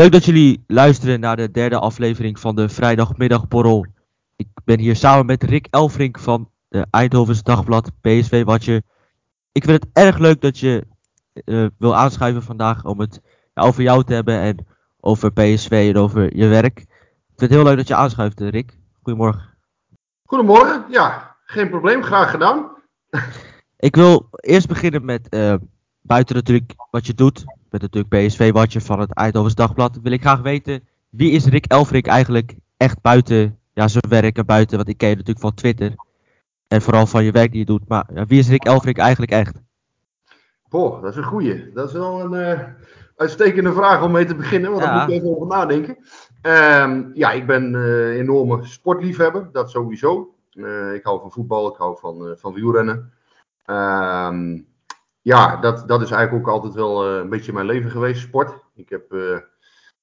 leuk dat jullie luisteren naar de derde aflevering van de vrijdagmiddagborrel. Ik ben hier samen met Rick Elfrink van de Eindhovens Dagblad PSV Watje. Ik vind het erg leuk dat je uh, wil aanschuiven vandaag om het ja, over jou te hebben en over PSV en over je werk. Ik vind het heel leuk dat je aanschuift, Rick. Goedemorgen. Goedemorgen, ja, geen probleem, graag gedaan. Ik wil eerst beginnen met uh, buiten natuurlijk wat je doet. Met natuurlijk PSV-watcher van het Eindhovens Dagblad. Wil ik graag weten, wie is Rick Elfrik eigenlijk echt buiten ja, zijn werk en buiten, wat ik ken je natuurlijk van Twitter. En vooral van je werk die je doet. Maar ja, wie is Rick Elfrik eigenlijk echt? Boah, dat is een goeie. Dat is wel een uh, uitstekende vraag om mee te beginnen, want ja. daar moet ik even over nadenken. Um, ja, ik ben uh, enorme sportliefhebber, dat sowieso. Uh, ik hou van voetbal, ik hou van, van wielrennen. Um, ja, dat, dat is eigenlijk ook altijd wel uh, een beetje mijn leven geweest, sport. Ik heb uh,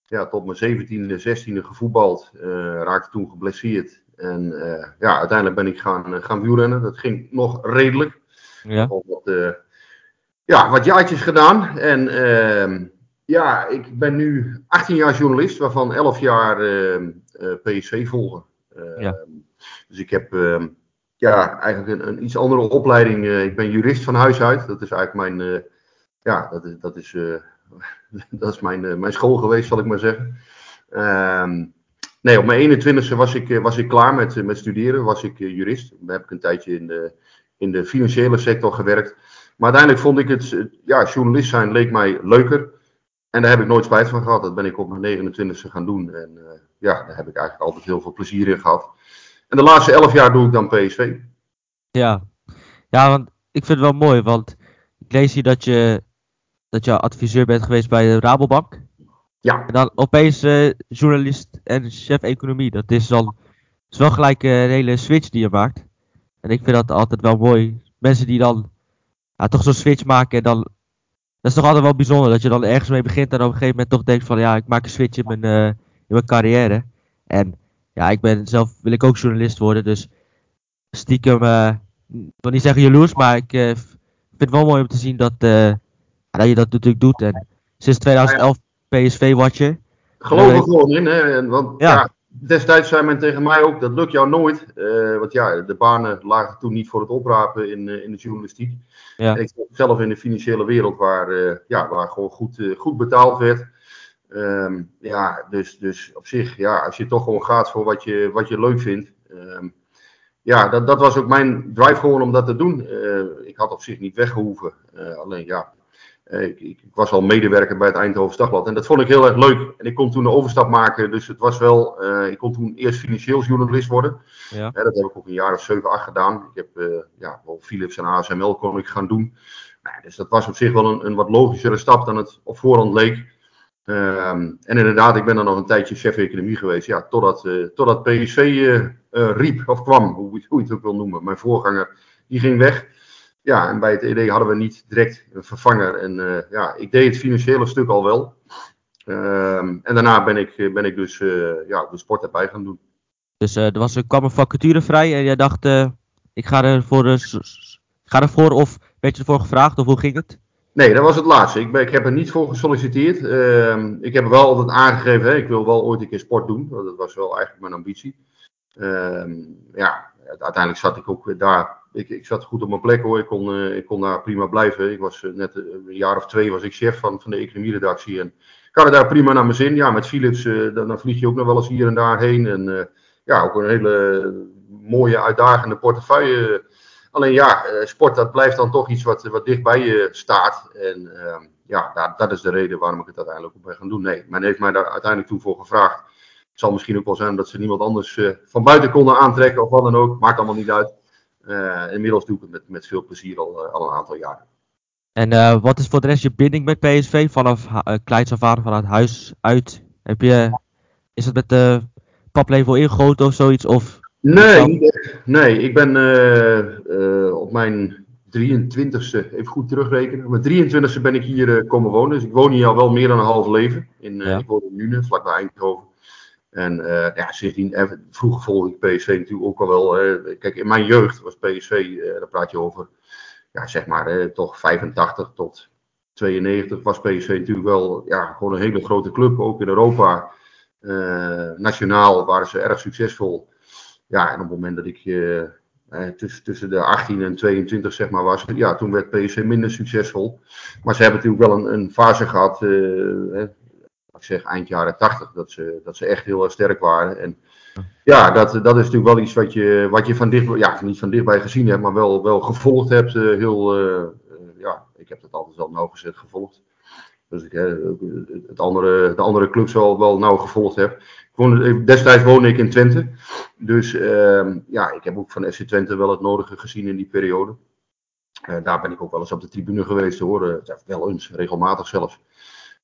ja, tot mijn 17e, 16e gevoetbald, uh, raakte toen geblesseerd. En ja, uiteindelijk ben ik gaan, gaan wielrennen. Dat ging nog redelijk. Ja. Wat, ja, wat jaartjes gedaan. En ehm, ja, ik ben nu 18 jaar journalist, waarvan 11 jaar PSV volgen. Ja. Ehm, dus ik heb ja, eigenlijk een, een, iets andere opleiding. Uh, ik ben jurist van huis uit. Dat is eigenlijk mijn, uh, ja, dat is, dat is, uh, dat is mijn, mijn school geweest, zal ik maar zeggen. Ehm, nee, op mijn 21ste was ik, was ik klaar met, met studeren, was ik jurist. Dan heb ik een tijdje in de, in de financiële sector gewerkt. Maar uiteindelijk vond ik het, ja, journalist zijn leek mij leuker. En daar heb ik nooit spijt van gehad. Dat ben ik op mijn 29ste gaan doen. En ja, daar heb ik eigenlijk altijd heel veel plezier in gehad. En de laatste elf jaar doe ik dan PSV. Ja, ja want ik vind het wel mooi, want ik lees hier dat je, dat je adviseur bent geweest bij de Rabobank. Ja. En dan opeens uh, journalist en chef economie. Dat is dan is wel gelijk een hele switch die je maakt. En ik vind dat altijd wel mooi. Mensen die dan ja, toch zo'n switch maken en dan... Dat is toch altijd wel bijzonder dat je dan ergens mee begint en op een gegeven moment toch denkt van ja, ik maak een switch in mijn, uh, in mijn carrière. En ja, ik ben zelf, wil ik ook journalist worden, dus stiekem, uh, ik wil niet zeggen jaloers, maar ik uh, vind het wel mooi om te zien dat, uh, dat je dat natuurlijk doet. En sinds 2011 PSV-watcher. Geloof er gewoon in, hè. Want ja. ja. destijds zei men tegen mij ook, dat lukt jou nooit. want ja, de banen lagen toen niet voor het oprapen in, in de journalistiek. Ja. En ik zat zelf in de financiële wereld waar, ja, waar gewoon goed, goed betaald werd. Um, ja, dus, dus op zich, ja, als je toch gewoon gaat voor wat je, wat je leuk vindt. Um, ja, dat, dat was ook mijn drive gewoon om dat te doen. Uh, ik had op zich niet weggehoeven. Uh, alleen ja, uh, ik, ik, was al medewerker bij het Eindhoven Dagblad. En dat vond ik heel erg leuk. En ik kon toen een overstap maken. Dus het was wel, ik kon toen eerst financieel journalist worden. Ja. dat heb ik ook een jaar of 7, 8 gedaan. Ik heb ja, wel Philips en ASML kon ik gaan doen. Nou, dus dat was op zich wel een, een wat logischere stap dan het op voorhand leek. Um, en inderdaad, ik ben dan nog een tijdje chef economie geweest. Ja, totdat, uh, totdat uh, uh, riep, of kwam, hoe, hoe je het ook wil noemen. Mijn voorganger, die ging weg. Ja, en bij het ED hadden we niet direct een vervanger. En eh, ja, ik deed het financiële stuk al wel. Um, en daarna ben ik, ben ik dus ja, de sport erbij gaan doen. Dus er, was, er kwam een vacature vrij en jij dacht, ik ga ervoor, ga ervoor of werd je ervoor gevraagd of hoe ging het? Nee, dat was het laatste. Ik, ik heb er niet voor gesolliciteerd. Uh, ik heb wel altijd aangegeven, hè, ik wil wel ooit een keer sport doen. Dat was wel eigenlijk mijn ambitie. Uh, ja, uiteindelijk zat ik ook daar. Ik, ik zat goed op mijn plek hoor. Ik kon, uh, ik kon daar prima blijven. Ik was uh, net een jaar of twee was ik chef van, van de economieredactie. En ik had het daar prima naar mijn zin. Ja, met Philips, dan, dan, vlieg je ook nog wel eens hier en daar heen. En ja, ook een hele mooie, uitdagende portefeuille Alleen ja, eh, sport dat blijft dan toch iets wat, wat dicht bij je staat. En uh, ja, dat, dat, is de reden waarom ik het uiteindelijk ook ben gaan doen. Nee, men heeft mij daar uiteindelijk toe voor gevraagd. Het zal misschien ook wel zijn dat ze niemand anders uh, van buiten konden aantrekken of wat dan ook. Maakt allemaal niet uit. Uh, inmiddels doe ik het met, met veel plezier al, al een aantal jaren. En wat is voor de rest je binding met PSV? Vanaf uh, kleins af aan, vanuit huis uit? Heb je, is het met de paplepel ingegoten of zoiets? Of Nee, nee, ik ben uh, uh, op mijn 23ste, even goed terugrekenen, op mijn 23ste ben ik hier uh, komen wonen. Dus ik woon hier al wel meer dan een half leven. In, ja. Ik woon in Nune, vlakbij Eindhoven. En ja, sindsdien, vroeger volgde ik PSV natuurlijk ook al wel. kijk, in mijn jeugd was PSV, daar praat je over, ja, zeg maar, toch 85 tot 92 was PSV natuurlijk wel ja, gewoon een hele grote club, ook in Europa. nationaal waren ze erg succesvol. Ja, en op het moment dat ik uh, tussen, tussen de 18 en 22 zeg maar was, ja, toen werd PSV minder succesvol. Maar ze hebben natuurlijk wel een, een fase gehad, uh, ik zeg eind jaren 80, dat ze, dat ze echt heel erg sterk waren. En ja, dat, dat is natuurlijk wel iets wat je, wat je van dicht, ja, niet van dichtbij gezien hebt, maar wel, wel gevolgd hebt. heel, ja, ik heb dat altijd wel nauwgezet gevolgd. Dus ik het andere, de andere clubs wel, wel nauw gevolgd heb. Destijds woonde ik in Twente. Dus ehm, ja, ik heb ook van FC Twente wel het nodige gezien in die periode. Uh, daar ben ik ook wel eens op de tribune geweest hoor. Uh, wel eens, regelmatig zelfs.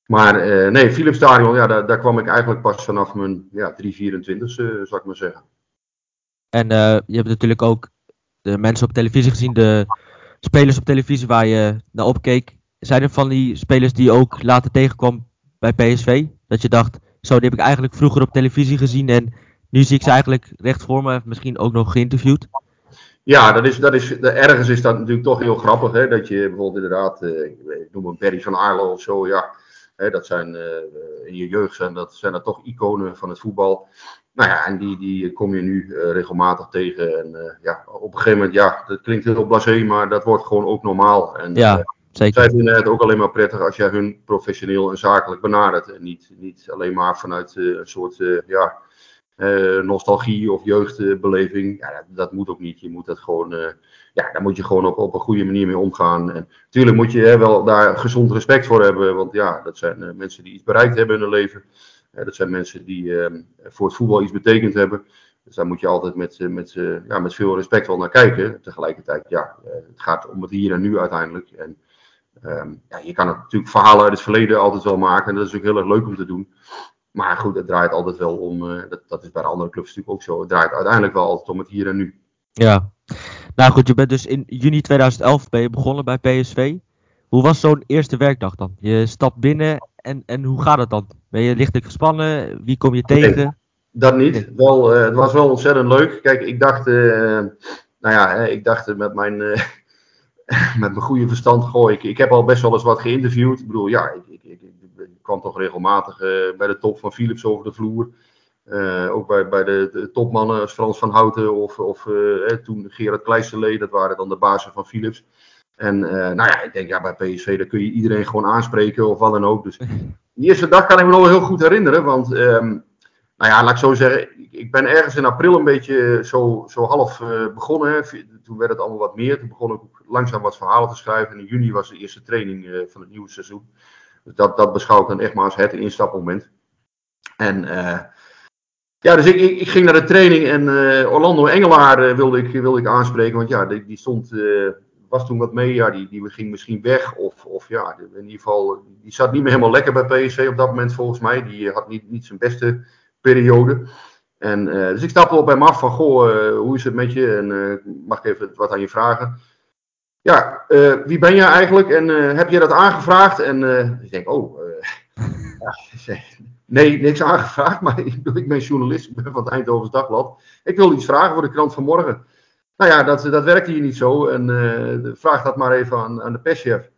Maar uh, nee, Philips Stadion, ja, daar, daar, kwam ik eigenlijk pas vanaf mijn ja, 324 zou ik maar zeggen. En je hebt natuurlijk ook de mensen op televisie gezien, de spelers op televisie waar je naar opkeek. Zijn er van die spelers die ook later tegenkwam bij PSV? Dat je dacht, zo, die heb ik eigenlijk vroeger op televisie gezien en nu zie ik ze eigenlijk recht voor me, misschien ook nog geïnterviewd. Ja, dat is, dat is, ergens is dat natuurlijk toch heel grappig. Hè? Dat je bijvoorbeeld inderdaad, uh, ik noem een Barry van Arlo of zo. Ja, hè, dat zijn uh, in je jeugd zijn dat, zijn dat toch iconen van het voetbal. Nou ja, en die, die kom je nu uh, regelmatig tegen. En ja, op een gegeven moment, ja, dat klinkt heel blasé, maar dat wordt gewoon ook normaal. En, ja. Zeker. Zij vinden het ook alleen maar prettig als jij hun professioneel en zakelijk benadert. En niet, niet alleen maar vanuit uh, een soort uh, ja, uh, nostalgie of jeugdbeleving. Ja, dat, dat, moet ook niet. Je moet dat gewoon, ja, daar moet je gewoon op, op een goede manier mee omgaan. En natuurlijk moet je hè, wel daar gezond respect voor hebben. Want ja, dat zijn mensen die iets bereikt hebben in hun leven. dat zijn mensen die ehm, voor het voetbal iets betekend hebben. Dus daar moet je altijd met, met, ja, met veel respect wel naar kijken. Tegelijkertijd, ja, het gaat om het hier en nu uiteindelijk. En Um, ja, je kan natuurlijk verhalen uit het verleden altijd wel maken. En dat is ook heel erg leuk om te doen. Maar goed, het draait altijd wel om. Uh, dat, dat is bij de andere clubs natuurlijk ook zo. Het draait uiteindelijk wel altijd om het hier en nu. Ja. Nou goed, je bent dus in juni 2011 ben je begonnen bij PSV. Hoe was zo'n eerste werkdag dan? Je stapt binnen en, en hoe gaat het dan? Ben je lichtelijk gespannen? Wie kom je tegen? Nee, dat niet. Wel, uh, het was wel ontzettend leuk. Kijk, ik dacht, uh, nou ja, ik dacht met mijn met mijn goede verstand gooi ik. Ik heb al best wel eens wat geïnterviewd. Ik bedoel, ja, ik, ik, ik, ik kwam toch regelmatig uh, bij de top van Philips over de vloer. Uh, ook bij, bij de, de, topmannen als Frans van Houten of, of uh, toen Gerard Kleisterlee, dat waren dan de bazen van Philips. En nou ja, ik denk ja, bij PSV daar kun je iedereen gewoon aanspreken of wat dan ook. Dus die eerste dag kan ik me nog wel heel goed herinneren. Want um, nou ja, laat ik zo zeggen, ik ben ergens in april een beetje zo, zo half begonnen. Toen werd het allemaal wat meer. Toen begon ik ook langzaam wat verhalen te schrijven. En in juni was de eerste training uh, van het nieuwe seizoen. Dus dat, dat beschouw ik dan echt maar als het instapmoment. En uh, ja, dus ik, ik, ging naar de training en Orlando Engelaar wilde, ik, wilde ik aanspreken. Want ja, die, die stond, was toen wat mee. Ja, die, die ging misschien weg. Of, of ja, in ieder geval, die zat niet meer helemaal lekker bij PSV op dat moment volgens mij. Die had niet, niet zijn beste periode. En, uh, dus ik stapte op hem af van, goh, uh, hoe is het met je? En uh, mag ik even wat aan je vragen? Ja, wie ben jij eigenlijk? En heb je dat aangevraagd? En ik denk, oh, nee, niks aangevraagd, maar ik, ben journalist, ik ben van het Eindhovens Dagblad. Ik wil iets vragen voor de krant van morgen. Nou ja, dat, dat werkte hier niet zo. En vraag dat maar even aan, aan de perschef.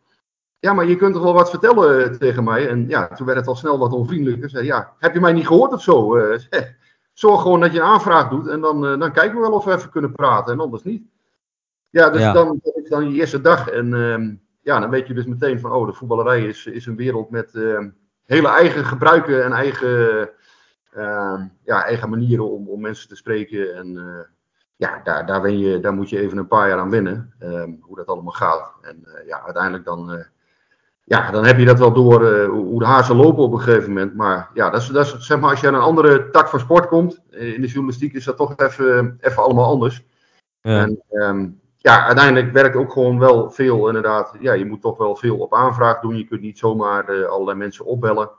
Ja, maar je kunt toch wel wat vertellen tegen mij? En ja, toen werd het al snel wat onvriendelijker. Zei, ja, heb je mij niet gehoord of zo? zorg gewoon dat je een aanvraag doet en dan, uh, dan kijken we wel of we even kunnen praten en anders niet. Ja, dus Dan, dan je eerste dag en uh, ja, dan weet je dus meteen van, oh, de voetballerij is, is een wereld met uh, hele eigen gebruiken en eigen, ehm, ja, eigen manieren om, om mensen te spreken. En eh, ja, daar, daar, je, daar moet je even een paar jaar aan wennen, ehm, hoe dat allemaal gaat. En eh, ja, uiteindelijk dan ja, dan heb je dat wel door uh, hoe de hazen lopen op een gegeven moment. Maar ja, dat is, dat is, zeg maar, als je aan een andere tak van sport komt, eh, in de journalistiek is dat toch even, even allemaal anders. Ja. En um, ja, uiteindelijk werkt ook gewoon wel veel inderdaad. Ja, je moet toch wel veel op aanvraag doen. Je kunt niet zomaar uh, allerlei mensen opbellen.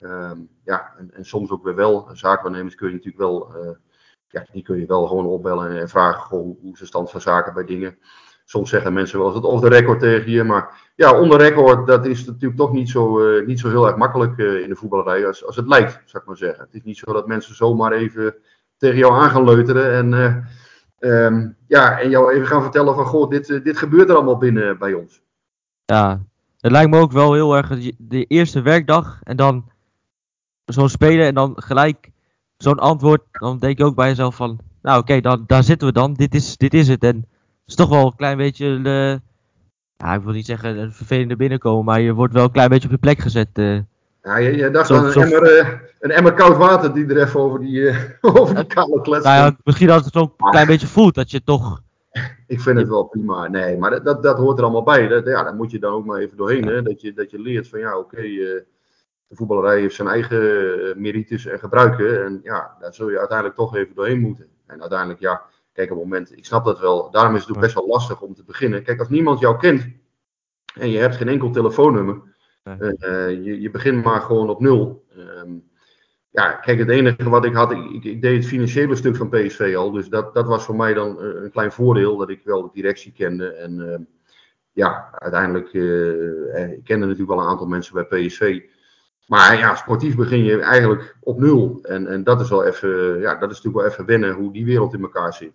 Um, ja, en, en, soms ook weer wel. Zaakwaarnemers kun je natuurlijk wel, ja, die kun je wel gewoon opbellen en vragen gewoon hoe is de stand van zaken bij dingen. Soms zeggen mensen wel eens het off the record tegen je, maar ja, onder record, dat is natuurlijk toch niet zo, uh, niet zo heel erg makkelijk uh, in de voetballerij als, als het lijkt, zou ik maar zeggen. Het is niet zo dat mensen zomaar even tegen jou aan gaan leuteren en, uh, um, ja, en jou even gaan vertellen van, goh, dit, dit gebeurt er allemaal binnen bij ons. Ja, het lijkt me ook wel heel erg de eerste werkdag en dan zo'n spelen en dan gelijk zo'n antwoord. Dan denk je ook bij jezelf van, nou oké, daar zitten we dan. Dit is, dit is het. En is toch wel een klein beetje, uh, ja, ik wil niet zeggen een vervelende binnenkomen, maar je wordt wel een klein beetje op je plek gezet. Uh. Ja, je, je dacht aan een, emmer, uh, een emmer koud water die er even over die, over die kale klets nou ja, Misschien dat het ook een klein beetje voelt, dat je toch ik vind het wel prima. Nee, maar dat, dat, dat hoort er allemaal bij. Dat, ja, daar moet je dan ook maar even doorheen. Hè? Dat, je, dat je leert van ja, oké, eh, de voetballerij heeft zijn eigen merites en gebruiken. En ja, daar zul je uiteindelijk toch even doorheen moeten. En uiteindelijk, ja, kijk op het moment, ik snap dat wel. Daarom is het ook best wel lastig om te beginnen. Kijk, als niemand jou kent en je hebt geen enkel telefoonnummer. Uh, je, je begint maar gewoon op nul. Ehm, ja, kijk, het enige wat ik had, ik, ik, deed het financiële stuk van PSV al. Dus dat, dat was voor mij dan eh, een klein voordeel, dat ik wel de directie kende. En uh, ja, uiteindelijk, ik kende natuurlijk wel een aantal mensen bij PSV. Maar ja, sportief begin je eigenlijk op nul. En, en dat is wel even, ja, dat is natuurlijk wel even wennen hoe die wereld in elkaar zit.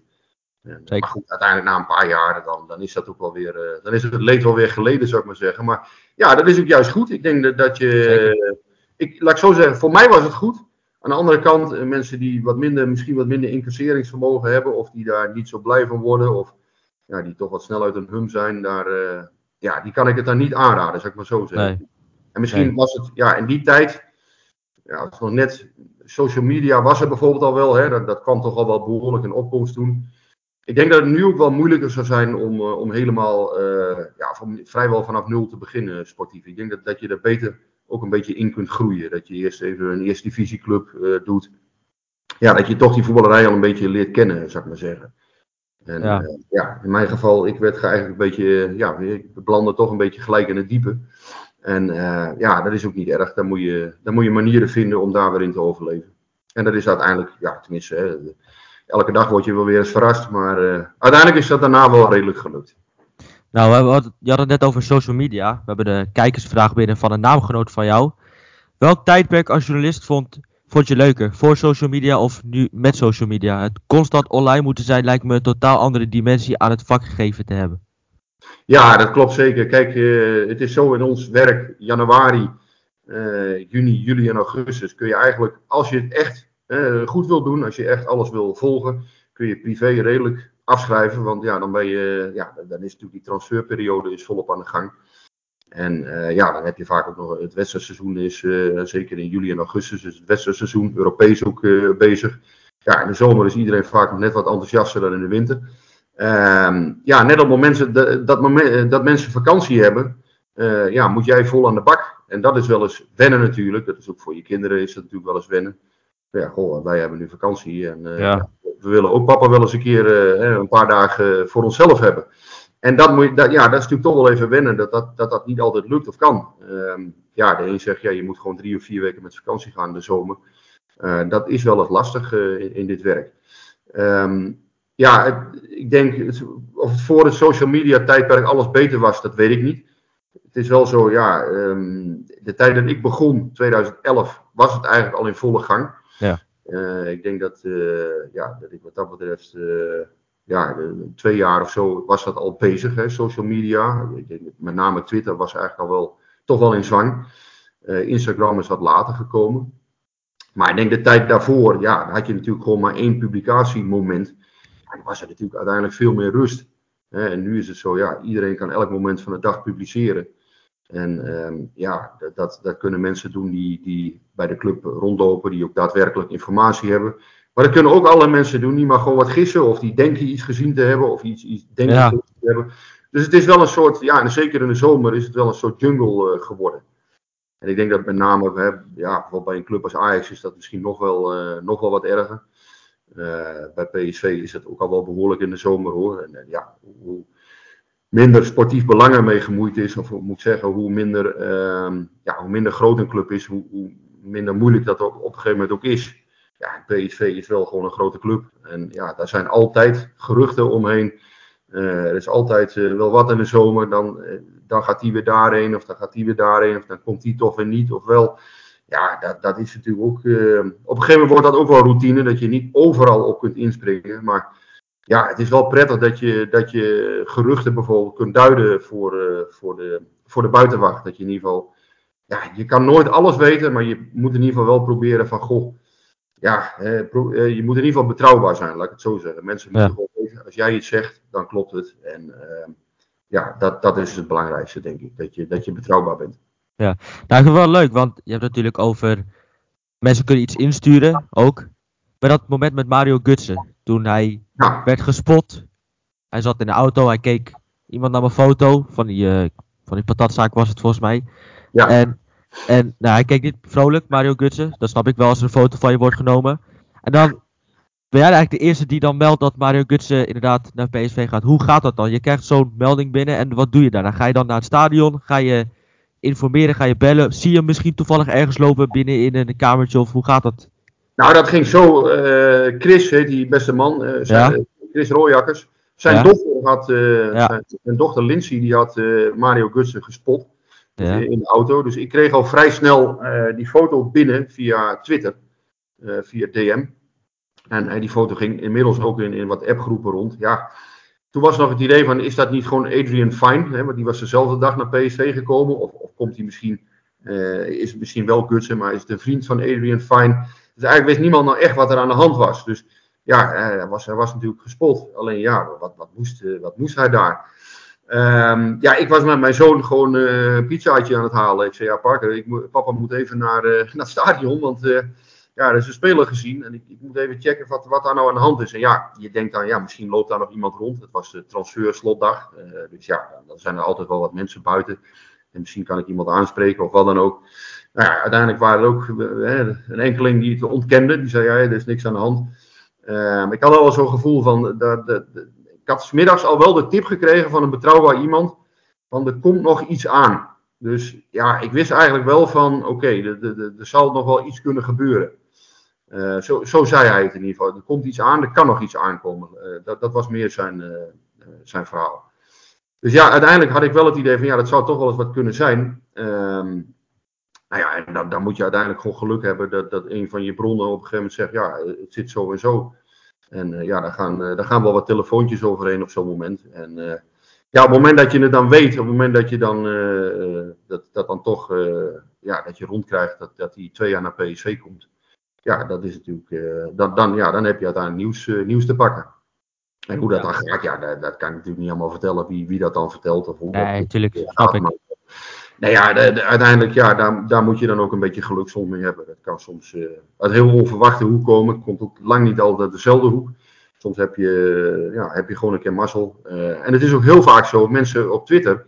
En, maar goed, uiteindelijk na een paar jaren, dan, dan is dat ook wel weer, dan is het leed wel weer geleden, zou ik maar zeggen. Maar ja, dat is ook juist goed. Ik denk dat, dat je, ik, laat ik zo zeggen, voor mij was het goed. Aan de andere kant, eh, mensen die wat minder, misschien wat minder incasseringsvermogen hebben, of die daar niet zo blij van worden, of ja, die toch wat snel uit een hum zijn, daar, uh, ja, die kan ik het dan niet aanraden, zeg ik maar zo zeggen. Nee. En misschien was het, ja, in die tijd, ja, het nog net, social media was er bijvoorbeeld al wel, hè, dat, dat kwam toch al wel behoorlijk in opkomst toen. Ik denk dat het nu ook wel moeilijker zou zijn om, uh, om helemaal, uh, ja, van, vrijwel vanaf nul te beginnen sportief. Ik denk dat, dat je er beter ook een beetje in kunt groeien. Dat je eerst even een eerste divisieclub uh, doet. Ja, dat je toch die voetballerij al een beetje leert kennen, zou ik maar zeggen. En ja. Uh, ja, in mijn geval, ik werd eigenlijk een beetje, ja, ik belandde toch een beetje gelijk in het diepe. En ja, dat is ook niet erg. Dan moet, je, dan moet je manieren vinden om daar weer in te overleven. En dat is uiteindelijk, ja, tenminste, hè, elke dag word je wel weer eens verrast. Maar uiteindelijk is dat daarna wel redelijk gelukt. Nou, we hadden, je had het net over social media. We hebben de kijkersvraag binnen van een naamgenoot van jou. Welk tijdperk als journalist vond, vond je leuker? Voor social media of nu met social media? Het constant online moeten zijn lijkt me een totaal andere dimensie aan het vak gegeven te hebben. Ja, dat klopt zeker. Kijk, uh, het is zo in ons werk, januari, uh, juni, juli en augustus, kun je eigenlijk, als je het echt uh, goed wil doen, als je echt alles wil volgen, kun je privé redelijk afschrijven. Want ja, dan ben je, ja, dan is natuurlijk die transferperiode is volop aan de gang. En uh, ja, dan heb je vaak ook nog het wedstrijdseizoen is, uh, zeker in juli en augustus, is het wedstrijdseizoen, Europees ook bezig. Ja, in de zomer is iedereen vaak nog net wat enthousiaster dan in de winter. Uh, ja, net op momenten dat, dat, moment, dat mensen vakantie hebben, ja, moet jij vol aan de bak. En dat is wel eens wennen natuurlijk. Dat is ook voor je kinderen is dat natuurlijk wel eens wennen. Ja, goh, wij hebben nu vakantie en ja we willen ook papa wel eens een keer uh, een paar dagen voor onszelf hebben. En dat, moet je, dat, ja, dat is natuurlijk toch wel even wennen, dat dat, dat, dat niet altijd lukt of kan. Um, ja, de een zegt, ja, je moet gewoon drie of vier weken met vakantie gaan in de zomer. Uh, dat is wel het lastige in, in, dit werk. Um, ja, het, ik denk, het, of het voor het social media tijdperk alles beter was, dat weet ik niet. Het is wel zo, ja, um, de tijd dat ik begon, 2011, was het eigenlijk al in volle gang. Ja. Uh, ik denk dat, uh, ja, dat ik wat dat betreft, uh, ja, twee jaar of zo was dat al bezig, hè, social media. Met name Twitter was eigenlijk al wel, toch wel in zwang. Instagram is wat later gekomen. Maar ik denk de tijd daarvoor, ja, had je natuurlijk gewoon maar één publicatiemoment. En was er natuurlijk uiteindelijk veel meer rust. Hè. En nu is het zo, ja, iedereen kan elk moment van de dag publiceren. En um, ja, dat, dat kunnen mensen doen die, die bij de club rondlopen, die ook daadwerkelijk informatie hebben. Maar dat kunnen ook alle mensen doen die maar gewoon wat gissen, of die denken iets gezien te hebben, of iets, iets denken ja. te hebben. Dus het is wel een soort, ja, en zeker in de zomer is het wel een soort jungle uh, geworden. En ik denk dat met name, hè, ja, bijvoorbeeld bij een club als Ajax is dat misschien nog wel, uh, nog wel wat erger. Uh, bij PSV is het ook al wel behoorlijk in de zomer hoor. En ja, hoe, minder sportief belang ermee gemoeid is, of ik moet zeggen, hoe minder, uh, ja, hoe minder groot een club is, hoe, hoe, minder moeilijk dat op, een gegeven moment ook is. Ja, PSV is wel gewoon een grote club. En ja, daar zijn altijd geruchten omheen. Uh, er is altijd uh, wel wat in de zomer. Dan, uh, dan gaat die weer daarheen, of dan gaat die weer daarheen, of dan komt die toch weer niet. Of wel. Ja, dat, dat is natuurlijk ook. op een gegeven moment wordt dat ook wel routine, dat je niet overal op kunt inspringen. Maar ja, het is wel prettig dat je, dat je geruchten bijvoorbeeld kunt duiden voor, uh, voor, de, voor de buitenwacht. Dat je in ieder geval, ja, je kan nooit alles weten, maar je moet in ieder geval wel proberen van, goh, ja, eh, je moet in ieder geval betrouwbaar zijn, laat ik het zo zeggen. Mensen moeten gewoon weten, als jij iets zegt, dan klopt het. En ja, dat, dat is het belangrijkste, denk ik, dat je, dat je betrouwbaar bent. Ja, nou, is wel leuk, want je hebt natuurlijk over mensen kunnen iets insturen ook. Bij dat moment met Mario Gutsen, toen hij werd gespot. Hij zat in de auto, hij keek iemand naar mijn foto van die, uh, van die patatzaak was het volgens mij. Ja. En, en nou, hij keek niet vrolijk, Mario Gutsen. Dat snap ik wel als er een foto van je wordt genomen. En dan ben jij eigenlijk de eerste die dan meldt dat Mario Gutsen inderdaad naar PSV gaat. Hoe gaat dat dan? Je krijgt zo'n melding binnen en wat doe je daar? Dan ga je dan naar het stadion, ga je informeren, ga je bellen? Zie je hem misschien toevallig ergens lopen binnen in een kamertje of hoe gaat dat? Nou, dat ging zo. Uh, Chris, die beste man, uh, zijn, Chris Rooijakkers. Zijn dochter had, uh, zijn, dochter Lindsay, die had Mario Gutsen gespot in de auto. Dus ik kreeg al vrij snel die foto binnen via Twitter, via DM. En die foto ging inmiddels ook in, in wat appgroepen rond. Ja, toen was nog het idee van, is dat niet gewoon Adrian Fine? Hè, want die was dezelfde dag naar PSV gekomen. Of, of komt hij misschien, uh, is het misschien wel Gutsen, maar is het een vriend van Adrian Fine? Dus eigenlijk wist niemand nou echt wat er aan de hand was. Dus ja, hij was, hij was natuurlijk gespot. Alleen ja, wat, wat, moest, uh, wat moest hij daar? Um, ja, ik was met mijn zoon gewoon uh, een pizzaatje aan het halen. Ik zei, ja Parker, ik papa moet even naar, naar het stadion, want ja, er is een speler gezien en ik, ik, moet even checken wat, wat daar nou aan de hand is. En ja, je denkt dan, ja, misschien loopt daar nog iemand rond. Het was de transferslotdag. Dus ja, dan zijn er altijd wel wat mensen buiten. En misschien kan ik iemand aanspreken of wat dan ook. Nou ja, uiteindelijk waren er ook uh, een enkeling die het ontkende. Die zei, ja, er is niks aan de hand. Uh, ik had al zo'n gevoel van, dat, dat, ik had smiddags al wel de tip gekregen van een betrouwbaar iemand. Van er komt nog iets aan. Dus ja, ik wist eigenlijk wel van, oké, er zal nog wel iets kunnen gebeuren. Uh, zo, zo, zei hij het in ieder geval. Er komt iets aan, er kan nog iets aankomen. Dat, dat, was meer zijn, zijn verhaal. Dus ja, uiteindelijk had ik wel het idee van ja, dat zou toch wel eens wat kunnen zijn. Um, nou ja, en dan, dan, moet je uiteindelijk gewoon geluk hebben dat, dat een van je bronnen op een gegeven moment zegt, ja, het zit zo en zo. En ja, daar gaan, daar gaan wel wat telefoontjes overheen op zo'n moment. En ja, op het moment dat je het dan weet, op het moment dat je dan, dat, dat dan toch, ja, dat je rondkrijgt dat, dat hij twee jaar naar PSV komt ja, dat is natuurlijk, dan, dan, ja, dan heb je uiteindelijk nieuws, nieuws te pakken. En hoe dat dan gaat, ja, dat, dat, kan ik natuurlijk niet allemaal vertellen wie, wie dat dan vertelt. Of hoe nee, natuurlijk, snap ik. Nou ja, de, de, uiteindelijk, ja, daar, daar moet je dan ook een beetje geluk mee hebben. Dat kan soms uit heel onverwachte hoek komen. Komt ook lang niet altijd dezelfde hoek. Soms heb je, ja, heb je gewoon een keer mazzel. en het is ook heel vaak zo, mensen op Twitter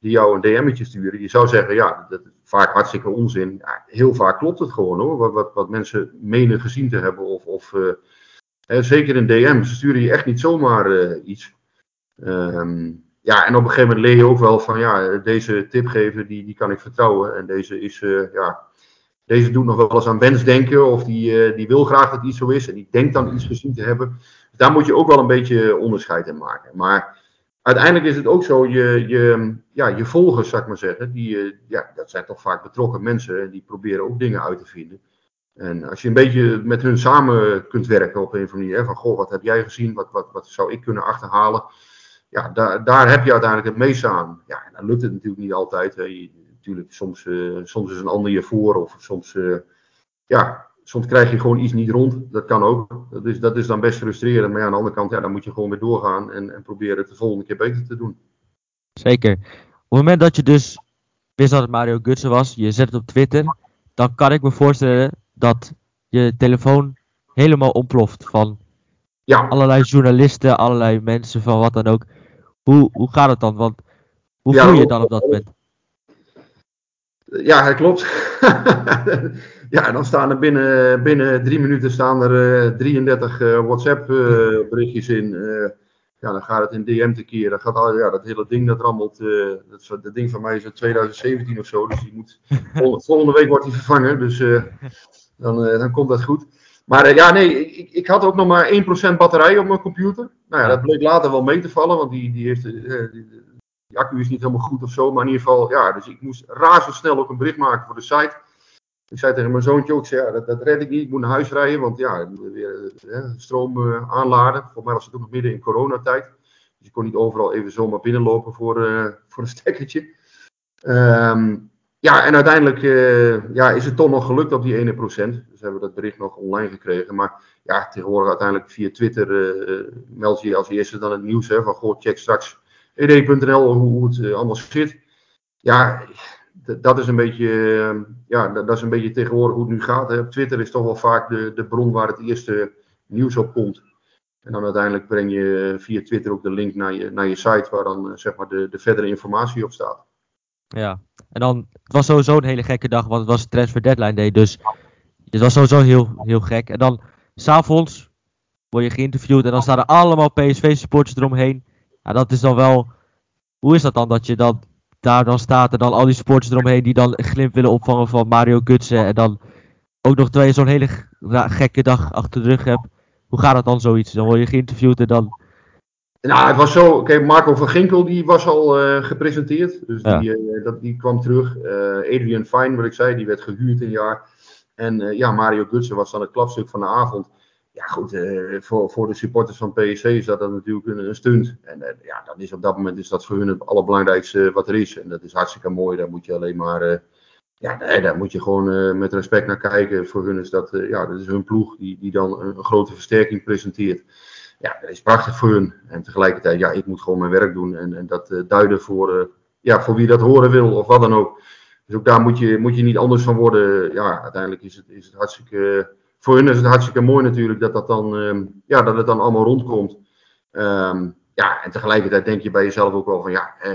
die jou een DM'tje sturen. Je zou zeggen, ja, dat is vaak hartstikke onzin. Ja, heel vaak klopt het gewoon hoor, wat, wat, mensen menen gezien te hebben. Of, of uh, zeker in DM, ze sturen je echt niet zomaar uh, iets. Um, ja, en op een gegeven moment leer je ook wel van, ja, deze tipgever, die, die kan ik vertrouwen. En deze is, uh, ja, deze doet nog wel eens aan wensdenken. Of die, die wil graag dat iets zo is. En die denkt dan iets gezien te hebben. Dus daar moet je ook wel een beetje onderscheid in maken. Maar uiteindelijk is het ook zo, je, je, ja, je volgers, zou ik maar zeggen, die, eh, ja, dat zijn toch vaak betrokken mensen en die proberen ook dingen uit te vinden. En als je een beetje met hun samen kunt werken op een of andere manier, van goh, wat heb jij gezien, wat, wat, wat zou ik kunnen achterhalen, ja, daar, daar heb je uiteindelijk het meeste aan. Ja, en dan lukt het natuurlijk niet altijd. Hè. Je, natuurlijk, soms, uh, soms is een ander je voor, of soms, uh, ja, soms krijg je gewoon iets niet rond. Dat kan ook. Dat is, dat is dan best frustrerend. Maar ja, aan de andere kant, ja, dan moet je gewoon weer doorgaan en, en proberen het de volgende keer beter te doen. Zeker. Op het moment dat je dus wist dat het Mario Gutsen was, je zet het op Twitter, dan kan ik me voorstellen dat je telefoon helemaal ontploft van ja. allerlei journalisten, allerlei mensen van wat dan ook. Hoe, hoe gaat het dan? Want hoe voel je je dan op dat moment? Ja, het klopt. ja, dan staan er binnen, binnen drie minuten staan er uh, 33 uh, WhatsApp uh, berichtjes in. Uh, ja, dan gaat het in DM te keren. Dan gaat al, ja, dat hele ding dat rammelt. dat, dat ding van mij is uit 2017 of zo. Dus die moet, volgende, volgende week wordt hij vervangen. Dus dan, dan komt dat goed. Maar ja, nee, ik, ik had ook nog maar 1% batterij op mijn computer. Nou ja, dat bleek later wel mee te vallen, want die, die heeft, die, die accu is niet helemaal goed of zo. Maar in ieder geval, ja, dus ik moest razendsnel ook een bericht maken voor de site. Ik zei tegen mijn zoontje ook, zei, ja, dat, dat red ik niet, ik moet naar huis rijden, want ja, weer ja, stroom uh, aanladen. Volgens mij was het ook nog midden in coronatijd. Dus ik kon niet overal even zomaar binnenlopen voor, uh, voor een stekkertje. Ehm, ja, en uiteindelijk uh, ja, is het toch nog gelukt op die ene procent. Dus hebben we dat bericht nog online gekregen. Maar ja, tegenwoordig uiteindelijk via Twitter uh, meld je als eerste dan het nieuws. Hè, van goh, check straks ed.nl hoe, het allemaal zit. Ja, dat is een beetje, ja, dat is een beetje tegenwoordig hoe het nu gaat. Hè. Twitter is toch wel vaak de, de bron waar het eerste nieuws op komt. En dan uiteindelijk breng je via Twitter ook de link naar je, naar je site waar dan zeg maar de, de verdere informatie op staat. Ja, en dan, het was sowieso een hele gekke dag, want het was transfer deadline day, dus het was sowieso heel, heel gek. En dan, s'avonds, word je geïnterviewd en dan staan er allemaal PSV-supporters eromheen. Ja, dat is dan wel, hoe is dat dan, dat je dan daar dan staat en dan al die supporters eromheen die dan een glimp willen opvangen van Mario Gutsen en dan ook nog twee zo'n hele gekke dag achter de rug hebt. Hoe gaat dat dan zoiets? Dan word je geïnterviewd en dan nou, het was zo. Kijk, Marco van Ginkel die was al uh, gepresenteerd. Dus die, uh, dat, die kwam terug. Uh, Adrian Fine, wat ik zei, die werd gehuurd een jaar. En ja, Mario Gutsen was dan het klapstuk van de avond. Ja, goed, voor, voor de supporters van PSC is dat dan natuurlijk een, een stunt. En ja, dan is op dat moment is dat voor hun het allerbelangrijkste wat er is. En dat is hartstikke mooi. Daar moet je alleen maar. ja, nee, daar moet je gewoon met respect naar kijken. Voor hun is dat, ja, dat is hun ploeg die, die dan een, een grote versterking presenteert ja, dat is prachtig voor hun. En tegelijkertijd, ja, ik moet gewoon mijn werk doen en, en dat uh, duiden voor, uh, ja, voor wie dat horen wil of wat dan ook. Dus ook daar moet je, moet je niet anders van worden. Ja, uiteindelijk is het, is het hartstikke, voor hun is het hartstikke mooi natuurlijk dat, dat, dan, uh, ja, dat het dan allemaal rondkomt. Um, ja, en tegelijkertijd denk je bij jezelf ook wel van, ja, eh,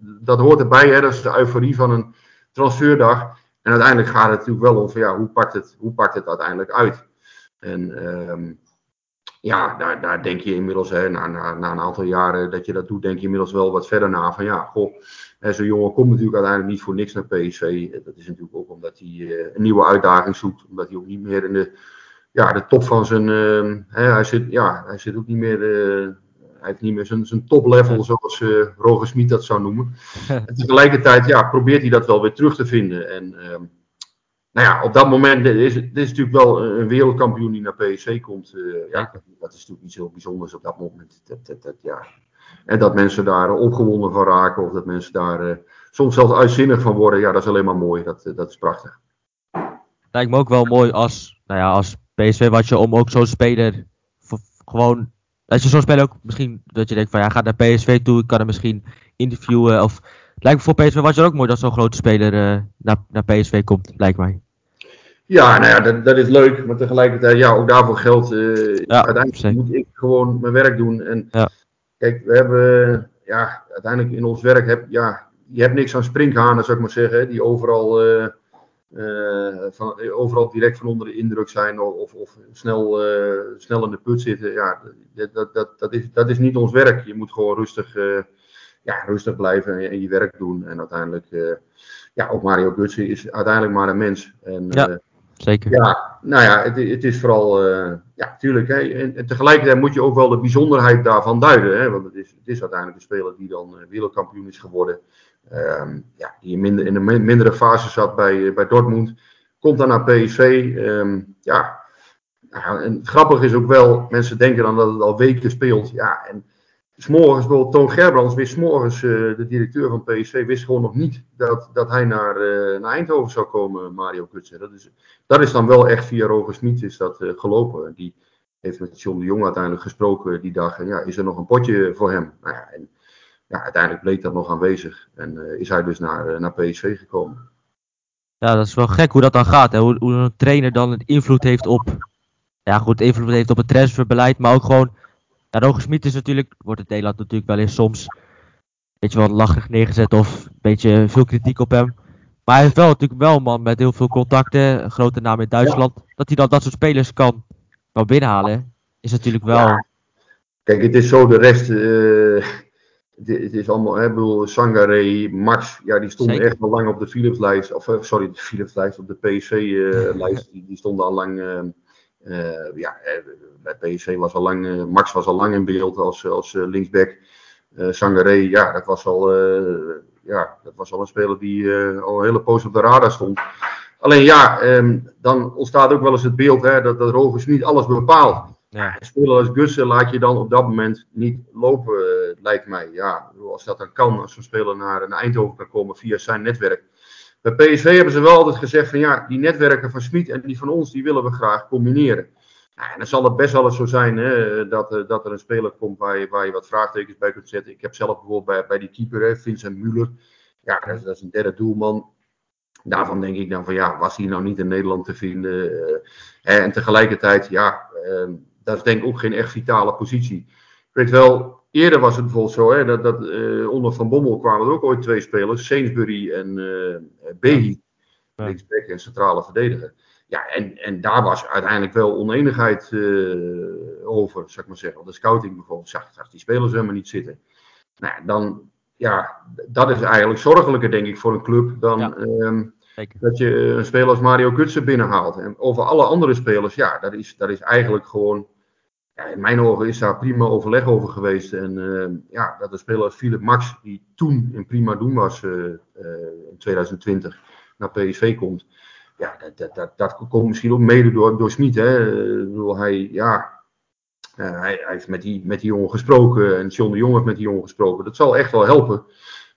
dat hoort erbij, hè, dat is de euforie van een transferdag. En uiteindelijk gaat het natuurlijk wel om ja, hoe pakt het, hoe pakt het uiteindelijk uit? En um, ja, daar, daar denk je inmiddels, hè, na, na, na een aantal jaren dat je dat doet, denk je inmiddels wel wat verder na. Van ja, goh, zo'n jongen komt natuurlijk uiteindelijk niet voor niks naar PSV. Dat is natuurlijk ook omdat hij uh, een nieuwe uitdaging zoekt. Omdat hij ook niet meer in de, ja, de top van zijn. Uh, hè, hij, zit, ja, hij zit ook niet meer. Uh, hij heeft niet meer zijn, zijn toplevel, zoals uh, Roger Smit dat zou noemen. en tegelijkertijd ja, probeert hij dat wel weer terug te vinden. En ehm, nou ja, op dat moment is het is natuurlijk wel een wereldkampioen die naar PSC komt. Uh, ja, dat is natuurlijk iets heel bijzonders op dat moment. Dat, dat, dat, ja. En dat mensen daar opgewonden van raken of dat mensen daar uh, soms zelfs uitzinnig van worden. Ja, dat is alleen maar mooi. Dat, dat is prachtig. Lijkt me ook wel mooi als, nou ja, als PSV wat je om ook zo'n speler gewoon... Dat je zo'n speler ook misschien, dat je denkt van ja, ga naar PSV toe, ik kan hem misschien interviewen. Of lijkt me voor PSV was het ook mooi dat zo'n grote speler uh, naar, naar PSV komt, lijkt mij. Ja, nou ja, dat, dat is leuk. Maar tegelijkertijd, ja, ook daarvoor geldt. Uh, ja, uiteindelijk moet ik gewoon mijn werk doen. En ja. kijk, we hebben, ja, uiteindelijk in ons werk heb ja, je hebt niks aan sprinkhanen, zou ik maar zeggen. Die overal, uh, uh, van, overal direct van onder de indruk zijn of, of snel, snel in de put zitten. Ja, dat, dat, dat, is, dat is niet ons werk. Je moet gewoon rustig, ja, rustig blijven en, en, je werk doen. En uiteindelijk, ja, ook Mario Gutsen is uiteindelijk maar een mens. En, ja zeker. Ja, nou ja, het, het is vooral, uh, ja, tuurlijk. Hè, en, en, tegelijkertijd moet je ook wel de bijzonderheid daarvan duiden. Hè, want het is, het is uiteindelijk een speler die dan uh, wereldkampioen is geworden. Um, ja, die in, minder, in een mindere fase zat bij, uh, bij Dortmund. Komt dan naar PSV. Ehm, ja, nou, en het grappige is ook wel, mensen denken dan dat het al weken speelt. Ja, en S'morgens, bijvoorbeeld Toon Gerbrands wist s'morgens, uh, de directeur van PSV, wist gewoon nog niet dat, dat hij naar, uh, naar Eindhoven zou komen, Mario Kutsen. Dat is, dat is dan wel echt via Roger Smit is dat uh, gelopen. Die heeft met John de Jong uiteindelijk gesproken die dag. En ja, is er nog een potje voor hem? Nou ja, en ja, uiteindelijk bleek dat nog aanwezig. En is hij dus naar, naar PSV gekomen. Ja, dat is wel gek hoe dat dan gaat. Hè? Hoe, hoe een trainer dan invloed heeft op, ja goed, invloed heeft op het transferbeleid, maar ook gewoon ja, Roger Smit is natuurlijk, wordt het Nederland natuurlijk wel eens soms een beetje wat lachig neergezet of een beetje veel kritiek op hem. Maar hij is wel natuurlijk wel een man met heel veel contacten, een grote naam in Duitsland. Dat hij dan dat soort spelers kan, kan binnenhalen, is natuurlijk wel... Kijk, het is zo, de rest, uh, het, is allemaal, hè, bedoel, Sangare, Max, ja, die stonden echt al lang op de Philips-lijst, of uh, sorry, de Philips-lijst, op de PSV-lijst, uh, die, die, stonden al lang, ja, bij PSV was al lang, uh, Max was al lang in beeld als, als linksback. Sangaré, ja, dat was al, ja, dat was al een speler die al een hele poos op de radar stond. Alleen ja, um, dan ontstaat ook wel eens het beeld hè, dat, dat Rovers niet alles bepaalt. Ja. Een speler als Gussen laat je dan op dat moment niet lopen, uh, lijkt mij. Ja, als dat dan kan, als zo'n speler naar, naar Eindhoven kan komen via zijn netwerk. Bij PSV hebben ze wel altijd gezegd van ja, die netwerken van Smit en die van ons, die willen we graag combineren. Ja, en dan zal het best wel eens zo zijn hè, dat, uh, dat er een speler komt waar je, wat vraagtekens bij kunt zetten. Ik heb zelf bijvoorbeeld bij, bij die keeper, hè, Vincent Muller. Ja, dat is, dat is een derde doelman daarvan denk ik dan van ja, was hij nou niet in Nederland te vinden? Uh, en tegelijkertijd, ja, uh, dat is denk ik ook geen echt vitale positie. Ik weet wel, eerder was het bijvoorbeeld zo, hè, dat, dat uh, onder Van Bommel kwamen er ook ooit twee spelers, Sainsbury en uh, Behi, ja. linksback en centrale verdediger. Ja, en, en daar was uiteindelijk wel oneenigheid over, zou ik maar zeggen. De scouting bijvoorbeeld zag, zag die spelers helemaal niet zitten. Nou, dan, ja, dat is eigenlijk zorgelijker, denk ik, voor een club dan ja. um, dat je een speler als Mario Gutsen binnenhaalt. En over alle andere spelers, ja, dat is, dat is eigenlijk gewoon. Ja, in mijn ogen is daar prima overleg over geweest. En uh, ja, dat de speler als Philip Max, die toen in prima doen was uh, uh, in 2020, naar PSV komt. Ja, dat, dat, dat, dat komt misschien ook mede door, door Smit. Hij, ja, hij, hij, heeft met die, met die jongen gesproken. En John de Jong heeft met die jongen gesproken. Dat zal echt wel helpen.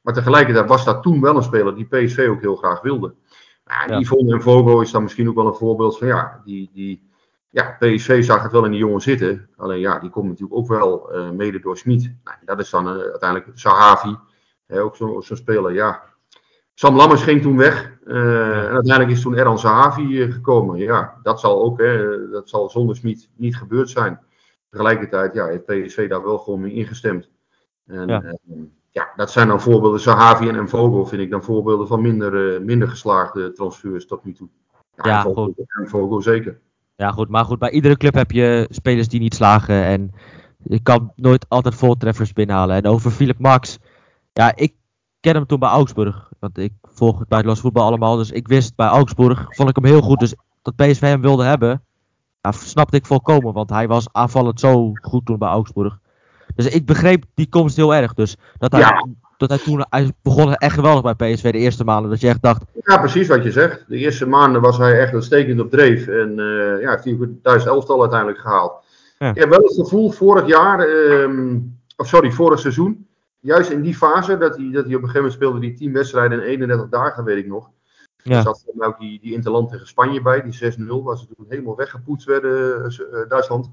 Maar tegelijkertijd was dat toen wel een speler die PSV ook heel graag wilde. Nou, ja. Yvonne en Vogel is dan misschien ook wel een voorbeeld van ja, die, die, ja, PSV zag het wel in die jongen zitten. Alleen ja, die komt natuurlijk ook wel uh, mede door Smit. Nou, dat is dan uh, uiteindelijk Sahavi. Hè, ook zo'n zo speler, ja. Sam Lammers ging toen weg. Uh, ja. En uiteindelijk is toen Erhan Sahavi gekomen. Ja, dat zal ook, hè, dat zal zonder Smit niet gebeurd zijn. Tegelijkertijd ja, heeft PSV daar wel gewoon mee ingestemd. En, ja. ja, dat zijn dan voorbeelden. Sahavi en Vogel vind ik dan voorbeelden van minder, minder geslaagde transfers tot nu toe. Ja, ja Vogel, Vogel zeker. Ja, goed. Maar goed, bij iedere club heb je spelers die niet slagen. En je kan nooit altijd voltreffers binnenhalen. En over Philip Max. Ja, ik ken hem toen bij Augsburg. Want ik volg het buitenlands voetbal allemaal. Dus ik wist bij Augsburg, vond ik hem heel goed. Dus dat PSV hem wilde hebben, ja, snapte ik volkomen. Want hij was aanvallend zo goed toen bij Augsburg. Dus ik begreep die komst heel erg. Dus dat hij. Dat hij toen hij begon echt geweldig bij PSV de eerste maanden. Dat je echt dacht, Ja, precies wat je zegt. De eerste maanden was hij echt uitstekend op dreef. En eh, ja, heeft hij het thuis elftal uiteindelijk gehaald. Ja. Ik heb wel het gevoel vorig jaar, ehm, of sorry, vorig seizoen. Juist in die fase dat hij, dat hij op een gegeven moment speelde die 10 wedstrijden in 31 dagen, weet ik nog. Ja. Er zat mij ook die, die Interland tegen Spanje bij, die 6-0, waar ze toen helemaal weggepoetst werden, eh, Duitsland.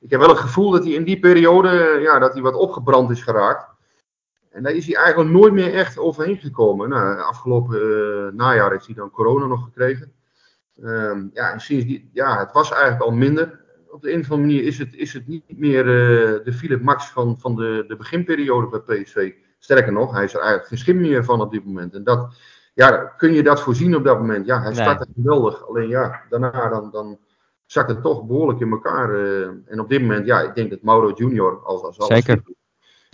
Ik heb wel het gevoel dat hij in die periode, ja, dat hij wat opgebrand is geraakt. En daar is hij eigenlijk nooit meer echt overheen gekomen. Nou, afgelopen eh, najaar heeft hij dan corona nog gekregen. Ehm, ja, en sinds die, ja, het was eigenlijk al minder. Op de een of andere manier is het, is het niet meer eh, de Philip Max van, van de, de beginperiode bij PSV. Sterker nog, hij is er eigenlijk geen schim meer van op dit moment. En dat, ja, kun je dat voorzien op dat moment? Ja, hij Nee. startte geweldig. Alleen ja, daarna dan, dan zakt het toch behoorlijk in elkaar. eh. en op dit moment, ja, ik denk dat Mauro Junior, als, als alles Zeker. goed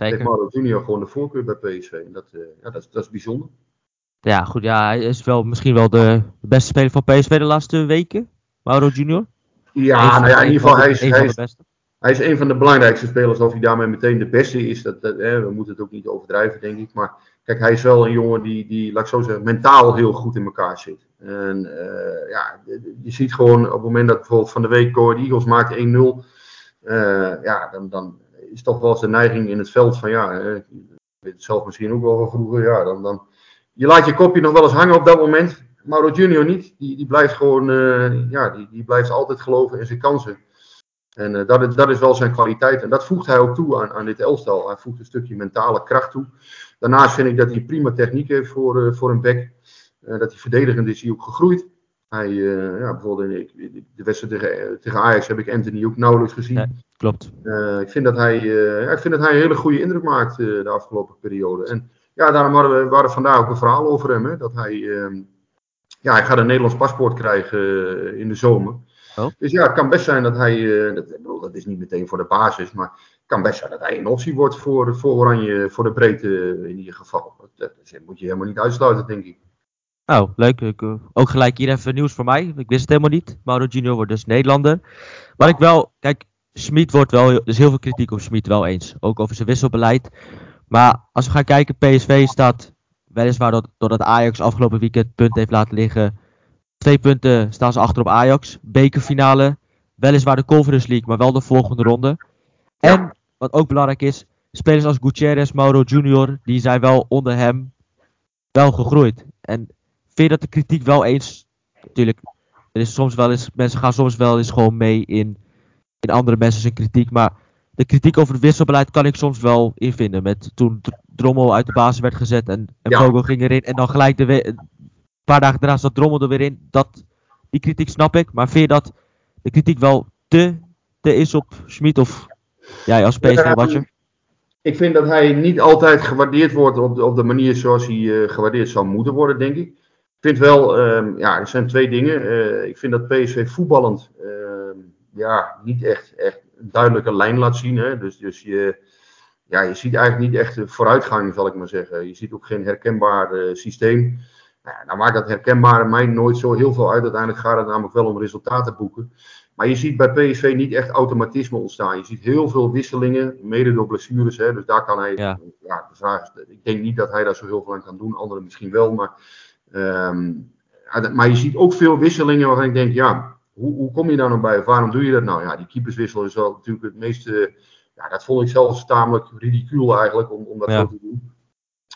zeker. Mauro Junior gewoon de voorkeur bij PSV. En dat, eh, ja, dat, is, dat is bijzonder. Ja, goed. Ja, hij is wel misschien wel de, de beste speler van PSV de laatste weken. Mauro Junior. Ja, van- nou ja, in ieder geval, de- hij is, hij, de is, hij is een van de belangrijkste spelers. Of hij daarmee meteen de beste is, dat, we moeten het ook niet overdrijven, denk ik. Maar kijk, hij is wel een jongen die, die laat ik zo zeggen, mentaal heel goed in elkaar zit. En eh, ja, je ziet gewoon op het moment dat bijvoorbeeld van de week Ahead Eagles maakt 1-0. eh, ja, dan, dan is toch wel eens de neiging in het veld van ja, eh, ik weet het zelf misschien ook wel van vroeger. Ja, dan, dan, je laat je kopje nog wel eens hangen op dat moment. Mauro Junior niet. Die, die blijft gewoon, eh, ja, die, die blijft altijd geloven in zijn kansen. En eh, dat, is, dat is wel zijn kwaliteit. En dat voegt hij ook toe aan, aan dit elftal. Hij voegt een stukje mentale kracht toe. Daarnaast vind ik dat hij prima techniek heeft voor, eh, voor een back. Eh, dat hij verdedigend is hij ook gegroeid. Hij, eh, ja, bijvoorbeeld in de, wedstrijd tegen, tegen Ajax heb ik Anthony ook nauwelijks gezien. Klopt. Eh, ik, vind dat hij, eh, ja, ik vind dat hij een hele goede indruk maakt eh, de afgelopen periode. En ja, daarom hadden we, hadden vandaag ook een verhaal over hem. Hè, dat hij, ehm, ja, hij gaat een Nederlands paspoort krijgen in de zomer. Oh. Dus ja, het kan best zijn dat hij, dat, dat is niet meteen voor de basis, maar het kan best zijn dat hij een optie wordt voor, voor Oranje, voor de breedte in ieder geval. Dat, dat moet je helemaal niet uitsluiten, denk ik. Nou, leuk. Ik, ook gelijk hier even nieuws voor mij. Ik wist het helemaal niet. Mauro Junior wordt dus Nederlander. Maar ik wel, kijk, Schmid wordt wel, er is heel veel kritiek op Schmid wel eens. Ook over zijn wisselbeleid. Maar als we gaan kijken, PSV staat weliswaar doordat, doordat Ajax afgelopen weekend punten heeft laten liggen. Twee punten staan ze achter op Ajax. Bekerfinale. weliswaar de Conference League, maar wel de volgende ronde. En, wat ook belangrijk is, spelers als Gutierrez, Mauro Junior, die zijn wel onder hem wel gegroeid. En vind je dat de kritiek wel eens, natuurlijk, er is soms wel eens, mensen gaan soms wel eens gewoon mee in, in andere mensen zijn kritiek, maar de kritiek over het wisselbeleid kan ik soms wel invinden. Met toen Drommel uit de basis werd gezet en, en ja. ging erin en dan gelijk de een paar dagen daarna zat Drommel er weer in. Dat, die kritiek snap ik, maar vind je dat de kritiek wel te, te is op Schmid of jij als PSV-watcher? ik vind dat hij niet altijd gewaardeerd wordt op de, op de manier zoals hij uh, gewaardeerd zou moeten worden, denk ik. Ik vind wel, um, ja, er zijn twee dingen. Uh, ik vind dat PSV voetballend uh, ja, niet echt, echt een duidelijke lijn laat zien. Hè? Dus, dus je, ja, je ziet eigenlijk niet echt vooruitgang, zal ik maar zeggen. Je ziet ook geen herkenbaar uh, systeem. Nou, nou maakt dat herkenbare mij nooit zo heel veel uit. Uiteindelijk gaat het namelijk wel om resultaten boeken. Maar je ziet bij PSV niet echt automatisme ontstaan. Je ziet heel veel wisselingen, mede door blessures. Hè, dus daar kan hij. Ja. ja de vraag is, ik denk niet dat hij daar zo heel veel aan kan doen. Anderen misschien wel. Maar, um, maar je ziet ook veel wisselingen waarvan ik denk: ja, hoe, hoe kom je daar nou bij? Waarom doe je dat nou? Ja, die keeperswissel is wel natuurlijk het meeste. Ja, dat vond ik zelfs tamelijk ridicuul eigenlijk om, om dat zo te doen.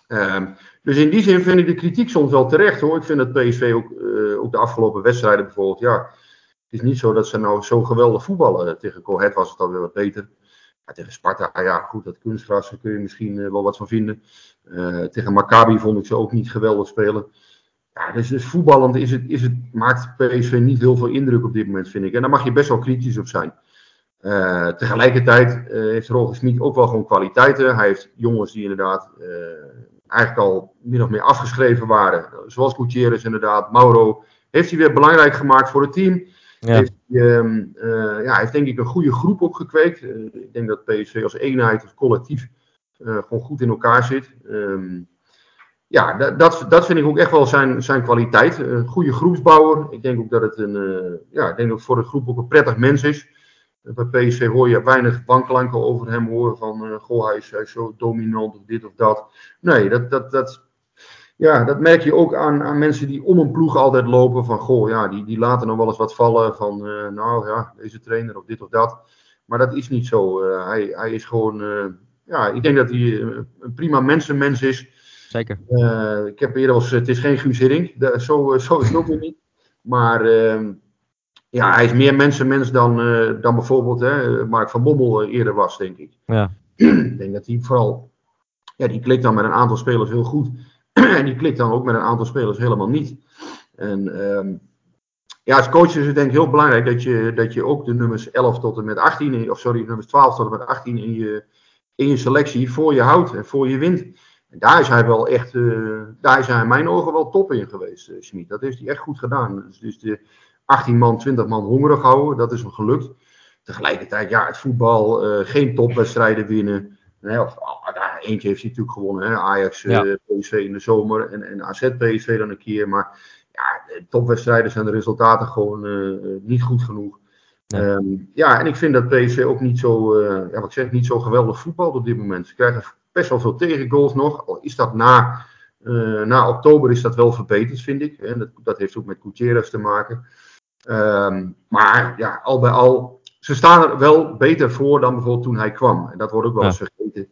Um, dus in die zin vind ik de kritiek soms wel terecht hoor. Ik vind dat PSV ook, uh, ook de afgelopen wedstrijden bijvoorbeeld. Ja, het is niet zo dat ze nou zo geweldig voetballen. Tegen Cohet was het alweer wat beter. Ja, tegen Sparta, ja goed, dat kunstgras, daar kun je misschien uh, wel wat van vinden. Uh, tegen Maccabi vond ik ze ook niet geweldig spelen. Ja, dus, dus voetballend is het, is het, maakt PSV niet heel veel indruk op dit moment, vind ik. En daar mag je best wel kritisch op zijn. Uh, tegelijkertijd heeft Roger Smit ook wel gewoon kwaliteiten. Hij heeft jongens die inderdaad eigenlijk al min of meer afgeschreven waren. Zoals Gutierrez inderdaad, Mauro. Heeft hij weer belangrijk gemaakt voor het team. Ja. Heeft, uh, ja, heeft denk ik een goede groep opgekweekt. Ik denk dat PSV als eenheid, als collectief, gewoon goed in elkaar zit. Um, ja, dat, dat, vind ik ook echt wel zijn, zijn kwaliteit. Een goede groepsbouwer. Ik denk ook dat het een, ja, ik denk dat voor de groep ook een prettig mens is. Bij PSV hoor je weinig bankklanken over hem horen van, goh, hij is, hij zo dominant of dit of dat. Nee, dat, dat, dat, ja, dat merk je ook aan, aan mensen die om een ploeg altijd lopen. Van goh, ja, die, die laten nog wel eens wat vallen. Van uh, nou ja, deze trainer of dit of dat. Maar dat is niet zo. Hij, hij is gewoon. Ja, ik denk dat hij een prima mensenmens is. Zeker. ik heb eerder als. Het is geen Guus Hiddink. Zo, zo is het ook weer niet. Maar ehm, ja, hij is meer mensenmens dan, dan bijvoorbeeld hè, Mark van Bommel eerder was, denk ik. Ja. ik denk dat hij vooral. Ja, die klikt dan met een aantal spelers heel goed. en die klikt dan ook met een aantal spelers helemaal niet. En um, ja, als coach is het denk ik heel belangrijk dat je, dat je ook de nummers 11 tot en met 18, of sorry, nummers 12 tot en met 18 in je, in je selectie voor je houdt en voor je wint. En daar is hij wel echt, uh, daar is hij in mijn ogen wel top in geweest, uh, Schmid. Dat heeft hij echt goed gedaan. Dus, dus de 18 man, 20 man hongerig houden, dat is hem gelukt. Tegelijkertijd, ja, het voetbal, uh, geen topwedstrijden winnen. Nee, of, oh, daar, eentje heeft hij natuurlijk gewonnen. Hè? Ajax, ja. PSV in de zomer en, en AZ, PSV dan een keer. Maar ja, de topwedstrijden zijn de resultaten gewoon uh, niet goed genoeg. Ja. Um, ja, en ik vind dat PSV ook niet zo, uh, ja, wat ik zeg, niet zo geweldig voetbal op dit moment. Ze krijgen best wel veel tegengoals nog. Al is dat na, na oktober is dat wel verbeterd, vind ik. En dat, dat heeft ook met Gutierrez te maken. Um, maar ja, al bij al ze staan er wel beter voor dan bijvoorbeeld toen hij kwam. En dat wordt ook wel eens vergeten.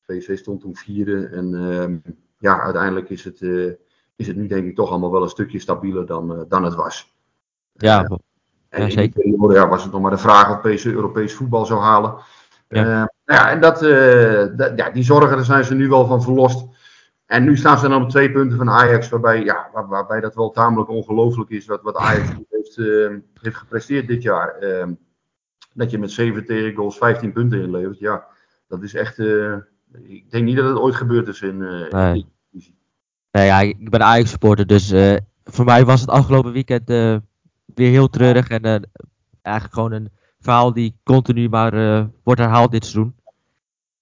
VV stond toen vierde. En uh, ja, uiteindelijk is het, uh, is het nu denk ik toch allemaal wel een stukje stabieler dan, uh, dan het was. Ja, en in die periode ja, was het nog maar de vraag of PSV Europees voetbal zou halen. Ja. Ja, en dat, dat, ja, die zorgen, daar zijn ze nu wel van verlost. En nu staan ze dan op twee punten van Ajax, waarbij, ja, waar, waarbij dat wel tamelijk ongelooflijk is wat, wat Ajax heeft, heeft gepresteerd dit jaar. Ehm, dat je met 7 tegengoals 15 punten inlevert. Ja, dat is echt. Uh, ik denk niet dat het ooit gebeurd is in. Uh, nee. in nee, ja, ik ben Ajax supporter, dus voor mij was het afgelopen weekend weer heel treurig. En eigenlijk gewoon een verhaal die continu maar wordt herhaald dit seizoen.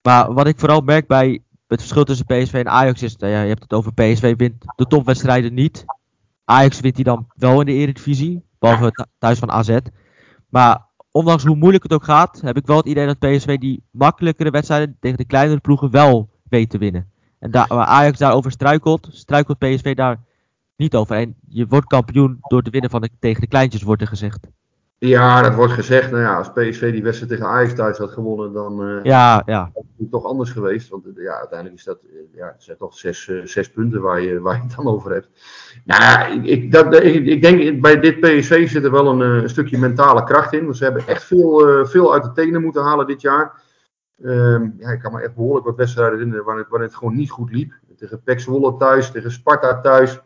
Maar wat ik vooral merk bij het verschil tussen PSV en Ajax is, nou ja, je hebt het over PSV wint de topwedstrijden niet. Ajax wint die dan wel in de Eredivisie, behalve thuis van AZ. Maar ondanks hoe moeilijk het ook gaat, heb ik wel het idee dat PSV die makkelijkere wedstrijden tegen de kleinere ploegen wel weet te winnen. En daar, waar Ajax daarover struikelt, struikelt PSV daar niet over. En je wordt kampioen door te winnen van de, tegen de kleintjes, wordt er gezegd. Ja, dat wordt gezegd. Nou ja, als PSV die wedstrijd tegen Ajax thuis had gewonnen, dan uh, ja, ja. had het toch anders geweest. Want ja, uiteindelijk is dat, ja, het zijn toch zes, zes punten waar je, waar je het dan over hebt. Nou, ik, ik, dat, ik, ik denk bij dit PSV zit er wel een, een, stukje mentale kracht in. Want ze hebben echt veel, veel uit de tenen moeten halen dit jaar. Um, ja, ik kan me echt behoorlijk wat wedstrijden herinneren waar het, het gewoon niet goed liep. Tegen Pek Zwolle thuis, tegen Sparta thuis.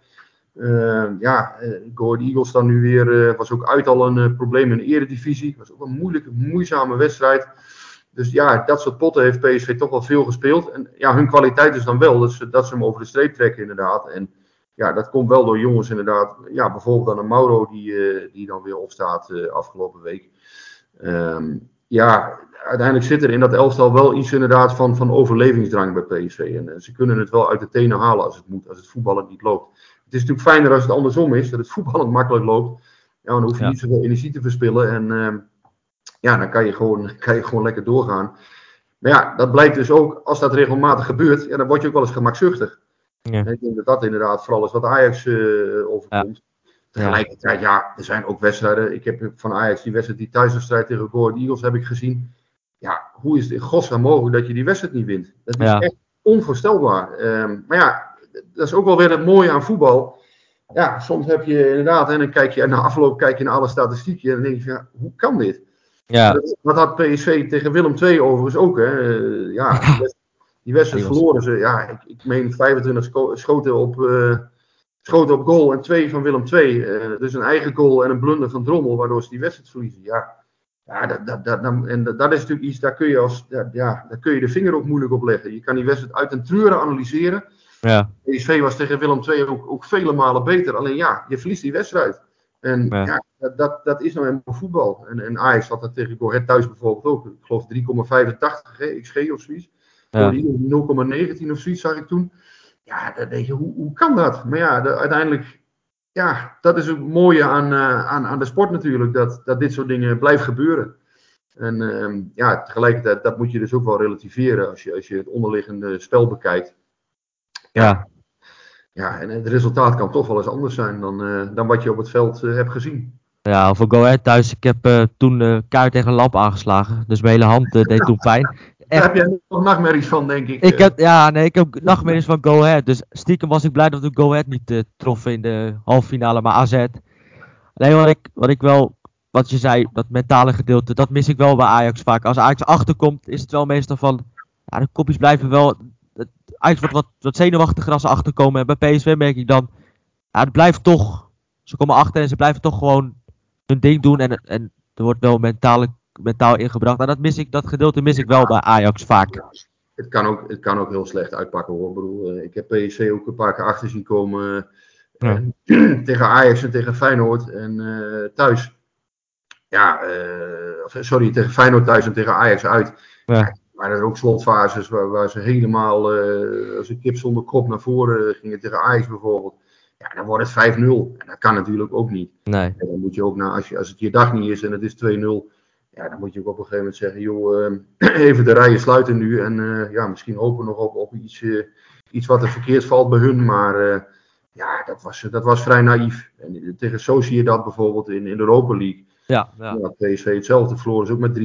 Uh, ja, uh, Go Eagles dan nu weer, uh, was ook uit al een probleem in de eredivisie. Was ook een moeilijke, moeizame wedstrijd. Dus ja, dat soort potten heeft PSV toch wel veel gespeeld. En ja, hun kwaliteit is dan wel dat ze, dat ze hem over de streep trekken inderdaad. En ja, dat komt wel door jongens inderdaad. Ja, bijvoorbeeld dan een Mauro die, die dan weer opstaat afgelopen week. Um, ja, uiteindelijk zit er in dat elftal wel iets inderdaad van, van overlevingsdrang bij PSV. En ze kunnen het wel uit de tenen halen als het moet, als het voetballen niet loopt. Het is natuurlijk fijner als het andersom is, dat het voetballen makkelijk loopt. Ja, dan hoef je ja. niet zoveel energie te verspillen. En uh, ja, dan kan je, gewoon, kan je gewoon lekker doorgaan. Maar ja, dat blijkt dus ook, als dat regelmatig gebeurt, ja, dan word je ook wel eens gemakzuchtig. Ja. Ik denk dat dat inderdaad vooral is wat Ajax uh, overkomt. Ja. Tegelijkertijd, ja, er zijn ook wedstrijden. Ik heb van Ajax die wedstrijd, die thuiswedstrijd tegen Go Eagles heb ik gezien. Ja, hoe is het in godsnaam mogelijk dat je die wedstrijd niet wint? Dat is echt onvoorstelbaar. Um, maar ja, dat is ook wel weer het mooie aan voetbal. Ja, soms heb je inderdaad, en dan kijk je na afloop kijk je naar alle statistieken en dan denk je, ja, hoe kan dit? Ja. Dat, dat had PSV tegen Willem II overigens ook. Hè. Uh, ja, die wedstrijd, verloren ze. Ja, ik, ik meen 25 scho schoten op, uh, schoten op goal en twee van Willem II. Uh, dus een eigen goal en een blunder van Drommel, waardoor ze die wedstrijd verliezen. Ja, ja dat, dat, dat, en dat, dat is natuurlijk iets, daar kun, je als, ja, daar kun je de vinger ook moeilijk op leggen. Je kan die wedstrijd uit een treuren analyseren. Ja. PSV was tegen Willem II ook, ook vele malen beter. Alleen ja, je verliest die wedstrijd. En ja, ja dat, dat, dat, is nou helemaal voetbal. En, en Ajax had dat tegen Go Ahead thuis bijvoorbeeld ook. Ik geloof 3,85 XG of zoiets. Ja. 0,19 of zoiets zag ik toen. Ja, dan denk je, hoe, hoe kan dat? Maar ja, de, uiteindelijk, ja, dat is het mooie aan, uh, aan, aan de sport natuurlijk. Dat, dat dit soort dingen blijven gebeuren. En uh, ja, tegelijkertijd, dat moet je dus ook wel relativeren als je, als je het onderliggende spel bekijkt. Ja. Ja, en het resultaat kan toch wel eens anders zijn dan, uh, dan wat je op het veld uh, hebt gezien. Ja, voor Go Ahead thuis, ik heb uh, toen uh, kaart tegen een lamp aangeslagen. Dus mijn hele hand deed toen pijn. Echt. Daar heb jij nog nachtmerries van, denk ik. ik heb, ja, nee, ik heb nachtmerries van Go Ahead. Dus stiekem was ik blij dat we Go Ahead niet troffen in de halve finale, maar AZ. Nee, wat ik, wat ik wel, wat je zei, dat mentale gedeelte, dat mis ik wel bij Ajax vaak. Als Ajax achterkomt, is het wel meestal van, ja, de kopjes blijven wel Ajax wordt wat, wat zenuwachtiger als ze achterkomen. En bij PSV merk ik dan, ja, het blijft toch, ze komen achter en ze blijven toch gewoon hun ding doen. En, en er wordt wel mentaal, mentaal ingebracht. En dat, mis ik, dat gedeelte mis ik wel bij Ajax vaak. Ja, het, kan ook, het kan ook heel slecht uitpakken hoor. Ik, bedoel, ik heb PSV ook een paar keer achter zien komen. Ja. tegen Ajax en tegen Feyenoord. En uh, thuis. Ja, uh, sorry, tegen Feyenoord thuis en tegen Ajax uit. Ja. Maar er zijn ook slotfases waar, waar ze helemaal uh, als een kip zonder kop naar voren gingen tegen Ajax bijvoorbeeld. Ja, dan wordt het 5-0. En dat kan natuurlijk ook niet. Nee. En dan moet je ook, nou, als, je, als het je dag niet is en het is 2-0, ja, dan moet je ook op een gegeven moment zeggen, joh, uh, even de rijen sluiten nu. En uh, ja, misschien hopen nog op, op iets, iets wat er verkeerd valt bij hun. Maar ja, dat was, dat was vrij naïef. En tegen Sociedad bijvoorbeeld in, in de Europa League. Ja, ja. ja PSV hetzelfde, verloren ze ook met 3-0.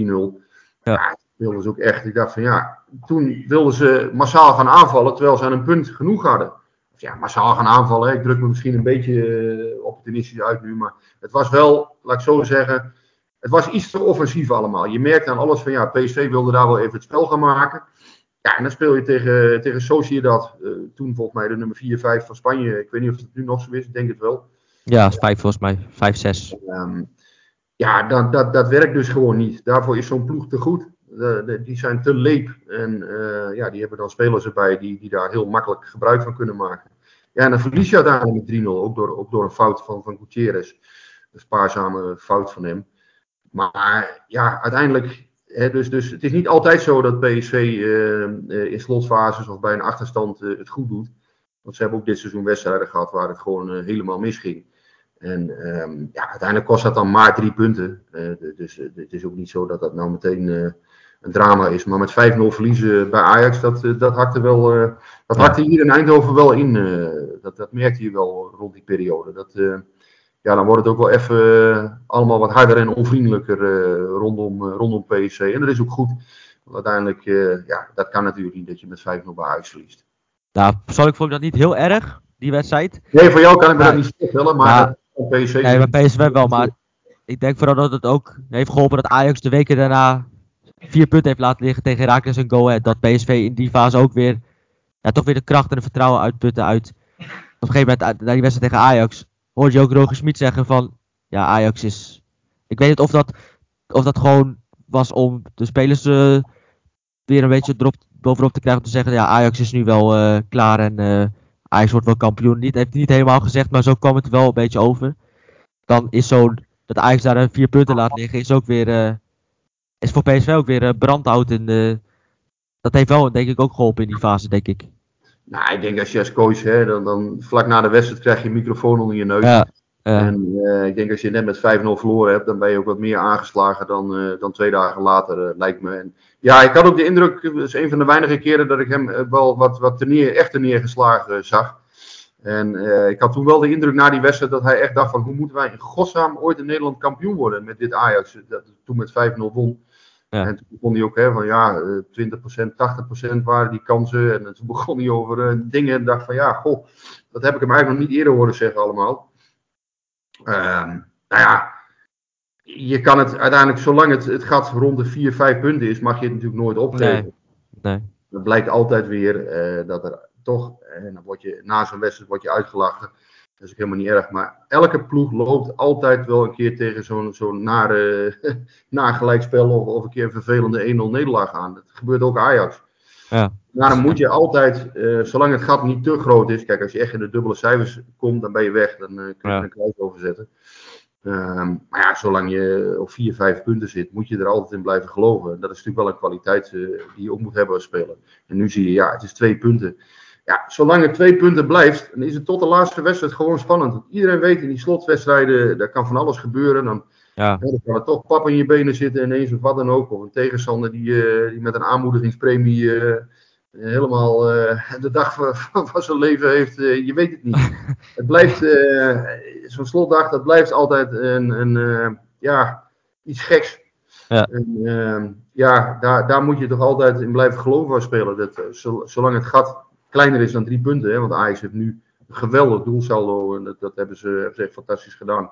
Ja. ja wilden ze ook echt. Ik dacht van ja, toen wilden ze massaal gaan aanvallen terwijl ze aan een punt genoeg hadden. Dus ja, massaal gaan aanvallen. Hè. Ik druk me misschien een beetje uh, opportunistisch uit nu, maar het was wel, laat ik zo zeggen, het was iets te offensief allemaal. Je merkte aan alles van ja, PSV wilde daar wel even het spel gaan maken. Ja, en dan speel je tegen, tegen Sociedad, uh, toen volgens mij de nummer 4, 5 van Spanje. Ik weet niet of het nu nog zo is, ik denk het wel. Ja, 5 volgens mij, 5, 6. Um, ja, dat, dat, dat werkt dus gewoon niet. Daarvoor is zo'n ploeg te goed. De, die zijn te leep. En uh, ja, die hebben dan spelers erbij die, die daar heel makkelijk gebruik van kunnen maken. Ja, en dan verlies je uiteindelijk met 3-0. Ook door, ook door een fout van, van Gutierrez. Een spaarzame fout van hem. Maar ja, uiteindelijk. Hè, dus, dus het is niet altijd zo dat PSV uh, in slotfases of bij een achterstand het goed doet. Want ze hebben ook dit seizoen wedstrijden gehad waar het gewoon helemaal misging. En um, ja, uiteindelijk kost dat dan maar drie punten. dus het is ook niet zo dat dat nou meteen een drama is. Maar met 5-0 verliezen bij Ajax, dat, eh, dat hakte, wel, uh, dat hakte hier in Eindhoven wel in. Uh, dat, dat merkte je wel rond die periode. Dat, ja, dan wordt het ook wel even allemaal wat harder en onvriendelijker rondom, rondom PSC. En dat is ook goed. Want uiteindelijk, ja, dat kan natuurlijk niet dat je met 5-0 bij huis verliest. Nou, persoonlijk vond ik dat niet heel erg, die wedstrijd. Nee, voor jou kan ik me dat niet voorstellen, maar, maar PSV... Nee, bij PSV wel, maar ik denk vooral dat het ook heeft geholpen dat Ajax de weken daarna vier punten heeft laten liggen tegen Herakles en Go Ahead. Dat PSV in die fase ook weer, ja, toch weer de kracht en de vertrouwen uitputten uit. Op een gegeven moment, na die wedstrijd tegen Ajax, hoorde je ook Roger Smit zeggen van, ja, Ajax is... Ik weet niet of dat, of dat gewoon was om de spelers uh, weer een beetje erop, bovenop te krijgen om te zeggen, ja, Ajax is nu wel uh, klaar en uh, Ajax wordt wel kampioen. Niet, heeft niet helemaal gezegd, maar zo kwam het wel een beetje over. Dan is zo'n dat Ajax daar vier punten laat liggen, is ook weer. Is voor PSV ook weer uh, brandhout. En, uh, dat heeft wel, denk ik, ook geholpen in die fase, denk ik. Nou, ik denk als je als coach, hè, dan, dan vlak na de wedstrijd krijg je een microfoon onder je neus. Ja, En ik denk als je net met 5-0 verloren hebt, dan ben je ook wat meer aangeslagen dan, dan twee dagen later, lijkt me. En, ja, ik had ook de indruk, het is een van de weinige keren dat ik hem wel wat, wat neer, echt neergeslagen zag. En ik had toen wel de indruk na die wedstrijd dat hij echt dacht van hoe moeten wij in godsnaam ooit in Nederland kampioen worden met dit Ajax. Dat toen met 5-0 won. Ja. En toen begon hij ook hè, van ja, 20%, 80% waren die kansen. En toen begon hij over uh, dingen en dacht van ja, goh, dat heb ik hem eigenlijk nog niet eerder horen zeggen allemaal. Uh, nou ja, je kan het uiteindelijk, zolang het, het gat rond de 4, 5 punten is, mag je het natuurlijk nooit opgeven. Nee. nee. Het blijkt altijd weer uh, dat er toch. En dan word je na zo'n wedstrijd word je uitgelachen. Dat is ook helemaal niet erg. Maar elke ploeg loopt altijd wel een keer tegen zo'n zo'n nare nagelijkspel of, of een keer een vervelende 1-0 nederlaag aan. Dat gebeurt ook Ajax. Ja. Dan moet je altijd, uh, zolang het gat niet te groot is, kijk, als je echt in de dubbele cijfers komt, dan ben je weg. Dan uh, kun je ja. een kruis overzetten. Um, maar ja, zolang je op 4, 5 punten zit, moet je er altijd in blijven geloven. En dat is natuurlijk wel een kwaliteit uh, die je ook moet hebben als speler. En nu zie je, ja, het is twee punten ja, zolang het twee punten blijft, dan is het tot de laatste wedstrijd gewoon spannend. Iedereen weet in die slotwedstrijden, daar kan van alles gebeuren. Dan, ja. dan kan er toch pap in je benen zitten ineens of wat dan ook. Of een tegenstander die, uh, die met een aanmoedigingspremie uh, helemaal uh, de dag van, van, zijn leven heeft. je weet het niet. het blijft, zo'n slotdag, dat blijft altijd een, een ja, iets geks. Ja, en, ja daar, daar moet je toch altijd in blijven geloven als speler. Dat, zolang het gat kleiner is dan drie punten. Hè, want Ajax heeft nu een geweldig doelsaldo. En dat, dat hebben, ze, hebben ze echt fantastisch gedaan.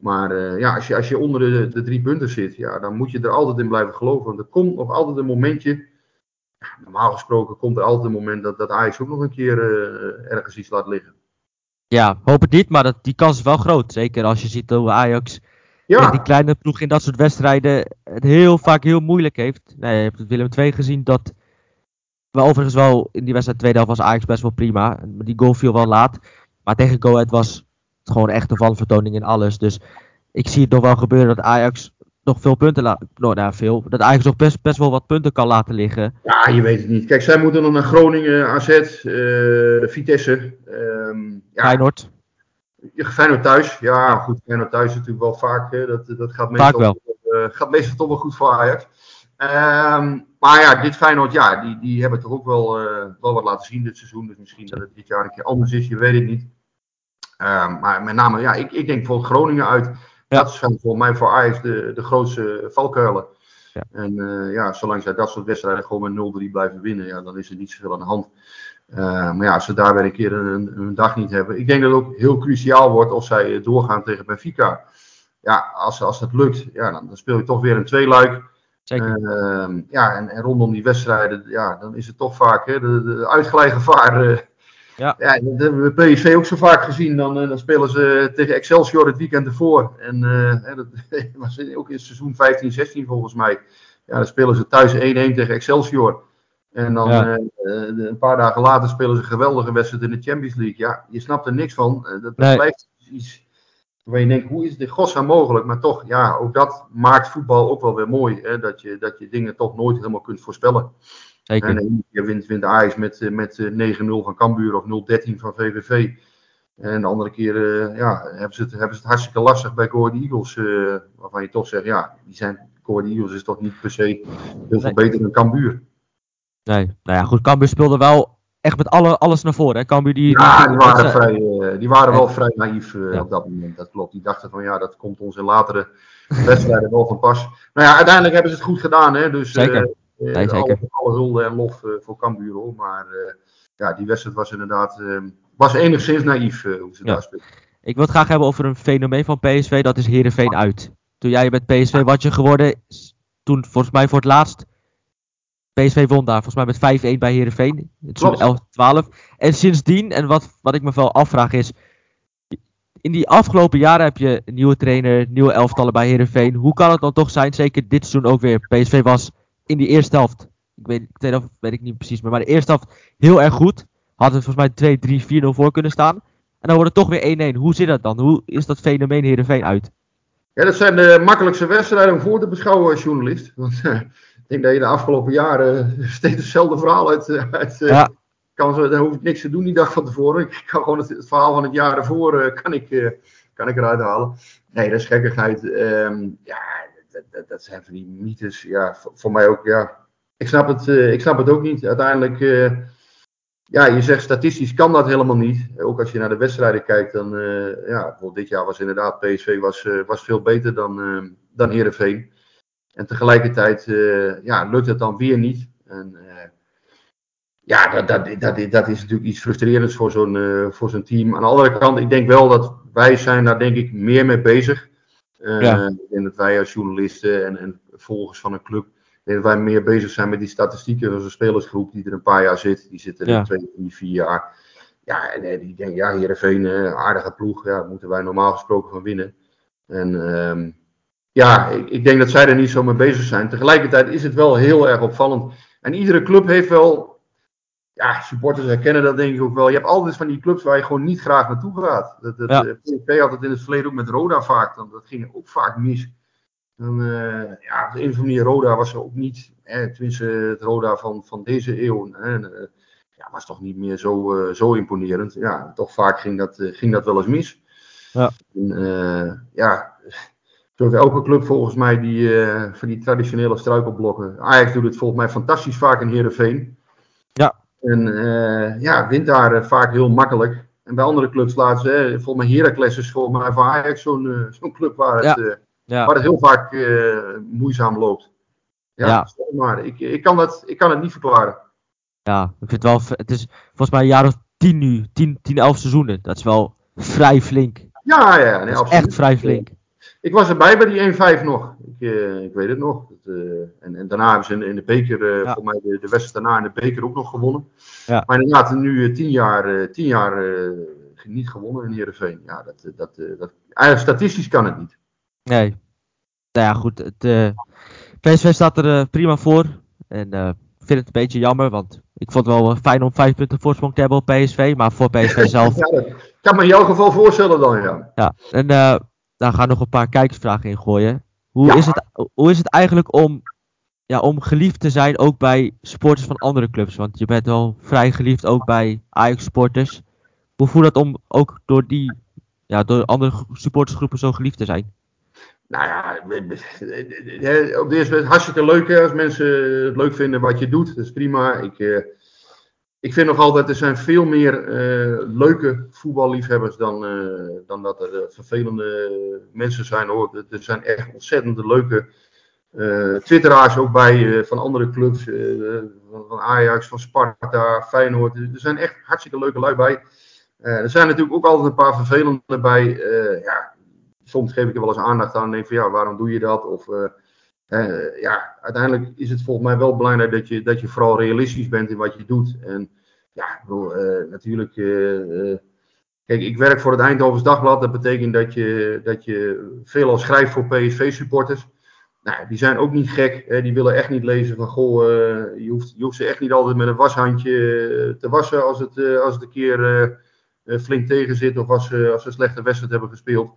Maar uh, ja, als je, als je onder de, de drie punten zit, ja, dan moet je er altijd in blijven geloven. Want er komt nog altijd een momentje. normaal gesproken komt er altijd een moment dat, dat Ajax ook nog een keer uh, ergens iets laat liggen. Ja, hoop het niet, maar dat, die kans is wel groot. Zeker als je ziet hoe Ajax ja. die kleine ploeg in dat soort wedstrijden het heel vaak heel moeilijk heeft. Nee, je hebt Willem II gezien dat maar overigens wel, in die wedstrijd tweede helft was Ajax best wel prima. Die goal viel wel laat. Maar tegen Go Ahead was het gewoon echt een valvertoning in alles. Dus ik zie het nog wel gebeuren dat Ajax nog veel punten laat. Nou, nou, veel. Dat Ajax nog best, best wel wat punten kan laten liggen. Ja, je weet het niet. Kijk, zij moeten dan naar Groningen, AZ, uh, Vitesse. Um, ja. Feyenoord. Feyenoord thuis. Ja, goed. Feyenoord thuis is natuurlijk wel vaak. dat, dat gaat, meestal, vaak wel. Uh, gaat meestal toch wel goed voor Ajax. Um, maar ja, dit Feyenoord, ja, die, die hebben toch ook wel, uh, wel wat laten zien dit seizoen. Dus misschien dat het dit jaar een keer anders is, je weet het niet. Um, maar met name, ja, ik, ik denk bijvoorbeeld Groningen uit. Ja. Dat is volgens mij voor Ajax de, de grootste valkuilen. Ja. En uh, ja, zolang zij dat soort wedstrijden gewoon met 0-3 blijven winnen, ja, dan is er niet zoveel aan de hand. Uh, maar ja, als ze daar weer een keer een, een, dag niet hebben. Ik denk dat het ook heel cruciaal wordt of zij doorgaan tegen Benfica. Ja, als, als dat lukt, ja, dan, dan speel je toch weer een tweeluik. Uh, ja, en, en, rondom die wedstrijden, ja, dan is het toch vaak hè, de, de uitgeleide gevaar. Uh, ja. ja, dat hebben we PSV ook zo vaak gezien. Dan, uh, dan spelen ze tegen Excelsior het weekend ervoor. En uh, dat was ook in seizoen 15, 16 volgens mij. Ja, dan spelen ze thuis 1-1 tegen Excelsior. En dan ja. een paar dagen later spelen ze een geweldige wedstrijd in de Champions League. Ja, je snapt er niks van. dat, dat nee. blijft iets Waar je denkt, hoe is dit godsnaam mogelijk? Maar toch, ja, ook dat maakt voetbal ook wel weer mooi. Hè? Dat, je, dat je dingen toch nooit helemaal kunt voorspellen. Zeker. En je wint, wint Ajax met, eh, met 9-0 eh, van Cambuur of 0-13 van VVV. En de andere keer uh, ja, hebben, ze het, hebben ze het hartstikke lastig bij Go Eagles. Uh, waarvan je toch zegt, ja, die zijn, Go Eagles is toch niet per se heel veel beter dan Cambuur. Nee, nou ja, goed, Cambuur speelde wel echt met alle, alles naar voren. Hè? Cambuur die, ja, die, waren, vrij, uh, die waren wel vrij naïef uh, op dat moment. Dat klopt. Die dachten van ja, dat komt ons in latere wedstrijden wel van pas. Nou ja, uiteindelijk hebben ze het goed gedaan. Hè? Dus, zeker. Nee, zeker. Alle, alle hulde en lof voor Cambuur. Hoor. Maar ja, die wedstrijd was inderdaad was enigszins naïef hoe ze ja. daar speelden. Ik wil het graag hebben over een fenomeen van PSV. Dat is Herenveen uit. Toen jij met PSV wat je geworden, toen volgens mij voor het laatst PSV won daar volgens mij met 5-1 bij Herenveen. Het 11-12. En sindsdien, en wat, wat ik me wel afvraag is. In die afgelopen jaren heb je een nieuwe trainer, nieuwe elftallen bij Herenveen. Hoe kan het dan toch zijn, zeker dit seizoen ook weer. PSV was in die eerste helft, ik weet, ik weet, weet ik niet precies meer, maar de eerste helft heel erg goed. Hadden volgens mij 2, 3, 4-0 voor kunnen staan. En dan wordt het toch weer 1-1. Hoe zit dat dan? Hoe is dat fenomeen Herenveen uit? Ja, dat zijn de makkelijkste wedstrijden om voor te beschouwen als journalist. Want ik denk dat je de afgelopen jaren steeds hetzelfde verhaal uit. Eh, uit ja. kan hoef ik niks te doen die dag van tevoren. Ik kan gewoon het, het verhaal van het jaar ervoor kan ik, kan ik eruit halen. Nee, dat is gekkigheid. Um, ja, dat, dat, dat, zijn van die mythes. Ja, voor, voor mij ook. Ja. Ik, snap het, ik snap het ook niet. Uiteindelijk ja, je zegt statistisch kan dat helemaal niet. Ook als je naar de wedstrijden kijkt, dan uh, ja, dit jaar was inderdaad PSV was, uh, was veel beter dan, uh, dan Heerenveen. En tegelijkertijd ja, lukt het dan weer niet. En, ja, dat, dat, dat, dat is natuurlijk iets frustrerends voor zo'n voor zo'n team. Aan de andere kant, ik denk wel dat wij zijn daar denk ik meer mee bezig. Ja. Ik denk dat wij als journalisten en, en volgers van een club dat wij meer bezig zijn met die statistieken. als een spelersgroep die er een paar jaar zit. Die zitten er ja. twee, drie, vier jaar. Ja, en die denken, ja, Heerenveen, aardige ploeg. Ja, moeten wij normaal gesproken van winnen. En um, ja, ik, ik, denk dat zij er niet zo mee bezig zijn. Tegelijkertijd is het wel heel erg opvallend. En iedere club heeft wel, ja, supporters herkennen dat denk ik ook wel. Je hebt altijd van die clubs waar je gewoon niet graag naartoe gaat. Dat, dat, ja. PSV had het in het verleden ook met Roda vaak. Dan, dat ging ook vaak mis. Dan, uh, ja, op de een of andere manier, Roda was er ook niet, hè, tenminste het Roda van, van deze eeuw, hè, uh, ja, was toch niet meer zo, uh, zo imponerend. Ja, toch vaak ging dat, ging dat wel eens mis. Ja, en, ja zoals elke club volgens mij die, van die traditionele struikelblokken. Ajax doet het volgens mij fantastisch vaak in Heerenveen. Ja. En ja, wint daar vaak heel makkelijk. En bij andere clubs laten ze, volgens mij Heracles is volgens mij van Ajax zo'n zo'n club waar het... Ja ja. Waar het heel vaak uh, moeizaam loopt. Ja, ja. maar. Ik, ik, kan dat, ik kan het niet verklaren. Ja, ik vind het wel. Het is volgens mij een jaar of tien nu. 10, 10 11 seizoenen. Dat is wel vrij flink. Ja, ja, nee, absoluut. Echt vrij flink. Ik was erbij bij die 1-5 nog. Ik, uh, ik weet het nog. Uh, en, en, daarna hebben ze in, in de beker, uh, ja. voor mij de, de wedstrijd daarna in de beker ook nog gewonnen. Ja. Maar inderdaad, nu tien jaar, tien jaar niet gewonnen in Heerenveen. Ja, dat, dat, dat, eigenlijk statistisch kan het niet. Nee. Nou ja, goed. Het, eh, PSV staat er prima voor. En ik vind het een beetje jammer, want ik vond het wel fijn om vijf punten voorsprong te hebben op PSV. Maar voor PSV zelf... ja, dat kan me in jouw geval voorstellen dan, ja. Ja, en daar gaan nog een paar kijkersvragen in gooien. Hoe, ja. is, het, hoe is het eigenlijk om, ja, om geliefd te zijn ook bij sporters van andere clubs? Want je bent wel vrij geliefd ook bij Ajax-sporters. Hoe voelt het om ook door die ja, door andere supportersgroepen zo geliefd te zijn? Nou ja, op de eerste hartstikke leuk als mensen het leuk vinden wat je doet. Dat is prima. Ik, ik vind nog altijd, er zijn veel meer uh, leuke voetballiefhebbers dan, uh, dan dat er vervelende mensen zijn. Hoor. Er zijn echt ontzettend leuke twitteraars ook bij van andere clubs. van Ajax, van Sparta, Feyenoord. Er zijn echt hartstikke leuke lui bij. er zijn natuurlijk ook altijd een paar vervelende bij. ja, soms geef ik er wel eens aandacht aan en denk van ja, waarom doe je dat? Of uh, ja, uiteindelijk is het volgens mij wel belangrijk dat je, dat je vooral realistisch bent in wat je doet. En ja, bedoel, uh, natuurlijk. Uh, kijk, ik werk voor het Eindhovens Dagblad. Dat betekent dat je, dat je veelal schrijft voor PSV-supporters. Nou, die zijn ook niet gek. Hè? Die willen echt niet lezen van goh, je, hoeft, je hoeft ze echt niet altijd met een washandje te wassen als het, als het een keer flink tegen zit of als, als ze een slechte wedstrijd hebben gespeeld.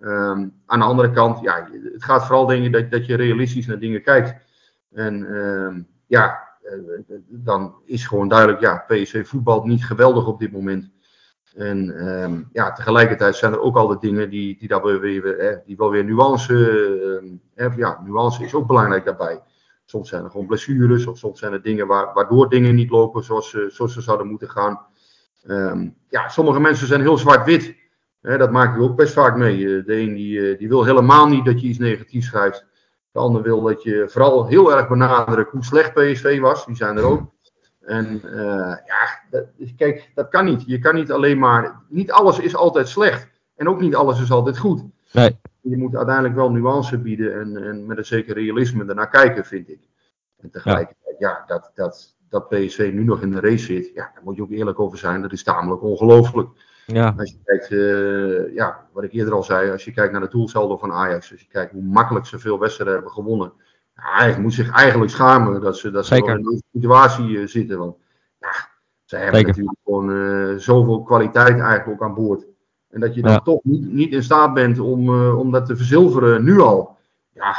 Um, aan de andere kant, ja, het gaat vooral ik dat, dat je realistisch naar dingen kijkt. En um, ja, uh, dan is gewoon duidelijk, ja, PSV voetbalt niet geweldig op dit moment. En um, ja, tegelijkertijd zijn er ook altijd dingen die, die, daar weer, hè, die wel weer nuance, uh, ja, nuance is ook belangrijk daarbij. Soms zijn er gewoon blessures, of soms zijn er dingen waar, waardoor dingen niet lopen zoals, zoals ze zouden moeten gaan. Ehm, ja, sommige mensen zijn heel zwart-wit. Dat maak ik ook best vaak mee. De een die, die wil helemaal niet dat je iets negatiefs schrijft. De ander wil dat je vooral heel erg benadrukt hoe slecht PSV was. Die zijn er ook. En uh, ja, dat, kijk, dat kan niet. Je kan niet alleen maar. Niet alles is altijd slecht. En ook niet alles is altijd goed. Nee. Je moet uiteindelijk wel nuance bieden en, en met een zeker realisme ernaar kijken, vind ik. En tegelijkertijd, ja, dat, dat, dat PSV nu nog in de race zit, ja, daar moet je ook eerlijk over zijn. Dat is tamelijk ongelooflijk. Ja. Als je kijkt, uh, ja, wat ik eerder al zei, als je kijkt naar de doelsaldo van Ajax, als je kijkt hoe makkelijk ze veel wedstrijden hebben gewonnen, hij moet zich eigenlijk schamen dat ze, dat ze in deze situatie uh, zitten. Want ja, ze hebben Zeker. natuurlijk gewoon uh, zoveel kwaliteit eigenlijk ook aan boord. En dat je dan ja. toch niet, niet in staat bent om, uh, om dat te verzilveren nu al. Ja,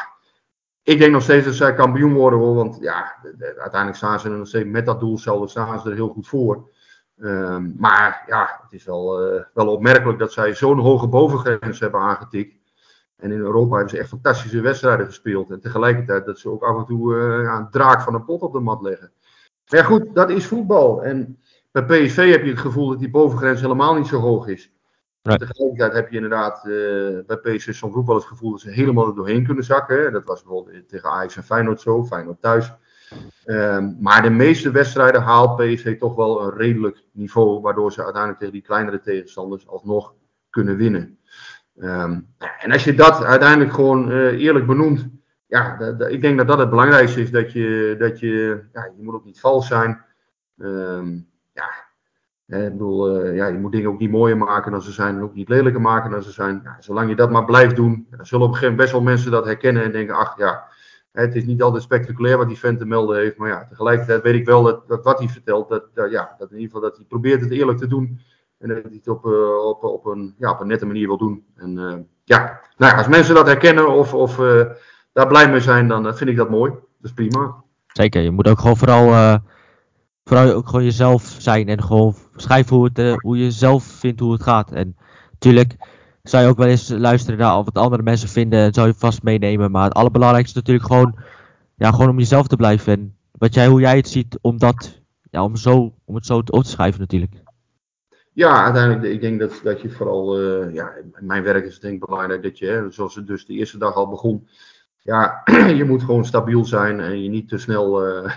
ik denk nog steeds dat zij kampioen worden hoor. Want ja, uiteindelijk staan ze er nog steeds met dat doel zelf staan ze er heel goed voor. Um, maar ja, het is wel, wel opmerkelijk dat zij zo'n hoge bovengrens hebben aangetikt. En in Europa hebben ze echt fantastische wedstrijden gespeeld. En tegelijkertijd dat ze ook af en toe uh, ja, een draak van een pot op de mat leggen. Maar ja, goed, dat is voetbal. En bij PSV heb je het gevoel dat die bovengrens helemaal niet zo hoog is. Right. Tegelijkertijd heb je inderdaad uh, bij PSV soms ook wel het gevoel dat ze helemaal er doorheen kunnen zakken. Hè. Dat was bijvoorbeeld tegen Ajax en Feyenoord zo, Feyenoord thuis. Um, maar de meeste wedstrijden haalt PSV toch wel een redelijk niveau, waardoor ze uiteindelijk tegen die kleinere tegenstanders alsnog kunnen winnen. Um, en als je dat uiteindelijk gewoon uh, eerlijk benoemt, ja, ik denk dat dat het belangrijkste is. Dat je, dat je, ja, je moet ook niet vals zijn. Um, ja, ik bedoel, uh, ja, je moet dingen ook niet mooier maken dan ze zijn en ook niet lelijker maken dan ze zijn. Ja, zolang je dat maar blijft doen, zullen op een gegeven moment best wel mensen dat herkennen en denken, ach ja, het is niet altijd spectaculair wat die vent te melden heeft. Maar ja, tegelijkertijd weet ik wel dat, dat wat hij vertelt, dat, ja, dat in ieder geval dat hij probeert het eerlijk te doen. En dat hij het op, uh, op, op, een, ja, op een nette manier wil doen. En uh, ja, nou als mensen dat herkennen of, of uh, daar blij mee zijn, dan vind ik dat mooi. Dat is prima. Zeker, je moet ook gewoon vooral, vooral ook gewoon jezelf zijn. En gewoon schrijven hoe, hoe je zelf vindt hoe het gaat. En natuurlijk zou je ook wel eens luisteren naar wat andere mensen vinden. En zou je vast meenemen. Maar het allerbelangrijkste is natuurlijk gewoon, ja, gewoon om jezelf te blijven. En wat jij, hoe jij het ziet, om, dat, ja, om, zo, om het zo op te schrijven natuurlijk. Ja, uiteindelijk, ik denk dat, dat je vooral, uh, ja, mijn werk is denk ik belangrijk dat je, hè, zoals het dus de eerste dag al begon, ja, je moet gewoon stabiel zijn en je niet te snel, uh,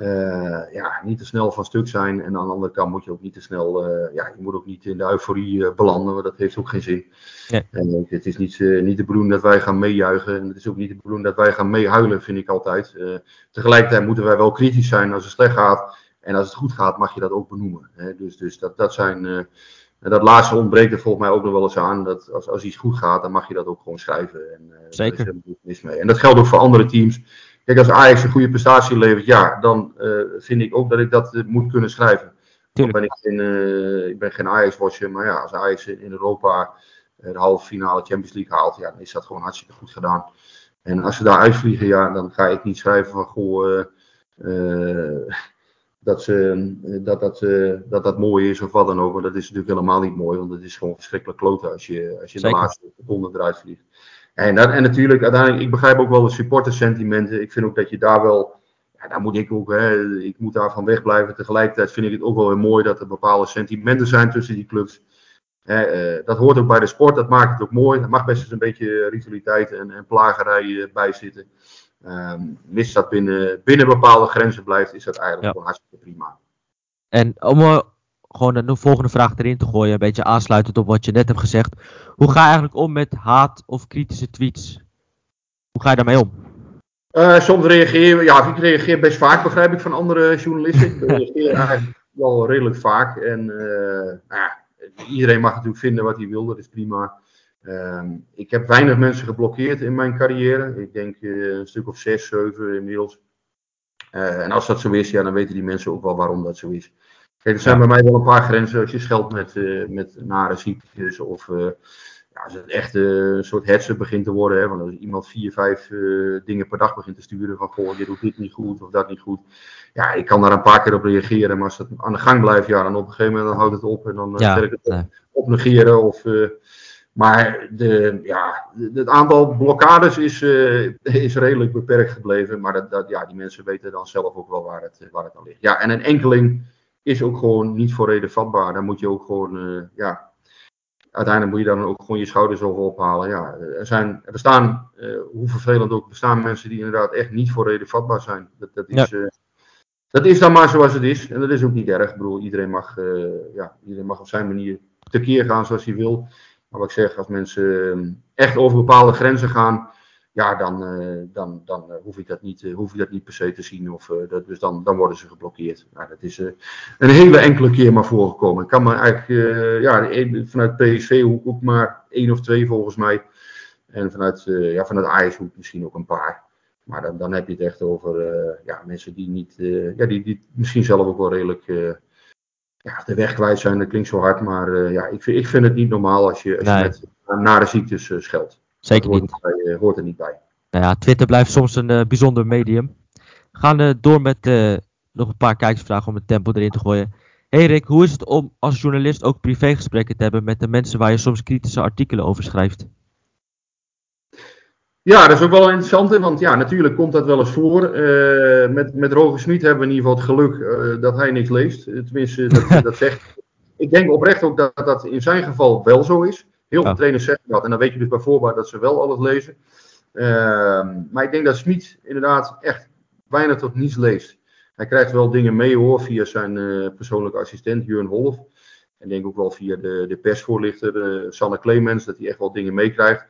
uh, ja, niet te snel van stuk zijn. En aan de andere kant moet je ook niet te snel, ja, je moet ook niet in de euforie belanden, want dat heeft ook geen zin. Ja. En het is niet, niet de bedoeling dat wij gaan meejuichen en het is ook niet de bedoeling dat wij gaan meehuilen, vind ik altijd. tegelijkertijd moeten wij wel kritisch zijn als het slecht gaat. En als het goed gaat, mag je dat ook benoemen. Hè? Dus, dus dat, dat zijn. Uh, dat laatste ontbreekt er volgens mij ook nog wel eens aan. Dat als, als iets goed gaat, dan mag je dat ook gewoon schrijven. En, Zeker. Daar is mee. En dat geldt ook voor andere teams. Kijk, als Ajax een goede prestatie levert, ja, dan uh, vind ik ook dat ik dat moet kunnen schrijven. Ben ik, in, ik ben geen Ajax-watcher, maar ja, als Ajax in Europa de halve finale Champions League haalt, ja, dan is dat gewoon hartstikke goed gedaan. En als ze daar uitvliegen, ja, dan ga ik niet schrijven van, goh, dat, ze, dat, dat, dat dat mooi is of wat dan ook. Maar dat is natuurlijk helemaal niet mooi, want het is gewoon verschrikkelijk kloten als je, als je de laatste seconde eruit vliegt. En, dat, en natuurlijk, uiteindelijk, ik begrijp ook wel de supportersentimenten. Ik vind ook dat je daar wel, ja, daar moet ik ook, hè, ik moet daarvan wegblijven. Tegelijkertijd vind ik het ook wel weer mooi dat er bepaalde sentimenten zijn tussen die clubs. Hè, uh, dat hoort ook bij de sport, dat maakt het ook mooi. Er mag best eens een beetje ritualiteit en, en plagerij bij zitten. Um, mits dat binnen, binnen bepaalde grenzen blijft, is dat eigenlijk ja. gewoon hartstikke prima. En om uh, gewoon een volgende vraag erin te gooien, een beetje aansluitend op wat je net hebt gezegd. Hoe ga je eigenlijk om met haat of kritische tweets? Hoe ga je daarmee om? Uh, soms reageer ja, ik reageer best vaak, begrijp ik, van andere journalisten. Ik reageer eigenlijk wel redelijk vaak. En uh, nou ja, iedereen mag natuurlijk vinden wat hij wil, dat is prima. Um, ik heb weinig mensen geblokkeerd in mijn carrière. Ik denk uh, een stuk of zes, zeven inmiddels. En als dat zo is, ja, dan weten die mensen ook wel waarom dat zo is. Kijk, er zijn bij mij wel een paar grenzen. Als je scheldt met, uh, met nare ziektes of ja, als het echt een soort hetsen begint te worden. Hè, want als iemand vier, vijf dingen per dag begint te sturen van goh, je doet dit niet goed of dat niet goed. Ja, ik kan daar een paar keer op reageren. Maar als dat aan de gang blijft, ja, dan op een gegeven moment dan houdt het op. En dan ja, ik het op, nee. op negeren of Maar de, ja, het aantal blokkades is, is redelijk beperkt gebleven. Maar dat, dat, ja, die mensen weten dan zelf ook wel waar het, waar het aan ligt. Ja, en een enkeling is ook gewoon niet voor reden vatbaar. Dan moet je ook gewoon, ja, uiteindelijk moet je dan ook gewoon je schouders over ophalen. Ja, er, zijn, er bestaan, uh, hoe vervelend ook, bestaan mensen die inderdaad echt niet voor reden vatbaar zijn. Dat, dat is, ja. uh, dat is dan maar zoals het is. En dat is ook niet erg. Ik bedoel, iedereen mag, uh, ja, iedereen mag op zijn manier tekeer gaan zoals hij wil. Maar wat ik zeg, als mensen echt over bepaalde grenzen gaan, ja, dan, uh, dan, dan uh, hoef, ik dat niet, uh, hoef ik dat niet per se te zien. Of, dat, dus dan, dan worden ze geblokkeerd. Nou, dat is een hele enkele keer maar voorgekomen. Ik kan me eigenlijk ja, vanuit PSV ook maar één of twee volgens mij. En vanuit, ja, vanuit Ajax misschien ook een paar. Maar dan, dan heb je het echt over ja, mensen die, niet, ja, die, die misschien zelf ook wel redelijk ja, de weg kwijt zijn. Dat klinkt zo hard, maar ja, ik, ik vind het niet normaal als je, als nee. je met nare ziektes scheldt. Zeker niet. Hoort, bij, hoort er niet bij. Nou ja, Twitter blijft soms een uh, bijzonder medium. We gaan uh, door met uh, nog een paar kijkersvragen om het tempo erin te gooien. Hey Rick, hoe is het om als journalist ook privégesprekken te hebben met de mensen waar je soms kritische artikelen over schrijft? Ja, dat is ook wel interessant, want ja, natuurlijk komt dat wel eens voor. met, met Roger Smit hebben we in ieder geval het geluk dat hij niks leest. Tenminste, dat, dat zegt. Ik denk oprecht ook dat dat in zijn geval wel zo is. Heel veel trainers zeggen dat. En dan weet je dus bij voorbaat dat ze wel alles lezen. Uh, maar ik denk dat Smit inderdaad echt weinig tot niets leest. Hij krijgt wel dingen mee hoor, via zijn uh, persoonlijke assistent Jurn Wolf. En denk ook wel via de, de persvoorlichter uh, Sanne Clemens, dat hij echt wel dingen meekrijgt.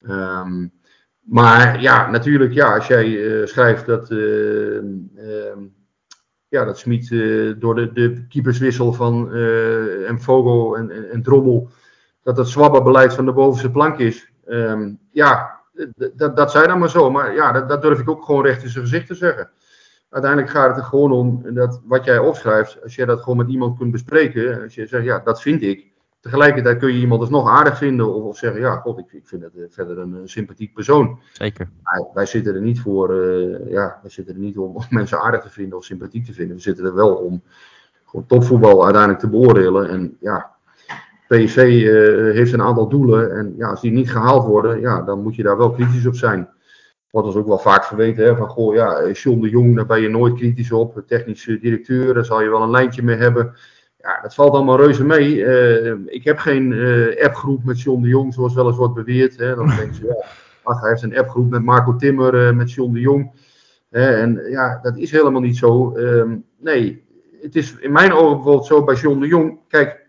Um, maar ja, natuurlijk, ja, als jij uh, schrijft dat, ehm, ja, dat Smit door de, de keeperswissel van en Vogel en, en, en Drommel dat het zwabberbeleid van de bovenste plank is. Um, ja, dat, zei dan maar zo. Maar ja, dat, dat, durf ik ook gewoon recht in zijn gezicht te zeggen. Uiteindelijk gaat het er gewoon om dat wat jij opschrijft, als jij dat gewoon met iemand kunt bespreken, als je zegt, ja, dat vind ik. Tegelijkertijd kun je iemand dus nog aardig vinden of, of zeggen, ja, god, ik, ik vind het uh, verder een, een, sympathiek persoon. Zeker. Maar wij zitten er niet voor, uh, ja, wij zitten er niet om, om mensen aardig te vinden of sympathiek te vinden. We zitten er wel om gewoon topvoetbal uiteindelijk te beoordelen. En ja, PSV uh, heeft een aantal doelen en ja, als die niet gehaald worden, ja, dan moet je daar wel kritisch op zijn. Wordt ons ook wel vaak verweten, hè, van goh, ja, John de Jong, daar ben je nooit kritisch op. Technische directeur, daar zal je wel een lijntje mee hebben. Ja, dat valt allemaal reuze mee. Uh, ik heb geen uh, appgroep met John de Jong, zoals wel eens wordt beweerd. Hè. Dan denken ze, ja, ach, hij heeft een appgroep met Marco Timmer, met John de Jong. en ja, dat is helemaal niet zo. Ehm, nee, het is in mijn ogen bijvoorbeeld zo bij John de Jong. Kijk,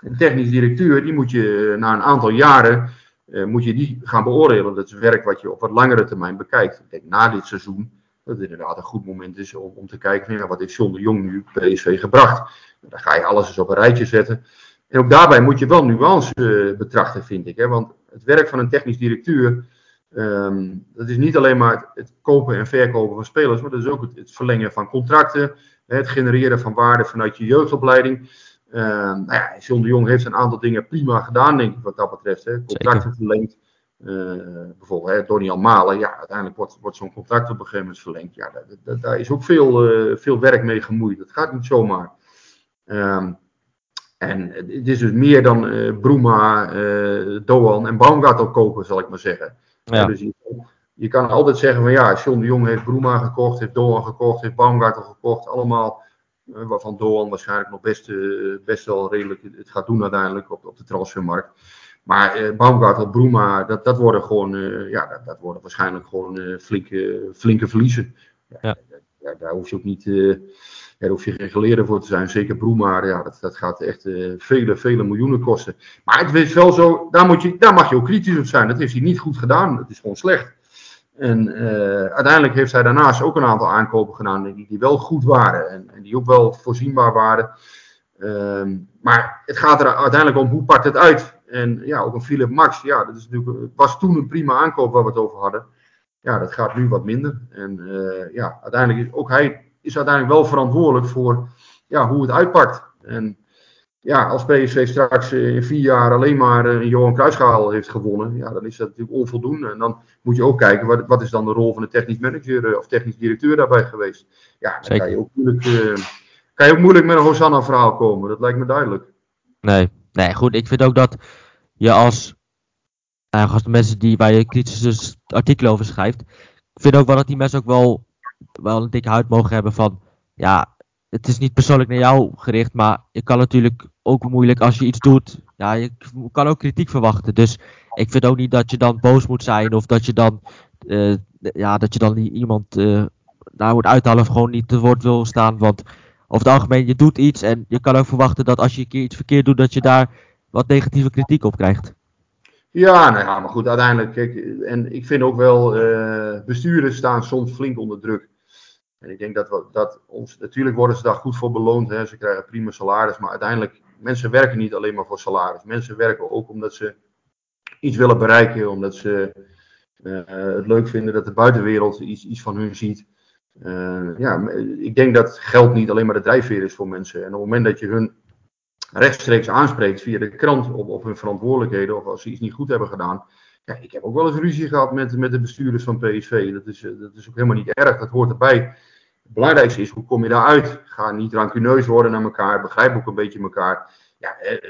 een technisch directeur, die moet je na een aantal jaren uh, moet je die gaan beoordelen. Dat is werk wat je op wat langere termijn bekijkt. Ik denk na dit seizoen dat het inderdaad een goed moment is om, om te kijken wat heeft John de Jong nu PSV gebracht. Dan ga je alles eens op een rijtje zetten. En ook daarbij moet je wel nuance uh, betrachten, vind ik. Hè? Want het werk van een technisch directeur, um, dat is niet alleen maar het, kopen en verkopen van spelers, maar dat is ook het verlengen van contracten, het genereren van waarde vanuit je jeugdopleiding. Uh, nou ja, John de Jong heeft een aantal dingen prima gedaan, denk ik, wat dat betreft. Hè. Contracten verlengd. Uh, bijvoorbeeld hè, Donny Malen, ja, uiteindelijk wordt, wordt zo'n contract op een gegeven moment verlengd. Ja, daar, is ook veel, uh, veel werk mee gemoeid. Dat gaat niet zomaar. Um, en het is dus meer dan uh, Bruma, Doan en Baumgartel kopen, zal ik maar zeggen. Ja. Dus je, je, kan altijd zeggen van ja, John de Jong heeft Bruma gekocht, heeft Doan gekocht, heeft Baumgartel gekocht. Allemaal eh, waarvan Doan waarschijnlijk nog best, eh, best wel redelijk het gaat doen uiteindelijk op, op de transfermarkt. Maar uh, Baumgartel, Bruma, dat, dat worden gewoon, uh, ja, dat, dat, worden waarschijnlijk gewoon uh, flinke, flinke verliezen. Ja, ja. daar hoef je ook niet, daar hoef je geen geleerde voor te zijn. Zeker Bruma, ja, dat, dat gaat echt vele, vele miljoenen kosten. Maar het is wel zo, daar, moet je, daar mag je ook kritisch op zijn. Dat heeft hij niet goed gedaan, het is gewoon slecht. En uh, uiteindelijk heeft hij daarnaast ook een aantal aankopen gedaan die, die wel goed waren en, en die ook wel voorzienbaar waren. Uh, maar het gaat er uiteindelijk om hoe pakt het uit. En ja, ook een Philip Max, ja, dat is natuurlijk, was toen een prima aankoop waar we het over hadden. Ja, dat gaat nu wat minder. En uh, ja, uiteindelijk is ook hij is uiteindelijk wel verantwoordelijk voor ja, hoe het uitpakt. En ja, als PSV straks eh, in vier jaar alleen maar eh, een Johan Cruijffschaal heeft gewonnen, ja, dan is dat natuurlijk onvoldoende. En dan moet je ook kijken, wat, wat is dan de rol van de technisch manager eh, of technisch directeur daarbij geweest? Ja, dan kan je, ook moeilijk, uh, kan je ook moeilijk met een Hosanna-verhaal komen, dat lijkt me duidelijk. Nee, nee, goed, ik vind ook dat je als Nou, als de mensen die, waar je kritische artikelen over schrijft. Ik vind ook wel dat die mensen ook wel, wel een dikke huid mogen hebben van. Ja, het is niet persoonlijk naar jou gericht, maar je kan natuurlijk ook moeilijk als je iets doet. Ja, je kan ook kritiek verwachten. Dus ik vind ook niet dat je dan boos moet zijn of dat je dan, uh, ja, dat je dan iemand uh, daar moet uithalen of gewoon niet te woord wil staan. Want over het algemeen, je doet iets en je kan ook verwachten dat als je een keer iets verkeerd doet, dat je daar wat negatieve kritiek op krijgt. Ja, nou ja, maar goed, uiteindelijk, kijk, en ik vind ook wel, uh, bestuurders staan soms flink onder druk. En ik denk dat, we, dat ons, natuurlijk worden ze daar goed voor beloond, hè. ze krijgen prima salaris, maar uiteindelijk, mensen werken niet alleen maar voor salaris. Mensen werken ook omdat ze iets willen bereiken, omdat ze uh, het leuk vinden dat de buitenwereld iets, iets van hun ziet. Uh, ja, ik denk dat geld niet alleen maar de drijfveer is voor mensen. En op het moment dat je hun rechtstreeks aanspreekt via de krant op, op hun verantwoordelijkheden of als ze iets niet goed hebben gedaan. Ja, ik heb ook wel eens ruzie gehad met, met de bestuurders van PSV. Dat is, dat is ook helemaal niet erg, dat hoort erbij. Het belangrijkste is, hoe kom je daaruit? Ga niet rancuneus worden naar elkaar, begrijp ook een beetje elkaar. Ja, eh, eh,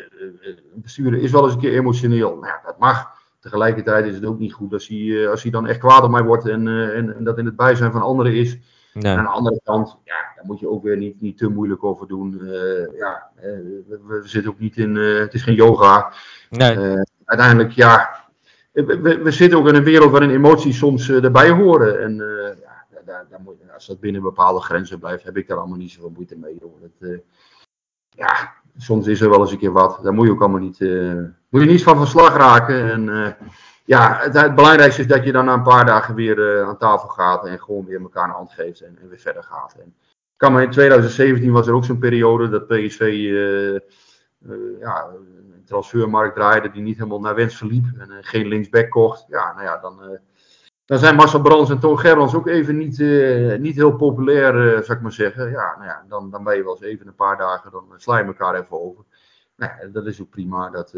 een bestuurder is wel eens een keer emotioneel. Nou, ja, dat mag. Tegelijkertijd is het ook niet goed als hij, als hij dan echt kwaad op mij wordt en, en, en dat in het bijzijn van anderen is. Nee. aan de andere kant, ja, daar moet je ook weer niet, niet te moeilijk over doen. Uh, ja, uh, we, we, zitten ook niet in, uh, het is geen yoga. Nee. uiteindelijk, ja, we, we, zitten ook in een wereld waarin emoties soms erbij horen. En ja, moet, als dat binnen bepaalde grenzen blijft, heb ik daar allemaal niet zoveel moeite mee. Dat, ja, soms is er wel eens een keer wat. Daar moet je ook allemaal niet, moet je niet van verslag raken. En ja, het, belangrijkste is dat je dan na een paar dagen weer aan tafel gaat en gewoon weer elkaar een hand geeft en, weer verder gaat. En, kan maar in 2017 was er ook zo'n periode dat PSV ja, een transfermarkt draaide die niet helemaal naar wens verliep en geen linksback kocht. Ja, nou ja, dan, dan zijn Marcel Brands en Toon Gerrans ook even niet, niet heel populair, zou ik maar zeggen. Ja, nou ja, dan, dan ben je wel eens even een paar dagen, dan sla je elkaar even over. Nou ja, dat is ook prima, dat,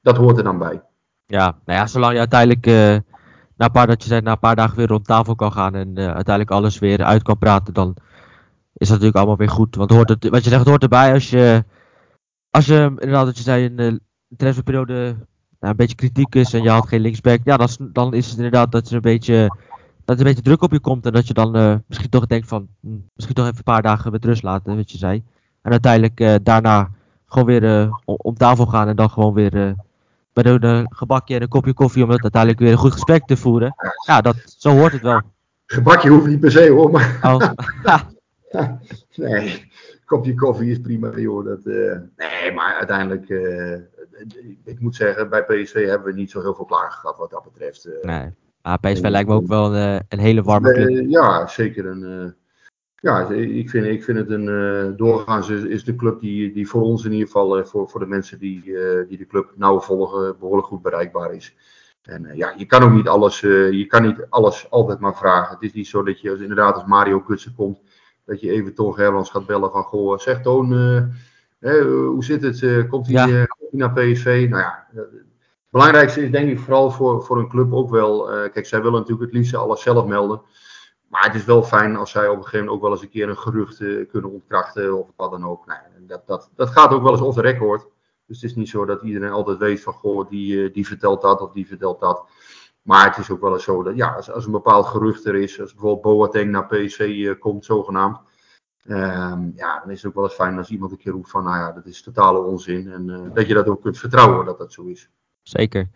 dat hoort er dan bij. Ja, nou ja, zolang je uiteindelijk na, een paar, dat je zei, na een paar dagen weer rond tafel kan gaan en uiteindelijk alles weer uit kan praten, dan is dat natuurlijk allemaal weer goed. Want hoort het, wat je zegt, hoort erbij als je, als je inderdaad, dat je zei, de transferperiode nou, een beetje kritiek is en je had geen linksback, ja, dan, dan is het inderdaad dat er een beetje, dat er een beetje druk op je komt en dat je dan uh, misschien toch denkt van, hm, misschien toch even een paar dagen met rust laten, wat je zei. En uiteindelijk daarna gewoon weer om tafel gaan en dan gewoon weer met een gebakje en een kopje koffie om het uiteindelijk weer een goed gesprek te voeren. Ja, dat, zo hoort het wel. Gebakje hoeft niet per se hoor, maar... Oh. nee, kopje koffie is prima joh. Dat, nee, maar uiteindelijk, ik moet zeggen, bij PSV hebben we niet zo heel veel klagen gehad wat dat betreft. Uh... nee, maar PSV lijkt me ook wel een, een hele warme club. ja, zeker een ja, ik vind, ik vind het een. Uh, doorgaans is, is, de club die, die voor ons in ieder geval, uh, voor, voor de mensen die, uh, die de club nauw volgen, behoorlijk goed bereikbaar is. En ja, je kan ook niet alles, je kan niet alles altijd maar vragen. Het is niet zo dat je als, inderdaad als Mario Kutsen komt, dat je even Toon Gerlands gaat bellen van, goh, zeg Toon, hoe zit het? komt hij ja. naar PSV? Nou ja, het belangrijkste is denk ik vooral voor, voor een club ook wel, kijk, zij willen natuurlijk het liefst alles zelf melden. Maar het is wel fijn als zij op een gegeven moment ook wel eens een keer een gerucht uh, kunnen ontkrachten of wat dan ook. Nou, dat, dat, dat gaat ook wel eens off the record. Dus het is niet zo dat iedereen altijd weet van, goh, die, uh, die vertelt dat of die vertelt dat. Maar het is ook wel eens zo dat, ja, als, als een bepaald gerucht er is, als bijvoorbeeld Boateng naar PSV komt, zogenaamd. Um, ja, dan is het ook wel eens fijn als iemand een keer roept van, nou ja, dat is totale onzin. En uh, dat je dat ook kunt vertrouwen dat dat zo is. Zeker.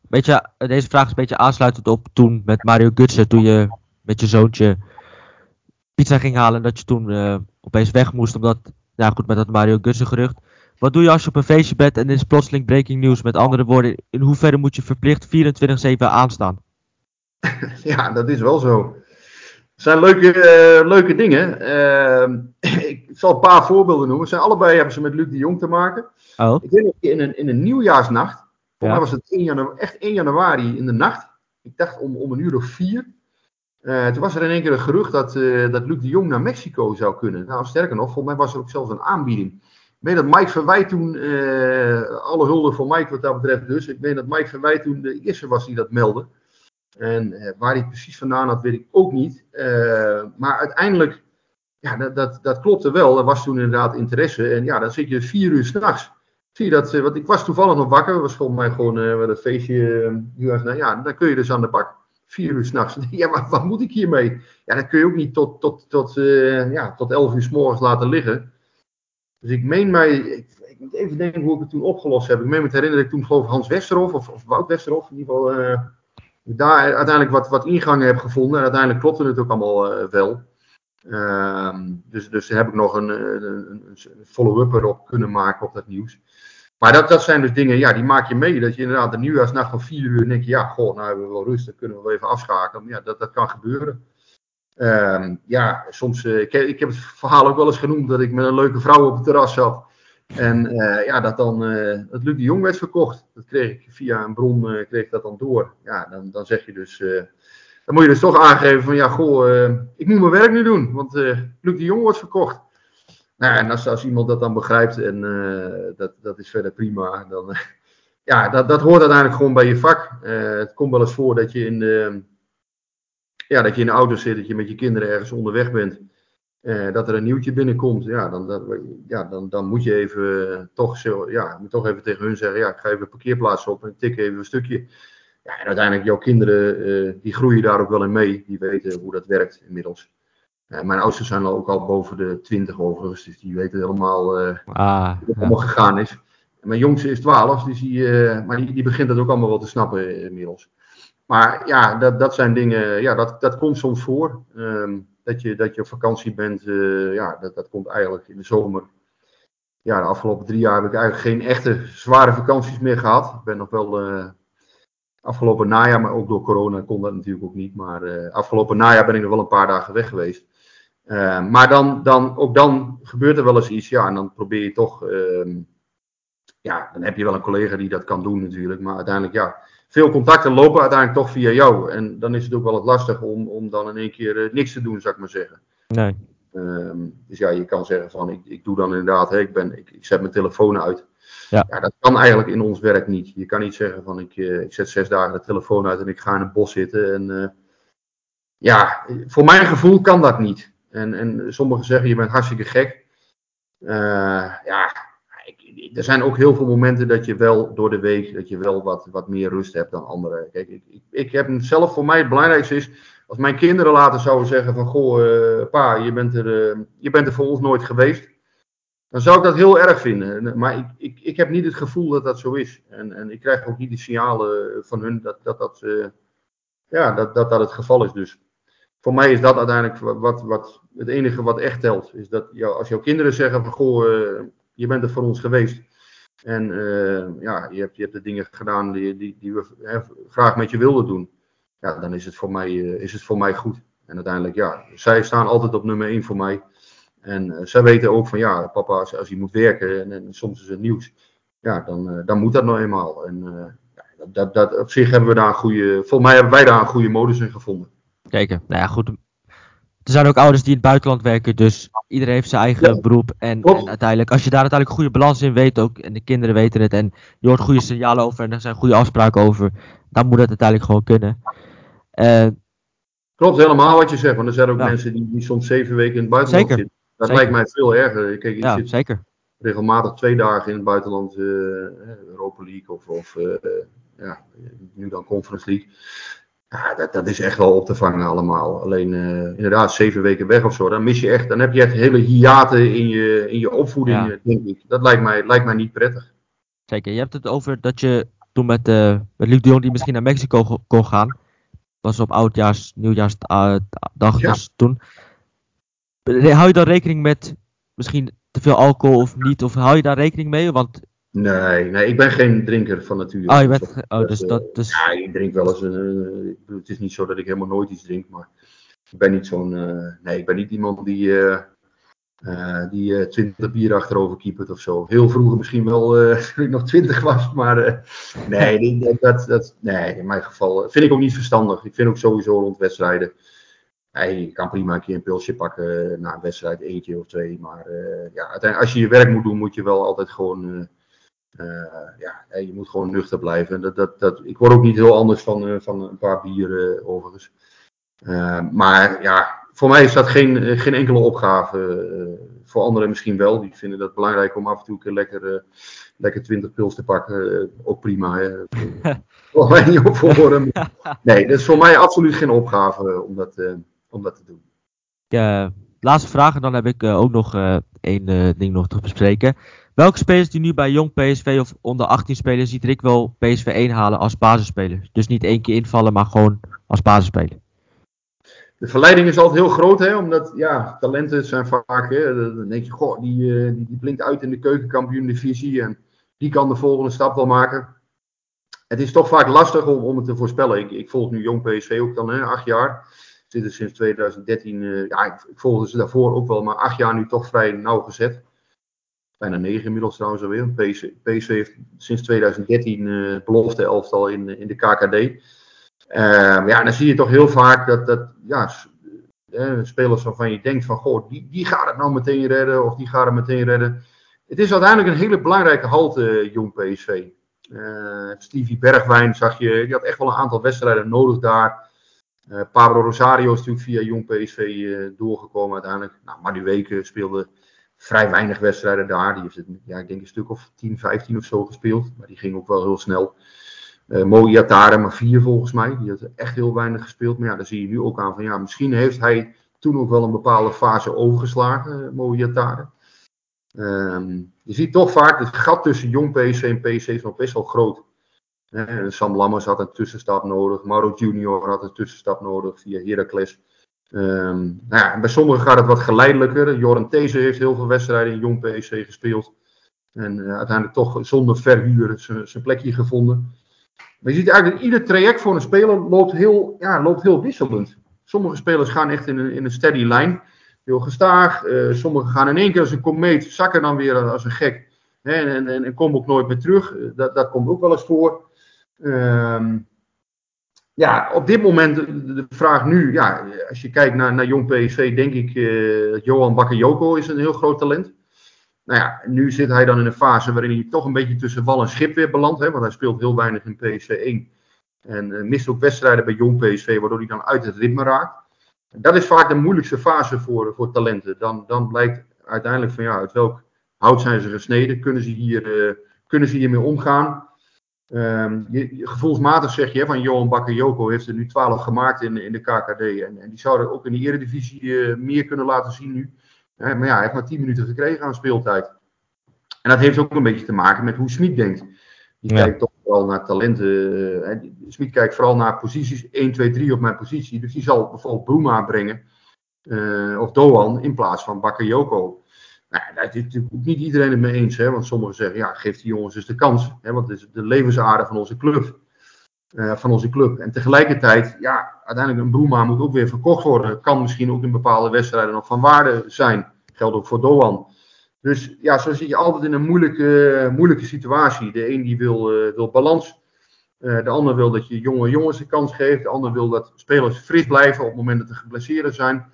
Beetje, deze vraag is een beetje aansluitend op toen met Mario Gutsen, toen je met je zoontje pizza ging halen. En dat je toen uh, opeens weg moest. Omdat, ja goed, met dat Mario Gutsen gerucht. Wat doe je als je op een feestje bent en er is plotseling breaking news? Met andere woorden, in hoeverre moet je verplicht 24-7 aanstaan? Ja, dat is wel zo. Het zijn leuke, uh, leuke dingen. Uh, ik zal een paar voorbeelden noemen. Zijn allebei hebben ze met Luc de Jong te maken. Oh. Ik denk in een, in een nieuwjaarsnacht. Voor ja. mij was het 1 januari, echt 1 januari in de nacht. Ik dacht om, om een uur of vier. Uh, toen was er in één keer een gerucht dat, dat Luc de Jong naar Mexico zou kunnen. Nou, sterker nog, volgens mij was er ook zelfs een aanbieding. Ik weet dat Mike Verwijt toen, alle hulde voor Mike wat dat betreft dus. Ik weet dat Mike Verwijt toen de eerste was die dat meldde. En waar hij precies vandaan had, weet ik ook niet. maar uiteindelijk, ja, dat, dat, dat klopte wel. Er was toen inderdaad interesse. En ja, dan zit je vier uur s'nachts zie je dat, want ik was toevallig nog wakker, was volgens mij gewoon uh, een feestje, uh, ja, dan kun je dus aan de bak. Vier uur s'nachts. Ja, maar wat moet ik hiermee? Ja, dat kun je ook niet tot, tot, tot, ja, tot elf uur s morgens laten liggen. Dus ik meen mij, ik, ik, moet even denken hoe ik het toen opgelost heb. Ik meen me te herinneren dat ik toen geloof Hans Westerhof, of, of Wout Westerhof in ieder geval, daar uiteindelijk wat, wat ingangen heb gevonden. En uiteindelijk klopte het ook allemaal wel. Ehm, dus, dus heb ik nog een, een, een follow-up erop kunnen maken op dat nieuws. Maar dat, dat zijn dus dingen, ja, die maak je mee. Dat je inderdaad de nieuwjaarsnacht van vier uur denk je, ja, goh, nou hebben we wel rust, dan kunnen we wel even afschakelen. Ja, dat, dat kan gebeuren. Ehm, ja, soms, uh, ik, ik, heb het verhaal ook wel eens genoemd dat ik met een leuke vrouw op het terras zat. En uh, ja, dat dan uh, het Luc de Jong werd verkocht. Dat kreeg ik via een bron, kreeg ik dat dan door. Ja, dan, dan zeg je dus, dan moet je dus toch aangeven van ja, goh, uh, ik moet mijn werk nu doen, want uh, Luc de Jong wordt verkocht. Nou, en als, als iemand dat dan begrijpt en uh, dat, dat is verder prima, dan ja, dat, dat hoort uiteindelijk gewoon bij je vak. het komt wel eens voor dat je in de, ja, dat je in de auto zit, dat je met je kinderen ergens onderweg bent. Dat er een nieuwtje binnenkomt, ja, dan, dat, ja, dan, dan moet je even toch, zo, ja, moet toch even tegen hun zeggen, ja, ik ga even een parkeerplaats op en tik even een stukje. Ja, en uiteindelijk, jouw kinderen, uh, die groeien daar ook wel in mee. Die weten hoe dat werkt inmiddels. Uh, mijn ouders zijn al ook al boven de 20 overigens, dus die weten helemaal uh, ah, hoe het allemaal gegaan is. En mijn jongste is 12, dus die, maar die, die, begint dat ook allemaal wel te snappen inmiddels. Maar ja, dat, dat zijn dingen, ja, dat, dat komt soms voor. Um, dat, je, dat je op vakantie bent, ja, dat, dat komt eigenlijk in de zomer. Ja, de afgelopen drie jaar heb ik eigenlijk geen echte zware vakanties meer gehad. Ik ben nog wel Afgelopen najaar, maar ook door corona kon dat natuurlijk ook niet. Maar uh, afgelopen najaar ben ik nog wel een paar dagen weg geweest. Maar dan, dan, ook dan gebeurt er wel eens iets. Ja, en dan probeer je toch. Uh, ja, dan heb je wel een collega die dat kan doen natuurlijk. Maar uiteindelijk, ja. Veel contacten lopen uiteindelijk toch via jou. En dan is het ook wel wat lastig om, om dan in één keer uh, niks te doen, zou ik maar zeggen. Nee. Um, dus ja, je kan zeggen van ik, ik doe dan inderdaad, hè, ik, ben, ik, ik zet mijn telefoon uit. Ja. ja. dat kan eigenlijk in ons werk niet. Je kan niet zeggen van ik, uh, ik zet zes dagen de telefoon uit en ik ga in het bos zitten. En uh, ja, voor mijn gevoel kan dat niet. En, en sommigen zeggen je bent hartstikke gek. Uh, ja, er zijn ook heel veel momenten dat je wel door de week dat je wel wat, wat meer rust hebt dan anderen. Kijk, ik, ik, ik heb zelf voor mij het belangrijkste is als mijn kinderen later zouden zeggen van goh, pa, je bent, er, je bent er voor ons nooit geweest dan zou ik dat heel erg vinden. Maar ik, ik, ik heb niet het gevoel dat dat zo is. En, en ik krijg ook niet de signalen van hun dat dat, dat, uh, ja, dat, dat, dat het geval is. Dus voor mij is dat uiteindelijk wat, wat, het enige wat echt telt. Is dat jou, als jouw kinderen zeggen van goh, je bent er voor ons geweest. En uh, ja, je hebt, je hebt de dingen gedaan die, die, die we hè, graag met je wilden doen. Ja, dan is het, voor mij, is het voor mij goed. En uiteindelijk, ja, zij staan altijd op nummer 1 voor mij. En uh, zij weten ook van ja, papa, als, hij moet werken en, soms is het nieuws, ja, dan, dan moet dat nou eenmaal. En dat, dat, dat, op zich hebben we daar een goede, volgens mij hebben wij daar een goede modus in gevonden. Kijk, nou ja, goed. Er zijn ook ouders die in het buitenland werken, dus iedereen heeft zijn eigen ja, beroep. En, en, uiteindelijk, als je daar uiteindelijk goede balans in weet ook, en de kinderen weten het, en je hoort goede signalen over en er zijn goede afspraken over, dan moet het uiteindelijk gewoon kunnen. Klopt helemaal wat je zegt, want er zijn ook ja. mensen die, die soms zeven weken in het buitenland Zeker. zitten. Dat lijkt mij veel erger. Kijk, ik ja, zit zeker. regelmatig twee dagen in het buitenland, uh, Europa League of, of uh, ja, nu dan Conference League. Ja, dat, dat is echt wel op te vangen allemaal. Alleen uh, inderdaad, zeven weken weg of zo, dan mis je echt, dan heb je echt hele hiaten in je, in je opvoeding, ja. denk ik. Dat lijkt mij, lijkt mij niet prettig. Zeker, je hebt het over dat je toen met, uh, met Luc de Jong die misschien naar Mexico kon gaan. was op oudjaars, nieuwjaarsdag ja. dus toen. Hou je dan rekening met misschien te veel alcohol of niet? Of hou je daar rekening mee? Want... Nee, nee, ik ben geen drinker van nature. Oh, je bent, oh dus dat, dus... Ja, ik drink wel eens. Uh, het is niet zo dat ik helemaal nooit iets drink, maar ik ben niet zo'n. Uh, nee, ik ben niet iemand die. Uh, die 20 bier achterover keepert of zo. Heel vroeger misschien wel toen ik nog 20 was, maar nee, dat, dat, nee, in mijn geval vind ik ook niet verstandig. Ik vind ook sowieso rond wedstrijden Hey, je kan prima een keer een pilsje pakken na een wedstrijd, eentje of twee. Maar uh, ja, uiteindelijk, als je je werk moet doen, moet je wel altijd gewoon. Uh, ja, je moet gewoon nuchter blijven. Dat, dat, dat, ik word ook niet heel anders van, van een paar bieren overigens. maar ja, voor mij is dat geen, geen enkele opgave. voor anderen misschien wel. Die vinden dat belangrijk om af en toe een keer lekker lekker 20 pils te pakken, ook prima. Hè. mij niet op voor Nee, dat is voor mij absoluut geen opgave om dat, om dat te doen. Ja, laatste vraag en dan heb ik ook nog één ding nog te bespreken. Welke spelers die nu bij jong PSV of onder 18 spelen, ziet Rick wel PSV 1 halen als basisspeler? Dus niet één keer invallen, maar gewoon als basisspeler. De verleiding is altijd heel groot, hè, omdat ja, talenten zijn vaak. Hè, dan denk je, goh, die, die, die blinkt uit in de keukenkampioen-divisie en die kan de volgende stap wel maken. Het is toch vaak lastig om, om het te voorspellen. Ik, ik volg nu jong PSV ook dan, hè, acht jaar. Zitten sinds 2013, uh, ja, ik, ik volgde ze daarvoor ook wel, maar acht jaar nu toch vrij nauwgezet bijna negen inmiddels trouwens alweer. PC, PC heeft sinds 2013 uh, eh, belofte elftal in, in de KKD. Uh, ehm, ja, dan zie je toch heel vaak dat, dat ja, uh, spelers waarvan je denkt van, goh, die, die gaat het nou meteen redden of die gaat het meteen redden. Het is uiteindelijk een hele belangrijke halte, jong PSV. Stevie Bergwijn zag je, die had echt wel een aantal wedstrijden nodig daar. Pablo Rosario is natuurlijk via jong PSV doorgekomen uiteindelijk. Nou, maar weken speelde vrij weinig wedstrijden daar. Die heeft het, ja, ik denk een stuk of 10, 15 of zo gespeeld. Maar die ging ook wel heel snel. Uh, Mooi Atare, maar vier volgens mij. Die had echt heel weinig gespeeld. Maar ja, daar zie je nu ook aan van ja, misschien heeft hij toen ook wel een bepaalde fase overgeslagen, uh, Mooi Atare. Um, je ziet toch vaak het gat tussen jong PC en PC is nog best wel groot. Uh, Sam Lammers had een tussenstap nodig. Mauro Junior had een tussenstap nodig via Heracles. Um, nou ja, bij sommigen gaat het wat geleidelijker. Joran These heeft heel veel wedstrijden in Jong PSC gespeeld. En uh, uiteindelijk toch zonder verhuur zijn plekje gevonden. Maar je ziet eigenlijk ieder traject voor een speler loopt heel, ja, loopt heel wisselend. Sommige spelers gaan echt in een, in een steady lijn. Heel gestaag. Uh, sommigen gaan in één keer als een komeet, zakken dan weer als een gek. Hè, en, en, en, komen ook nooit meer terug. Dat, dat komt ook wel eens voor. Um, ja, op dit moment de, vraag nu, ja, als je kijkt naar, naar jong PSV, denk ik uh, Johan Bakayoko is een heel groot talent. Nou ja, nu zit hij dan in een fase waarin hij toch een beetje tussen wal en schip weer belandt. Hè, want hij speelt heel weinig in PSV 1. En uh, mist ook wedstrijden bij jong PSV, waardoor hij dan uit het ritme raakt. Dat is vaak de moeilijkste fase voor, voor talenten. Dan, dan blijkt uiteindelijk van ja, uit welk hout zijn ze gesneden. Kunnen ze, hier, uh, kunnen ze hiermee omgaan? Um, je, gevoelsmatig zeg je van Johan Bakayoko heeft er nu 12 gemaakt in, in de KKD. En, en die zouden ook in de Eredivisie uh, meer kunnen laten zien nu. Uh, maar ja, hij heeft maar 10 minuten gekregen aan speeltijd. En dat heeft ook een beetje te maken met hoe Smit denkt. Die ja. kijkt toch wel naar talenten. Uh, Smit kijkt vooral naar posities 1, 2, 3 op mijn positie. Dus die zal bijvoorbeeld Bruma brengen. of Doan in plaats van Bakayoko. Nou, daar is natuurlijk niet iedereen het mee eens. Hè? Want sommigen zeggen, ja, geef die jongens dus de kans. Hè? Want het is de levensader van onze club. Uh, van onze club. En tegelijkertijd, ja, uiteindelijk een Broema moet ook weer verkocht worden. Kan misschien ook in bepaalde wedstrijden nog van waarde zijn. Geldt ook voor Doan. Dus ja, zo zit je altijd in een moeilijke, moeilijke situatie. De een die wil, uh, wil balans. Uh, de ander wil dat je jonge jongens een kans geeft. De ander wil dat spelers fris blijven op het moment dat ze geblesseerd zijn.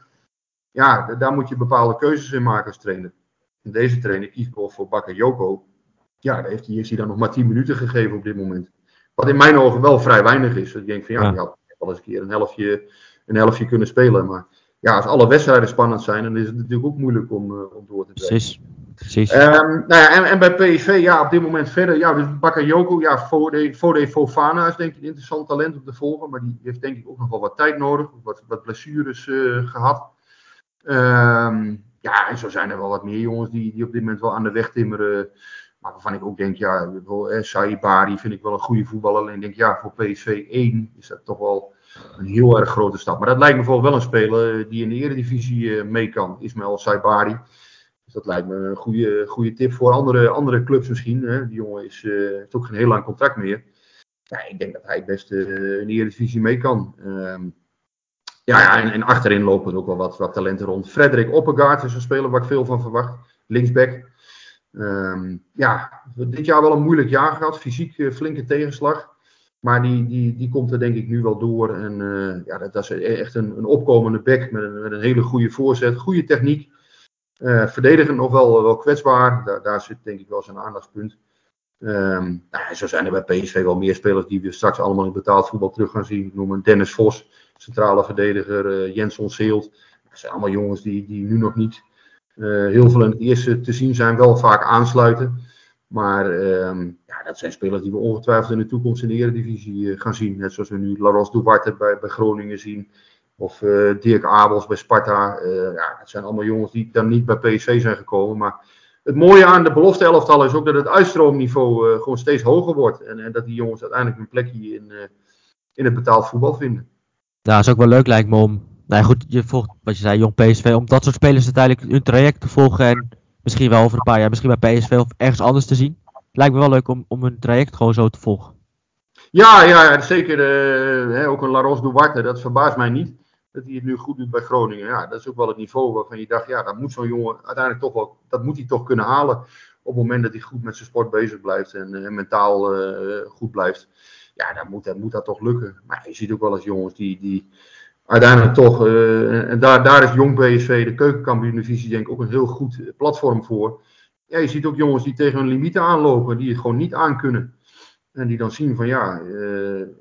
Ja, daar moet je bepaalde keuzes in maken als trainer deze trainer kiest voor Bakayoko. Ja, daar heeft hij, heeft hij dan nog maar 10 minuten gegeven op dit moment. Wat in mijn ogen wel vrij weinig is. Ik denk van ja, ja. had wel eens een keer een helftje, een helftje kunnen spelen. Maar ja, als alle wedstrijden spannend zijn, dan is het natuurlijk ook moeilijk om, uh, om door te trekken. Precies. Precies. Um, nou ja, en, en, bij PSV, ja, op dit moment verder. Ja, dus Bakayoko, ja, Fode, Fode Fofana is denk ik een interessant talent om te volgen. Maar die heeft denk ik ook nog wel wat tijd nodig. Wat, wat blessures uh, gehad. Um, ja, en zo zijn er wel wat meer jongens die, die op dit moment wel aan de weg timmeren. Maar waarvan ik ook denk, ja, eh, Saibari vind ik wel een goede voetballer. Alleen denk, ja, voor PSV 1 is dat toch wel een heel erg grote stap. Maar dat lijkt me bijvoorbeeld wel een speler die in de Eredivisie mee kan. Ismael Saibari. Dus dat lijkt me een goede, goede tip voor andere, andere clubs misschien. Hè. Die jongen is, uh, heeft ook geen heel lang contract meer. Ja, ik denk dat hij best in de Eredivisie mee kan. Uh, ja, en, en, achterin lopen ook wel wat, wat talenten rond. Frederik Oppegaard is een speler waar ik veel van verwacht. Linksback. Um, ja, dit jaar wel een moeilijk jaar gehad. Fysiek uh, flinke tegenslag. Maar die, die, die komt er denk ik nu wel door. En uh, ja, dat, is echt een, een opkomende back met een, met een hele goede voorzet. Goede techniek. Uh, verdedigend nog wel, wel kwetsbaar. Daar, daar zit denk ik wel zijn aandachtspunt. Um, nou, zo zijn er bij PSV wel meer spelers die we straks allemaal in betaald voetbal terug gaan zien. Ik noem een Dennis Vos centrale verdediger uh, Jens Onseelt. Dat zijn allemaal jongens die, die nu nog niet uh, heel veel in het eerste te zien zijn, wel vaak aansluiten. Maar ehm, ja, dat zijn spelers die we ongetwijfeld in de toekomst in de Eredivisie gaan zien. Net zoals we nu Laros Duarte bij, bij Groningen zien. Of Dirk Abels bij Sparta. ja, dat zijn allemaal jongens die dan niet bij PSV zijn gekomen. Maar het mooie aan de belofte elftal is ook dat het uitstroomniveau uh, gewoon steeds hoger wordt. En, en, dat die jongens uiteindelijk een plekje in, uh, in het betaald voetbal vinden. Ja, dat is ook wel leuk lijkt me om, nou ja, goed, je volgt wat je zei, jong PSV, om dat soort spelers uiteindelijk hun traject te volgen en misschien wel over een paar jaar, misschien bij PSV of ergens anders te zien. Lijkt me wel leuk om, om hun traject gewoon zo te volgen. Ja, ja zeker. Uh, hè, ook een Laros Duarte, dat verbaast mij niet dat hij het nu goed doet bij Groningen. Ja, dat is ook wel het niveau waarvan je dacht, ja, dat moet zo'n jongen uiteindelijk toch wel, dat moet hij toch kunnen halen. Op het moment dat hij goed met zijn sport bezig blijft en, en mentaal uh, goed blijft. Ja, dan moet, dan moet dat toch lukken. Maar je ziet ook wel eens jongens die, die uiteindelijk toch, uh, en daar, daar is Jong BSV, de keukenkampioen-divisie, denk ik ook een heel goed platform voor. Ja, je ziet ook jongens die tegen hun limieten aanlopen, die het gewoon niet aankunnen. En die dan zien van ja,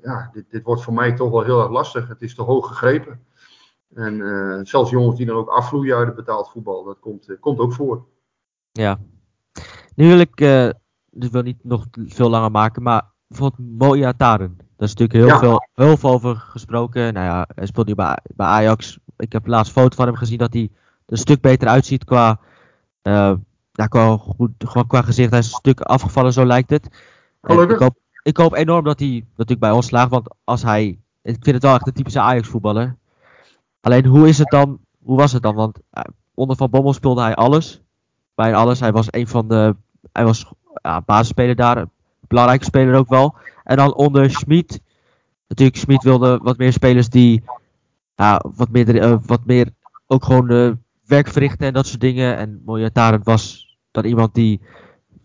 ja dit, dit wordt voor mij toch wel heel erg lastig. Het is te hoog gegrepen. En uh, zelfs jongens die dan ook afvloeien uit het betaald voetbal, dat komt, uh, komt ook voor. Ja. Nu wil ik, uh, dus wil niet nog veel langer maken, maar bijvoorbeeld Moja Taren. Daar is natuurlijk heel, ja. veel, heel veel over gesproken. Nou ja, hij speelt nu bij, bij Ajax. Ik heb laatst foto van hem gezien dat hij er een stuk beter uitziet qua, ja, qua, goed, gewoon qua gezicht. Hij is een stuk afgevallen, zo lijkt het. Ik hoop, ik hoop enorm dat hij natuurlijk bij ons slaagt, want als hij, ik vind het wel echt een typische Ajax voetballer. Alleen hoe is het dan, hoe was het dan? Want uh, onder Van Bommel speelde hij alles. Bij alles. Hij was een van de, hij was ja, basisspeler daar. Belangrijke speler ook wel. En dan onder Schmid. Natuurlijk, Schmid wilde wat meer spelers die ja, wat, meer, uh, wat meer ook gewoon uh, werk verrichten en dat soort dingen. En Mojataren was dan iemand die,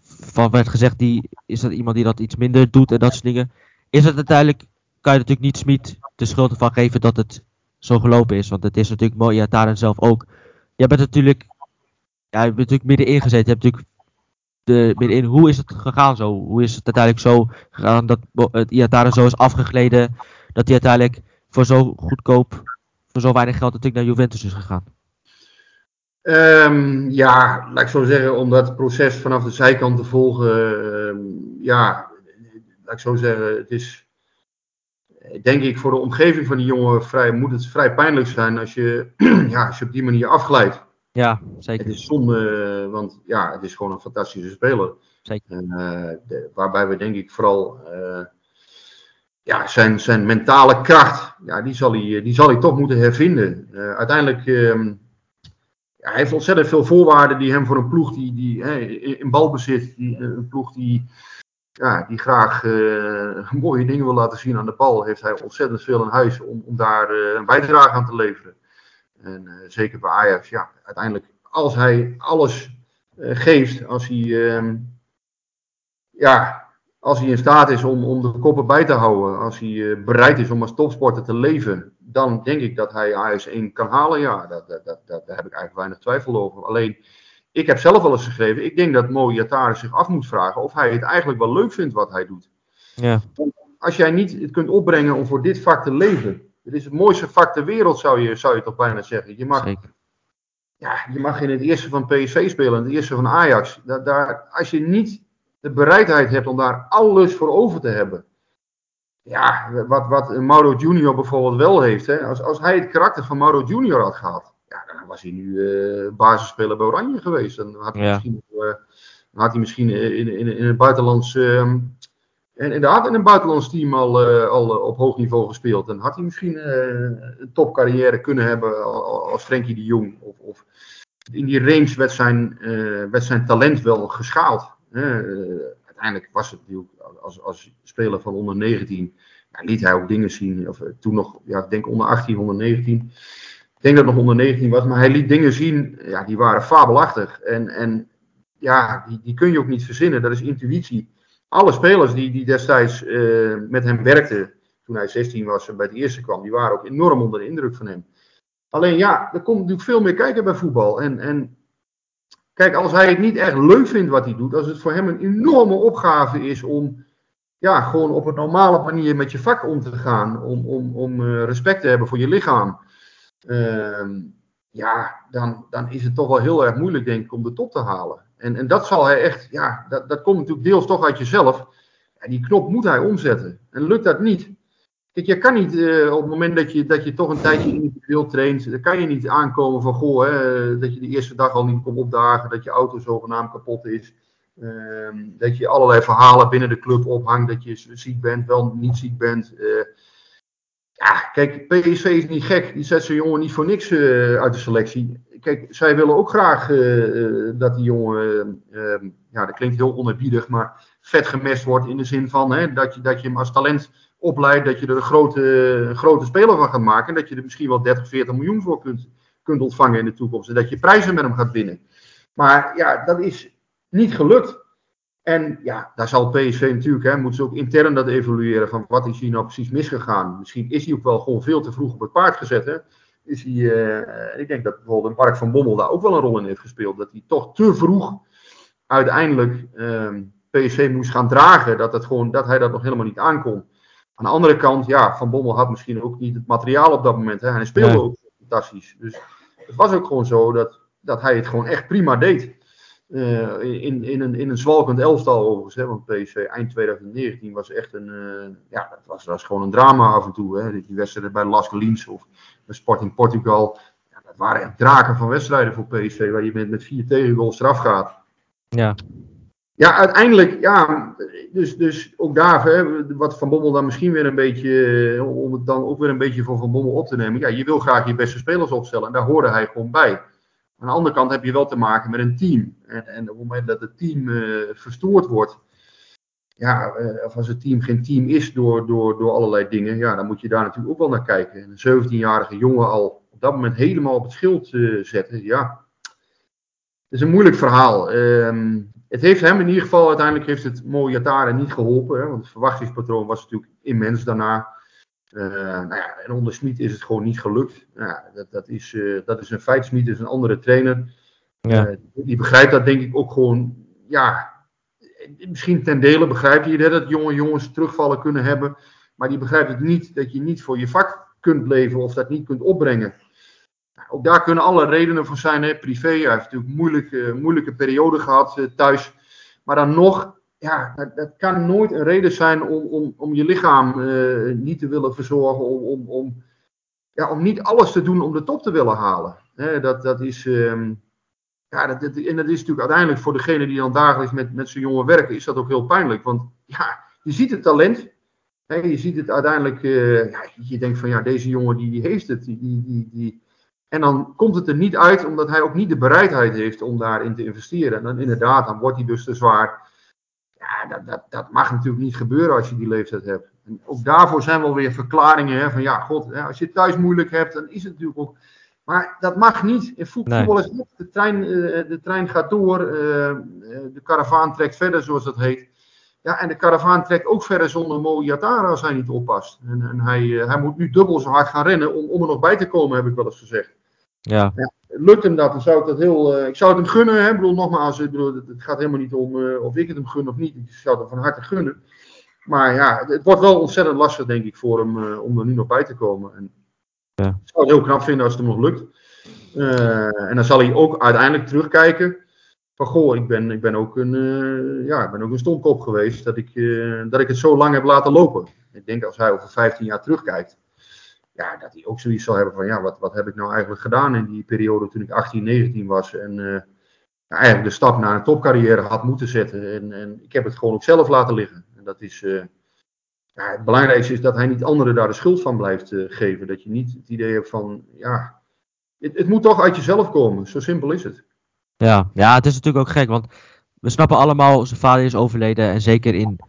van werd gezegd, die, is dat iemand die dat iets minder doet en dat soort dingen. Is het uiteindelijk, kan je natuurlijk niet Schmid de schuld ervan geven dat het zo gelopen is. Want het is natuurlijk mooi, ja, Taren zelf ook. Je bent natuurlijk, ja, je bent natuurlijk middenin gezeten. Je hebt natuurlijk de, middenin, hoe is het gegaan zo? Hoe is het uiteindelijk zo gegaan dat het Iataren zo is afgegleden, dat hij uiteindelijk voor zo goedkoop, voor zo weinig geld natuurlijk naar Juventus is gegaan? Um, ja, laat ik zo zeggen, om dat proces vanaf de zijkant te volgen, um, ja, laat ik zo zeggen, het is denk ik voor de omgeving van die jongen vrij, moet het vrij pijnlijk zijn als je, ja, als je op die manier afglijdt. Ja, zeker. Het is zonde, want ja, het is gewoon een fantastische speler. Zeker. En, uh, de, waarbij we denk ik vooral uh, ja, zijn, zijn mentale kracht, ja, die, zal hij, die zal hij toch moeten hervinden. Uh, uiteindelijk, um, ja, hij heeft ontzettend veel voorwaarden die hem voor een ploeg die, die in balbezit, die, een ploeg die ja, die graag uh, mooie dingen wil laten zien aan de bal, heeft hij ontzettend veel in huis om, om daar uh, een bijdrage aan te leveren. En uh, zeker bij Ajax, ja, uiteindelijk, als hij alles geeft, als hij, ehm, ja, als hij in staat is om, om de koppen bij te houden, als hij bereid is om als topsporter te leven, dan denk ik dat hij Ajax 1 kan halen. Ja, dat, dat, dat, daar heb ik eigenlijk weinig twijfel over. Alleen ik heb zelf wel eens geschreven, ik denk dat Mo Yatare zich af moet vragen of hij het eigenlijk wel leuk vindt wat hij doet. Ja. Als jij niet het kunt opbrengen om voor dit vak te leven, het is het mooiste vak ter wereld zou je, zou je toch bijna zeggen. Je mag, ja, je mag in het eerste van PSV spelen, in het eerste van Ajax. Daar, daar, als je niet de bereidheid hebt om daar alles voor over te hebben. Ja, wat, wat Mauro Junior bijvoorbeeld wel heeft. Hè? Als, als hij het karakter van Mauro Junior had gehad was hij nu uh, basisspeler bij Oranje geweest. Dan had hij Ja. misschien, dan had hij misschien in, in, in het buitenlands. ehm, en inderdaad in een buitenlands team al, eh, al eh, op hoog niveau gespeeld. Dan had hij misschien eh, een topcarrière kunnen hebben al- als Frenkie de Jong. Of, of in die range werd zijn, eh, werd zijn talent wel geschaald. Eh, uiteindelijk was het natuurlijk als, als speler van onder 19. Ja, liet hij ook dingen zien. Of eh, toen nog, ja, ik denk onder 18, onder 19. Ik denk dat het nog onder 19 was. Maar hij liet dingen zien, ja, die waren fabelachtig. En, en ja, die, die kun je ook niet verzinnen. Dat is intuïtie alle spelers die, die destijds eh, met hem werkten, toen hij 16 was en bij het eerste kwam, die waren ook enorm onder de indruk van hem. Alleen ja, er komt natuurlijk veel meer kijken bij voetbal. En, en kijk, als hij het niet echt leuk vindt wat hij doet, als het voor hem een enorme opgave is om ja, gewoon op een normale manier met je vak om te gaan, om, om, om eh, respect te hebben voor je lichaam, ja, dan, dan is het toch wel heel erg moeilijk, denk ik, om de top te halen. En, en dat zal hij echt, ja, dat, dat komt natuurlijk deels toch uit jezelf. En die knop moet hij omzetten. En lukt dat niet, Kijk, je kan niet uh, op het moment dat je, dat je toch een tijdje individueel traint, dan kan je niet aankomen van goh, hè, dat je de eerste dag al niet komt opdagen, dat je auto zogenaamd kapot is. Uh, dat je allerlei verhalen binnen de club ophangt, dat je ziek bent, wel niet ziek bent. Uh, ja, kijk, PSV is niet gek, die zet zijn jongen niet voor niks uit de selectie. Kijk, zij willen ook graag dat die jongen, ehm, ja, dat klinkt heel onerbiedig, maar vet gemest wordt in de zin van hè, dat, je, dat je hem als talent opleidt, dat je er een grote, grote speler van gaat maken. En dat je er misschien wel 30, 40 miljoen voor kunt, kunt ontvangen in de toekomst. En dat je prijzen met hem gaat winnen. Maar ja, dat is niet gelukt. En ja, daar zal PSV natuurlijk, hè, moeten ze ook intern dat evalueren van wat is hier nou precies misgegaan. Misschien is hij ook wel gewoon veel te vroeg op het paard gezet. Hè. Is hij, uh, ik denk dat bijvoorbeeld Mark van Bommel daar ook wel een rol in heeft gespeeld. Dat hij toch te vroeg uiteindelijk uh, ehm, PSV moest gaan dragen. Dat, het gewoon, dat hij dat nog helemaal niet aankon. Aan de andere kant, ja, Van Bommel had misschien ook niet het materiaal op dat moment. Hè. Hij speelde ook fantastisch. Dus het was ook gewoon zo dat, dat hij het gewoon echt prima deed. Uh, in, in, een, in een zwalkend elftal overigens. Hè, want PSV eind 2019 was echt een. Uh, ja, dat was, was gewoon een drama af en toe. Hè. Die wedstrijden bij Las Lins of bij Sporting Portugal. Ja, dat waren echt draken van wedstrijden voor PSV. Waar je met, met vier tegengoals eraf gaat. Ja ja, uiteindelijk, ja, dus, dus ook daar, hè, wat Van Bommel dan misschien weer een beetje, eh, om het dan ook weer een beetje voor Van Bommel op te nemen. Ja, je wil graag je beste spelers opstellen en daar hoorde hij gewoon bij. Aan de andere kant heb je wel te maken met een team. En, en op het moment dat het team uh, verstoord wordt, ja, uh, of als het team geen team is door, door, door allerlei dingen, ja, dan moet je daar natuurlijk ook wel naar kijken. En een 17-jarige jongen al op dat moment helemaal op het schild zetten, ja, dat is een moeilijk verhaal. Um, het heeft hem in ieder geval, uiteindelijk heeft het Moyatare niet geholpen. Want het verwachtingspatroon was natuurlijk immens daarna. Uh, nou ja, en onder Smit is het gewoon niet gelukt. Nou, dat, dat, is, uh, dat is een feit. Smit is een andere trainer. Ja. Uh, die begrijpt dat denk ik ook gewoon. Ja, misschien ten dele begrijpt hij dat jonge jongens terugvallen kunnen hebben. Maar die begrijpt het niet dat je niet voor je vak kunt leven of dat niet kunt opbrengen. Ook daar kunnen alle redenen voor zijn. Hè. Privé, hij heeft natuurlijk moeilijke, moeilijke periode gehad uh, thuis. Maar dan nog, ja, dat, dat, kan nooit een reden zijn om, om, om je lichaam uh, niet te willen verzorgen. Om, om, om, ja, om niet alles te doen om de top te willen halen. Dat, dat is. Um, ja, dat, dat, en dat is natuurlijk uiteindelijk voor degene die dan dagelijks met, met zo'n jongen werken, is dat ook heel pijnlijk. Want ja, je ziet het talent. Hè, je ziet het uiteindelijk. Uh, ja, je denkt van ja, deze jongen die, die heeft het. Die, die, die, en dan komt het er niet uit, omdat hij ook niet de bereidheid heeft om daarin te investeren. En dan inderdaad, dan wordt hij dus te zwaar. Ja, dat, dat, dat mag natuurlijk niet gebeuren als je die leeftijd hebt. En ook daarvoor zijn wel weer verklaringen hè, van ja, god, hè, als je het thuis moeilijk hebt, dan is het natuurlijk ook. Maar dat mag niet. In voetbal is het, de trein, uh, de trein gaat door, uh, de karavaan trekt verder, zoals dat heet. Ja, en de karavaan trekt ook verder zonder Moyatara als hij niet oppast. En, en hij, hij moet nu dubbel zo hard gaan rennen om, om er nog bij te komen, heb ik wel eens gezegd. Ja. ja. lukt hem dat, dan zou ik dat heel. Uh, ik zou het hem gunnen. Hè? Ik bedoel, nogmaals, ik bedoel, het, gaat helemaal niet om uh, of ik het hem gun of niet. Ik zou het hem van harte gunnen. Maar ja, het wordt wel ontzettend lastig, denk ik, voor hem uh, om er nu nog bij te komen. En ja. Ik zou het heel knap vinden als het hem nog lukt. en dan zal hij ook uiteindelijk terugkijken. Van goh, ik ben, ik ben, ook, een, ja, ik ben ook een stomkop geweest dat ik, dat ik het zo lang heb laten lopen. Ik denk als hij over 15 jaar terugkijkt ja, dat hij ook zoiets zal hebben van, ja, wat, wat heb ik nou eigenlijk gedaan in die periode toen ik 18, 19 was en uh, eigenlijk de stap naar een topcarrière had moeten zetten. En, en ik heb het gewoon ook zelf laten liggen. En dat is, uh, ja, het belangrijkste is dat hij niet anderen daar de schuld van blijft uh, geven. Dat je niet het idee hebt van, ja, het, het, moet toch uit jezelf komen. Zo simpel is het. Ja, ja, het is natuurlijk ook gek, want we snappen allemaal, zijn vader is overleden en zeker in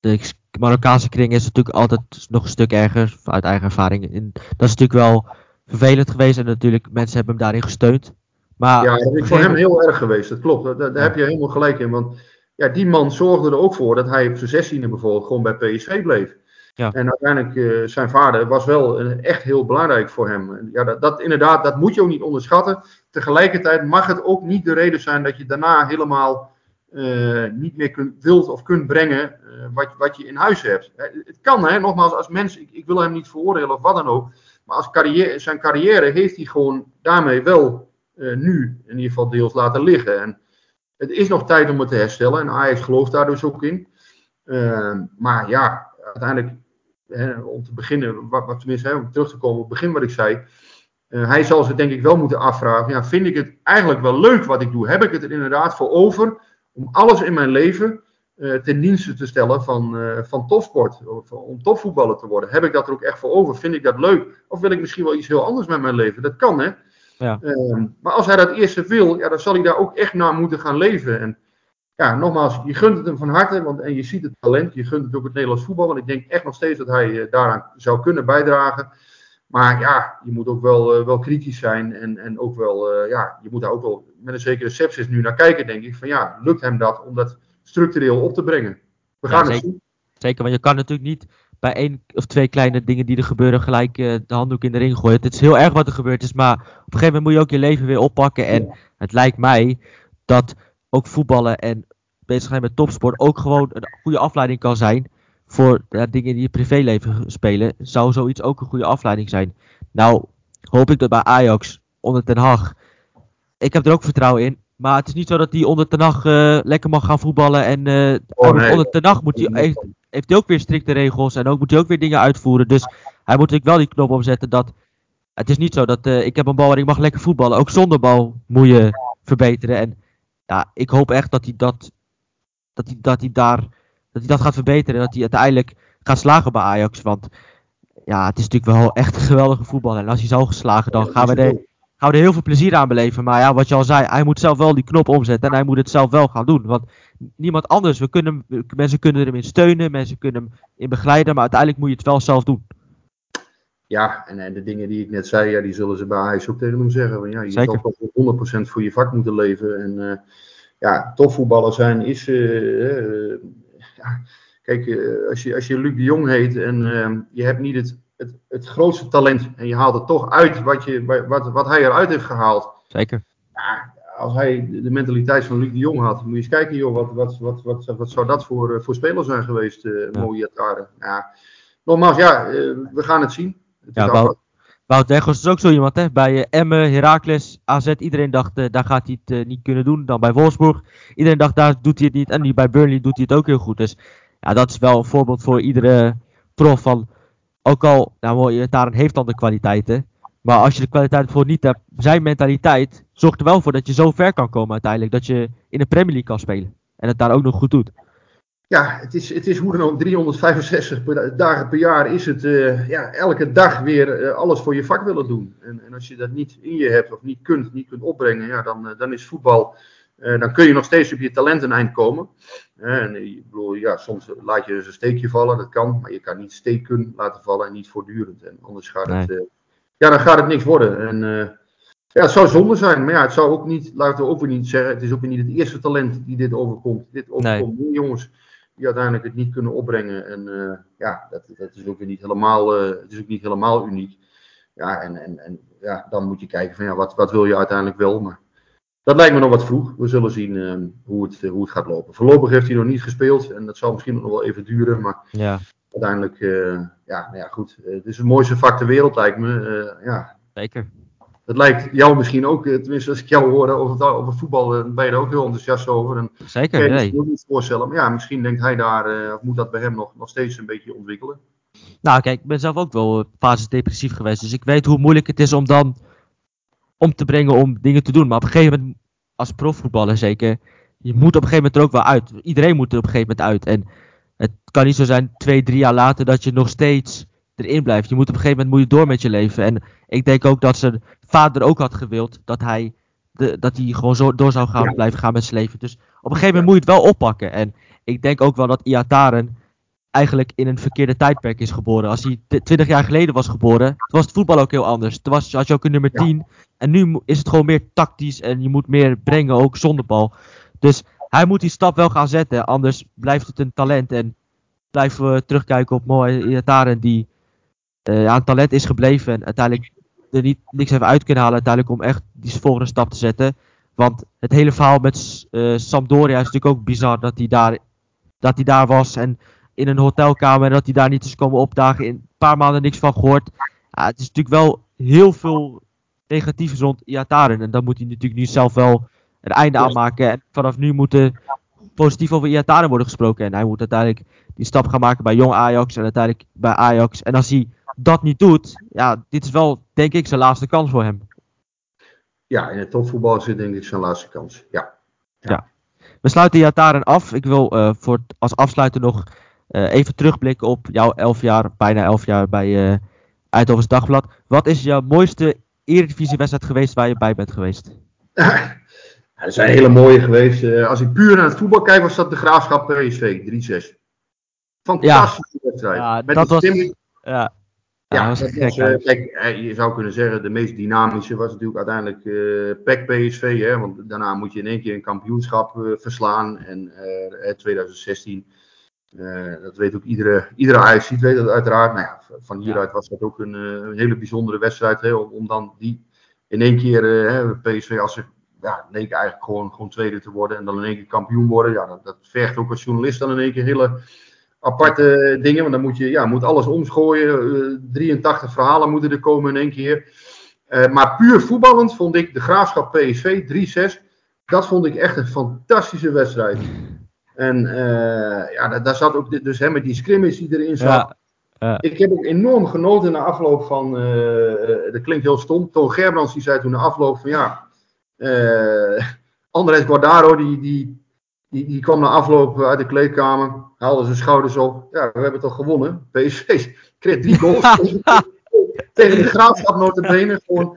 de Marokkaanse kring is natuurlijk altijd nog een stuk erger, uit eigen ervaring. dat is natuurlijk wel vervelend geweest en natuurlijk mensen hebben hem daarin gesteund. Maar ja, dat is voor hem heel erg geweest, dat klopt. Daar, daar heb je helemaal gelijk in. Want ja, die man zorgde er ook voor dat hij op zijn zestiende bijvoorbeeld gewoon bij PSV bleef. Ja. En uiteindelijk, uh, zijn vader was wel echt heel belangrijk voor hem. Ja, dat, dat, inderdaad, dat moet je ook niet onderschatten. Tegelijkertijd mag het ook niet de reden zijn dat je daarna helemaal niet meer wilt of kunt brengen uh, wat, wat je in huis hebt. Het kan, hè, nogmaals, als mens, ik, ik, wil hem niet veroordelen of wat dan ook. Maar als carrière, zijn carrière heeft hij gewoon daarmee wel uh, nu in ieder geval deels laten liggen. En het is nog tijd om het te herstellen. En Ajax gelooft daar dus ook in. Maar ja, uiteindelijk, hè, om te beginnen, wat, wat tenminste, hè, om terug te komen op het begin wat ik zei. Hij zal zich denk ik wel moeten afvragen. Ja, vind ik het eigenlijk wel leuk wat ik doe? Heb ik het er inderdaad voor over om alles in mijn leven uh, ten dienste te stellen van, uh, van topsport? Om topvoetballer te worden? Heb ik dat er ook echt voor over? Vind ik dat leuk? Of wil ik misschien wel iets heel anders met mijn leven? Dat kan hè. Ja. Ehm, maar als hij dat eerste wil, ja, dan zal hij daar ook echt naar moeten gaan leven. En ja, nogmaals, je gunt het hem van harte, want, en je ziet het talent, je gunt het ook het Nederlands voetbal, want ik denk echt nog steeds dat hij uh, daaraan zou kunnen bijdragen. Maar ja, je moet ook wel, uh, wel kritisch zijn en, en ook wel, uh, ja, je moet daar ook wel met een zekere sepsis nu naar kijken, denk ik. Van ja, lukt hem dat om dat structureel op te brengen? We gaan ja, het zeker, Zeker, want je kan natuurlijk niet bij één of twee kleine dingen die er gebeuren gelijk uh, de handdoek in de ring gooien. Het is heel erg wat er gebeurd is, maar op een gegeven moment moet je ook je leven weer oppakken. En ja. het lijkt mij dat ook voetballen en bezig zijn met topsport ook gewoon een goede afleiding kan zijn voor ja, dingen die je privéleven spelen. Zou zoiets ook een goede afleiding zijn? Nou, hoop ik dat bij Ajax onder Ten Hag. Ik heb er ook vertrouwen in. Maar het is niet zo dat hij onder Hag uh, lekker mag gaan voetballen. En uh, oh, nee. onder Ten Hag moet hij, heeft, heeft hij ook weer strikte regels. En ook moet hij ook weer dingen uitvoeren. Dus hij moet natuurlijk wel die knop omzetten dat... Het is niet zo dat uh, ik heb een bal en ik mag lekker voetballen. Ook zonder bal moet je verbeteren. En ja, ik hoop echt dat hij dat, dat hij, dat hij daar dat hij dat gaat verbeteren. En dat hij uiteindelijk gaat slagen bij Ajax. Want ja, het is natuurlijk wel echt een geweldige voetballer. En als hij zo geslagen, dan gaan we, er, gaan we er heel veel plezier aan beleven. Maar ja, wat je al zei, hij moet zelf wel die knop omzetten. En hij moet het zelf wel gaan doen. Want niemand anders, we kunnen, mensen kunnen hem in steunen, mensen kunnen hem in begeleiden. Maar uiteindelijk moet je het wel zelf doen. Ja, en, en de dingen die ik net zei, ja, die zullen ze bij Ajax ook tegen hem zeggen. Want ja, je zal toch 100% voor je vak moeten leven. En uh, ja, topvoetballer zijn is... Uh, uh, ja, kijk, als, je, als je Luc de Jong heet en je hebt niet het, het, het grootste talent en je haalt het toch uit wat, je, wat, wat hij eruit heeft gehaald. Zeker. Ja, als hij de mentaliteit van Luc de Jong had, moet je eens kijken, joh, wat, wat, wat, wat, wat zou dat voor, uh, voor spelers zijn geweest, uh, ja. Ja, nogmaals, ja, we gaan het zien. Het ja, Wout, Wout is ook zo iemand, hè? Bij uh, Emmen, Heracles, AZ. Iedereen dacht, uh, daar gaat hij het niet kunnen doen. Dan bij Wolfsburg. Iedereen dacht, daar doet hij het niet. En nu bij Burnley doet hij het ook heel goed. Dus ja, dat is wel een voorbeeld voor iedere prof van... Ook al, nou, Taren heeft dan de kwaliteiten. Maar als je de kwaliteit voor niet hebt, zijn mentaliteit zorgt er wel voor dat je zo ver kan komen uiteindelijk. Dat je in de Premier League kan spelen. En het daar ook nog goed doet ja, het is, het is hoe dan ook 365 per, dagen per jaar is het uh, ja, elke dag weer uh, alles voor je vak willen doen. En, en, als je dat niet in je hebt of niet kunt, niet kunt opbrengen, ja, dan, uh, dan is voetbal, dan kun je nog steeds op je talent een eind komen. En ik bedoel, ja, soms laat je eens een steekje vallen, dat kan, maar je kan niet steken laten vallen en niet voortdurend. En anders gaat nee. het, ja, dan gaat het niks worden. En ja, het zou zonde zijn, maar ja, het zou ook niet, laten we ook weer niet zeggen, het is ook weer niet het eerste talent die dit overkomt. Dit overkomt nee. jongens die uiteindelijk het niet kunnen opbrengen. En uh, ja, dat, dat, is ook weer niet helemaal, uh, het is ook niet helemaal uniek. Ja, en, en, en ja, dan moet je kijken van ja, wat, wat wil je uiteindelijk wel. Maar dat lijkt me nog wat vroeg. We zullen zien uh, hoe, het, hoe het gaat lopen. Voorlopig heeft hij nog niet gespeeld en dat zal misschien nog wel even duren. Maar ja. uiteindelijk, ja, nou ja, goed. het is het mooiste vak ter wereld, lijkt me. ja. Zeker het lijkt jou misschien ook, tenminste als ik jou hoor over, over voetbal, ben je er ook heel enthousiast over. En Zeker, kan je niet voorstellen. Maar ja, misschien denkt hij daar, of moet dat bij hem nog, nog steeds een beetje ontwikkelen. Nou kijk, ik ben zelf ook wel fases depressief geweest. Dus ik weet hoe moeilijk het is om dan om te brengen om dingen te doen. Maar op een gegeven moment, als profvoetballer zeker, je moet op een gegeven moment er ook wel uit. Iedereen moet er op een gegeven moment uit. En het kan niet zo zijn, twee, drie jaar later, dat je nog steeds erin blijft. Je moet op een gegeven moment moet je door met je leven. En ik denk ook dat zijn vader ook had gewild dat hij, de, dat hij gewoon zo door zou gaan, ja. blijven gaan met zijn leven. Dus op een gegeven moment moet je het wel oppakken. En ik denk ook wel dat Iataren eigenlijk in een verkeerde tijdperk is geboren. Als hij 20 jaar geleden was geboren, was het voetbal ook heel anders. Toen was, had je ook een nummer 10. Ja. En nu is het gewoon meer tactisch en je moet meer brengen, ook zonder bal. Dus hij moet die stap wel gaan zetten, anders blijft het een talent. En blijven we terugkijken op mooie Iataren die uh, ja, talent is gebleven. En uiteindelijk er niet, niks heeft uit kunnen halen uiteindelijk om echt die volgende stap te zetten. Want het hele verhaal met uh, Sampdoria is natuurlijk ook bizar dat hij daar, dat hij daar was. En in een hotelkamer en dat hij daar niet is komen opdagen. In een paar maanden niks van gehoord. Ja, het is natuurlijk wel heel veel negatiefs rond Iataren. En dan moet hij natuurlijk nu zelf wel een einde aanmaken. En vanaf nu moeten positief over Iataren worden gesproken. En hij moet uiteindelijk die stap gaan maken bij jong Ajax en uiteindelijk bij Ajax. En als hij dat niet doet, ja, dit is wel denk ik zijn laatste kans voor hem. Ja, in het topvoetbal zit denk ik zijn laatste kans. Ja. ja. We sluiten Iataren af. Ik wil uh, voor als afsluiter nog even terugblikken op jouw elf jaar, bijna elf jaar bij uh, Eindhovens Dagblad. Wat is jouw mooiste Eredivisie-wedstrijd geweest waar je bij bent geweest? Ja, er zijn hele mooie geweest. Uh, als ik puur naar het voetbal kijk, was dat de Graafschap PSV 3-6. Fantastische ja. wedstrijd. Ja, Met dat was, ja, ja, ja, dat was gek, was, kijk, je zou kunnen zeggen, de meest dynamische was natuurlijk uiteindelijk uh, PEC PSV. Hè, want daarna moet je in één keer een kampioenschap uh, verslaan. En 2016 uh, dat weet ook iedere, iedere Ajax weet dat uiteraard. Nou ja, van hieruit was dat ook een, een hele bijzondere wedstrijd. Hè, om, om, dan die in één keer uh, PSV als ze ja, eigenlijk gewoon, gewoon tweede te worden. En dan in één keer kampioen worden. Ja, dat, dat vergt ook als journalist dan in één keer hele aparte dingen. Want dan moet je ja, moet alles omschooien. 83 verhalen moeten er komen in één keer. maar puur voetballend vond ik de Graafschap PSV 3-6. Dat vond ik echt een fantastische wedstrijd. En uh, ja, daar, daar, zat ook dus hè, met die scrimmage die erin zat. Ja, ja. Ik heb ook enorm genoten na afloop van, uh, dat klinkt heel stom, Toon Gerbrands die zei toen na afloop van ja, uh, Andres Guardaro die, die, die, die kwam na afloop uit de kleedkamer, haalde zijn schouders op. Ja, we hebben toch gewonnen. PSV kreeg drie goals tegen de graafschap notabene. Gewoon,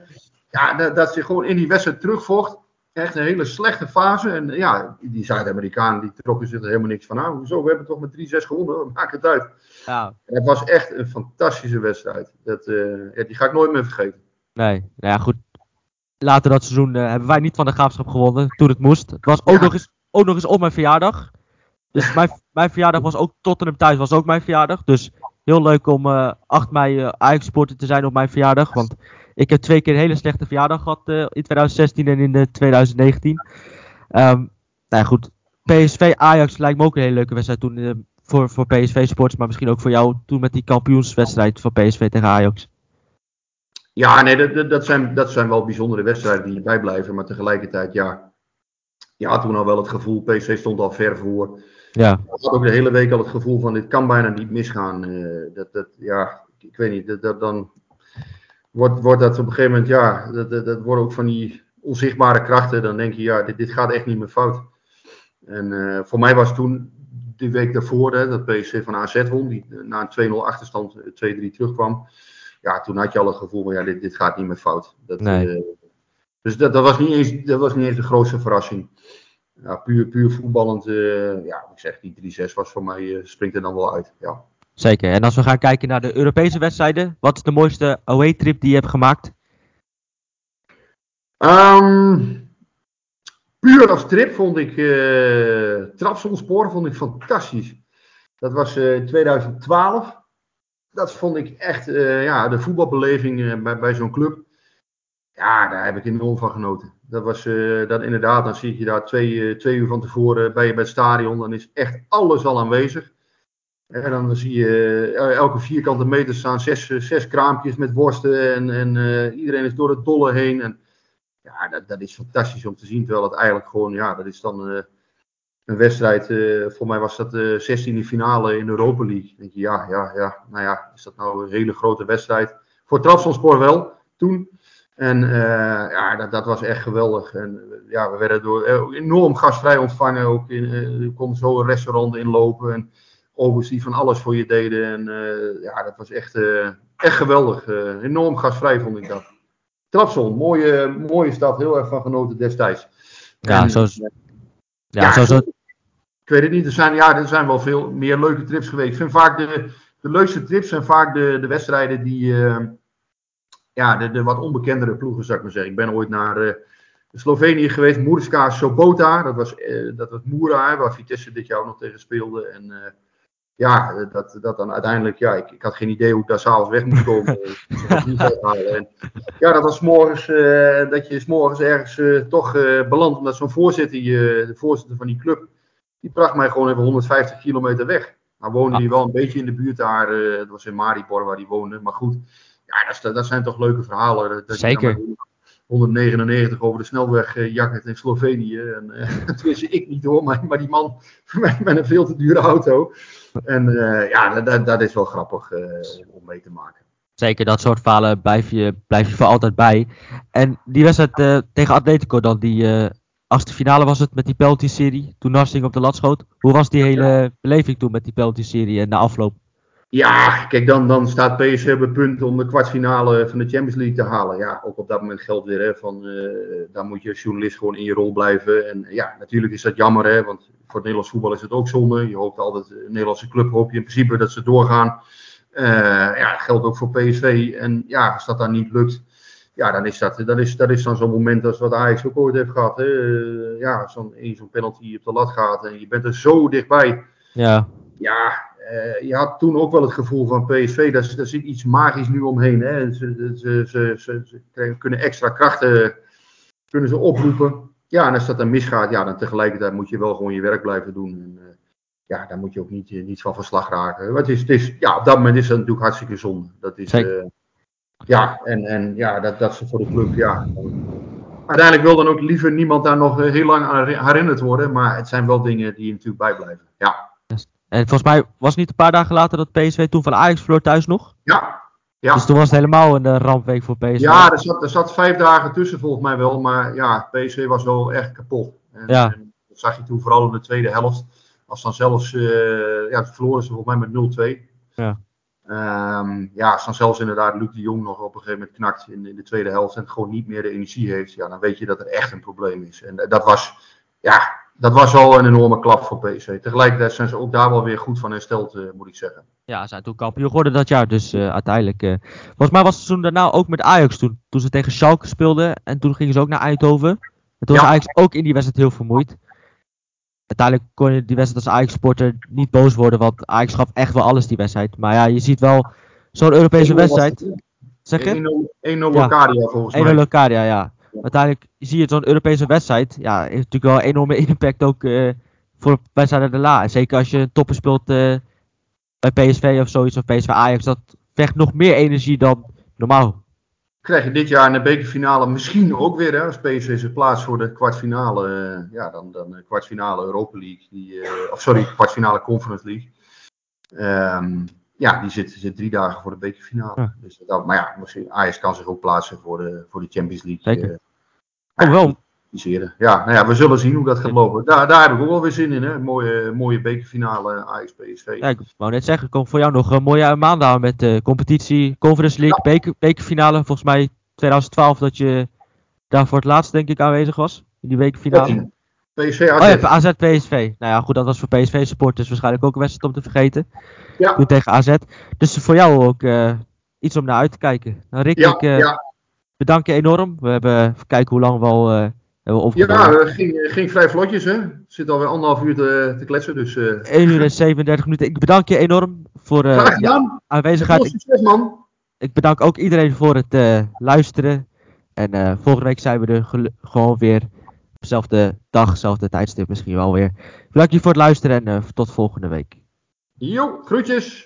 ja, dat, dat ze gewoon in die wedstrijd terugvocht echt een hele slechte fase. En ja, die Zuid-Amerikanen die trokken zich er helemaal niks van aan. Hoezo? We hebben toch met 3-6 gewonnen. Maak het uit. Ja. het was echt een fantastische wedstrijd. Dat, uh, ja, die ga ik nooit meer vergeten. Nee, nou ja, goed. Later dat seizoen uh, hebben wij niet van de graafschap gewonnen toen het moest. Het was ook, nog, eens, ook nog eens op mijn verjaardag. Dus mijn, mijn verjaardag was ook Tottenham thuis was ook mijn verjaardag. Dus heel leuk om uh, 8 mei uh, Ajax supporter te zijn op mijn verjaardag. Want ik heb twee keer een hele slechte verjaardag gehad uh, in 2016 en in 2019. Um, ehm, nou ja, goed. PSV Ajax lijkt me ook een hele leuke wedstrijd toen uh, voor, voor PSV Sports, maar misschien ook voor jou toen met die kampioenswedstrijd van PSV tegen Ajax. Ja, nee, dat, dat, zijn, dat zijn wel bijzondere wedstrijden die bijblijven, maar tegelijkertijd, ja, je had toen al wel het gevoel, PSV stond al ver voor. Ja. Ik had ook de hele week al het gevoel van dit kan bijna niet misgaan. Uh, dat, dat, ja, ik weet niet, dat, dat, dan wordt, wordt dat op een gegeven moment, ja, dat, dat, dat worden ook van die onzichtbare krachten. Dan denk je, ja, dit, dit gaat echt niet meer fout. En uh, voor mij was toen die week daarvoor, hè, dat PSV van AZ won, die na een 2-0 achterstand 2-3 eh, terugkwam. Ja, toen had je al het gevoel van, ja, dit, dit gaat niet meer fout. Dat, nee. uh, dus dat, dat, was niet eens, dat was niet eens de grootste verrassing. Ja, puur, puur voetballend, uh, ja, ik zeg, die 3-6 was voor mij, springt er dan wel uit, ja. Zeker. En als we gaan kijken naar de Europese wedstrijden, wat is de mooiste away trip die je hebt gemaakt? Um, puur als trip vond ik uh, vond ik fantastisch. Dat was uh, in 2012. Dat vond ik echt uh, ja, de voetbalbeleving bij, bij zo'n club. Ja, daar heb ik enorm van genoten. Dat was dat inderdaad, dan zie je daar twee, twee uur van tevoren bij, bij het stadion. Dan is echt alles al aanwezig. En dan zie je eh, elke vierkante meter staan zes, zes kraampjes met worsten. En, en uh, iedereen is door het dolle heen. En ja, dat, dat is fantastisch om te zien. Terwijl het eigenlijk gewoon, ja, dat is dan een wedstrijd. Uh, voor mij was dat de 16e finale in de Europa League. Dan denk je, ja, ja, ja. Nou ja, is dat nou een hele grote wedstrijd? Voor Trabzonspor wel, toen. En ja, dat, dat was echt geweldig. En ja, we werden door enorm gastvrij ontvangen. Ook in, je kon zo een restaurant inlopen. En, overigens die van alles voor je deden. En uh, ja, dat was echt, uh, echt geweldig. Uh, enorm gastvrij vond ik dat. Trapson, mooie, mooie stad, heel erg van genoten destijds. Ja, en, zo, ja, ja, zo, zo. Ik weet het niet, er zijn, ja, er zijn wel veel meer leuke trips geweest. Ik vind vaak de, de leukste trips zijn vaak de, de wedstrijden die, ja, de, de wat onbekendere ploegen, zou ik maar zeggen. Ik ben ooit naar Slovenië geweest, Moerska Sobota, dat was, dat was Moera, waar Vitesse dit jaar nog tegen speelde. En ja, dat, dat dan uiteindelijk, ja, ik, ik had geen idee hoe ik daar s'avonds weg moest komen. en, ja, dat was morgens, uh, dat je s'morgens ergens uh, toch uh, belandt, omdat zo'n voorzitter, de voorzitter van die club, die bracht mij gewoon even 150 kilometer weg. Nou woonde hij wel een beetje in de buurt daar, het was in Maribor waar hij woonde, maar goed, ja, dat, dat zijn toch leuke verhalen. Dat Zeker. 199 over de snelweg uh, jakkert in Slovenië. En dat wist ik niet hoor, maar, maar die man met een veel te dure auto. En ja, dat, dat is wel grappig om mee te maken. Zeker, dat soort verhalen blijf je, blijf je voor altijd bij. En die wedstrijd tegen Atletico dan, die achtste finale was het met die penalty-serie. Toen Narsing op de lat schoot. Hoe was die hele beleving toen met die penalty-serie en de afloop? Ja, kijk, dan, dan staat PSV op het punt om de kwartfinale van de Champions League te halen. Ja, ook op dat moment geldt weer, hè, van, uh, daar moet je als journalist gewoon in je rol blijven. En ja, natuurlijk is dat jammer, hè, want voor het Nederlands voetbal is het ook zonde. Je hoopt altijd, een Nederlandse club hoop je in principe dat ze doorgaan. Uh, ja, dat geldt ook voor PSV. En ja, als dat dan niet lukt, ja, dan is dat, dat, is, dat is dan zo'n moment als wat Ajax ook ooit heeft gehad. Hè. Uh, ja, zo'n zo'n penalty op de lat gaat en je bent er zo dichtbij. Ja. Ja, uh, je had toen ook wel het gevoel van PSV, daar, daar zit iets magisch nu omheen. Hè. Ze, ze, ze, ze, kunnen extra krachten kunnen ze oproepen. Ja, en als dat dan misgaat, ja, dan tegelijkertijd moet je wel gewoon je werk blijven doen. En, uh, ja, daar moet je ook niet, niet van verslag raken. Maar het is, het is, ja, op dat moment is dat natuurlijk hartstikke zonde. Dat is, uh, ja, en, en ja, dat, dat ze voor de club, ja. Uiteindelijk wil dan ook liever niemand daar nog heel lang aan herinnerd worden. Maar het zijn wel dingen die natuurlijk bijblijven. Ja. En volgens mij was het niet een paar dagen later dat PSV toen van Ajax verloor thuis nog? Ja. Ja. Dus toen was het helemaal een uh, rampweek voor PSV. Ja, er zat, er zat vijf dagen tussen volgens mij wel. Maar ja, PSV was wel echt kapot. En, ja. en dat zag je toen vooral in de tweede helft. Als dan zelfs, uh, ja, verloren ze volgens mij met 0-2. Ja. Um, ja, als dan zelfs inderdaad Luc de Jong nog op een gegeven moment knakt in, in de tweede helft en gewoon niet meer de energie heeft, ja, dan weet je dat er echt een probleem is. En dat was, ja, dat was al een enorme klap voor PSV. Tegelijkertijd zijn ze ook daar wel weer goed van hersteld, uh, moet ik zeggen. Ja, ze zijn toen kampioen geworden dat jaar. Dus uh, uiteindelijk. Uh, volgens mij was het seizoen daarna ook met Ajax toen. Toen ze tegen Schalke speelden. En toen gingen ze ook naar Eindhoven. En toen ja. was Ajax ook in die wedstrijd heel vermoeid. Uiteindelijk kon je die wedstrijd als Ajax-sporter niet boos worden. Want Ajax gaf echt wel alles die wedstrijd. Maar ja, je ziet wel zo'n Europese wedstrijd. Zeg je? 1-0 Locadia volgens mij. 1-0 Locadia, ja uiteindelijk zie je zo'n Europese wedstrijd. Ja, heeft natuurlijk wel een enorme impact ook uh, voor wedstrijden de la. Zeker als je toppen speelt uh, bij PSV of zoiets, of PSV Ajax. Dat vecht nog meer energie dan normaal. Krijg je dit jaar in de bekerfinale misschien ook weer, hè, als PSV zich plaats voor de kwartfinale, uh, ja, dan, dan de kwartfinale Europa League, die, of sorry, kwartfinale Conference League. Um, ja, die zit, zit drie dagen voor de bekerfinale. Ja. Dus dat, maar ja, misschien, Ajax kan zich ook plaatsen voor de, voor de Champions League. Zeker. Uh, oh, wel. Ja, nou ja, we zullen zien hoe dat gaat lopen. Daar, daar heb ik ook wel weer zin in, hè. Mooie, mooie bekerfinale Ajax-PSV. Ja, ik wou net zeggen, komt voor jou nog een mooie maand met de competitie, Conference League, ja. beker, bekerfinale. Volgens mij 2012 dat je daar voor het laatst denk ik aanwezig was, in die bekerfinale. PSV AZ. Oh ja, AZ PSV. Nou ja, goed, dat was voor PSV supporters waarschijnlijk ook een wedstrijd om te vergeten. Ja. Toen tegen AZ. Dus voor jou ook uh, iets om naar uit te kijken. Nou, Rick, ja, ik uh, ja. bedank je enorm. We hebben even kijken hoe lang we al uh, hebben opgenomen. Ja, het ging, ging vrij vlotjes, hè. Zit alweer anderhalf uur te, te kletsen, dus... 1 uur en 37 minuten. Ik bedank je enorm voor ja, aanwezigheid. Succes, man. Ik bedank ook iedereen voor het luisteren. En volgende week zijn we er gewoon weer dezelfde dag, dezelfde tijdstip misschien wel weer. Bedankt je voor het luisteren en uh, tot volgende week. Jo, groetjes!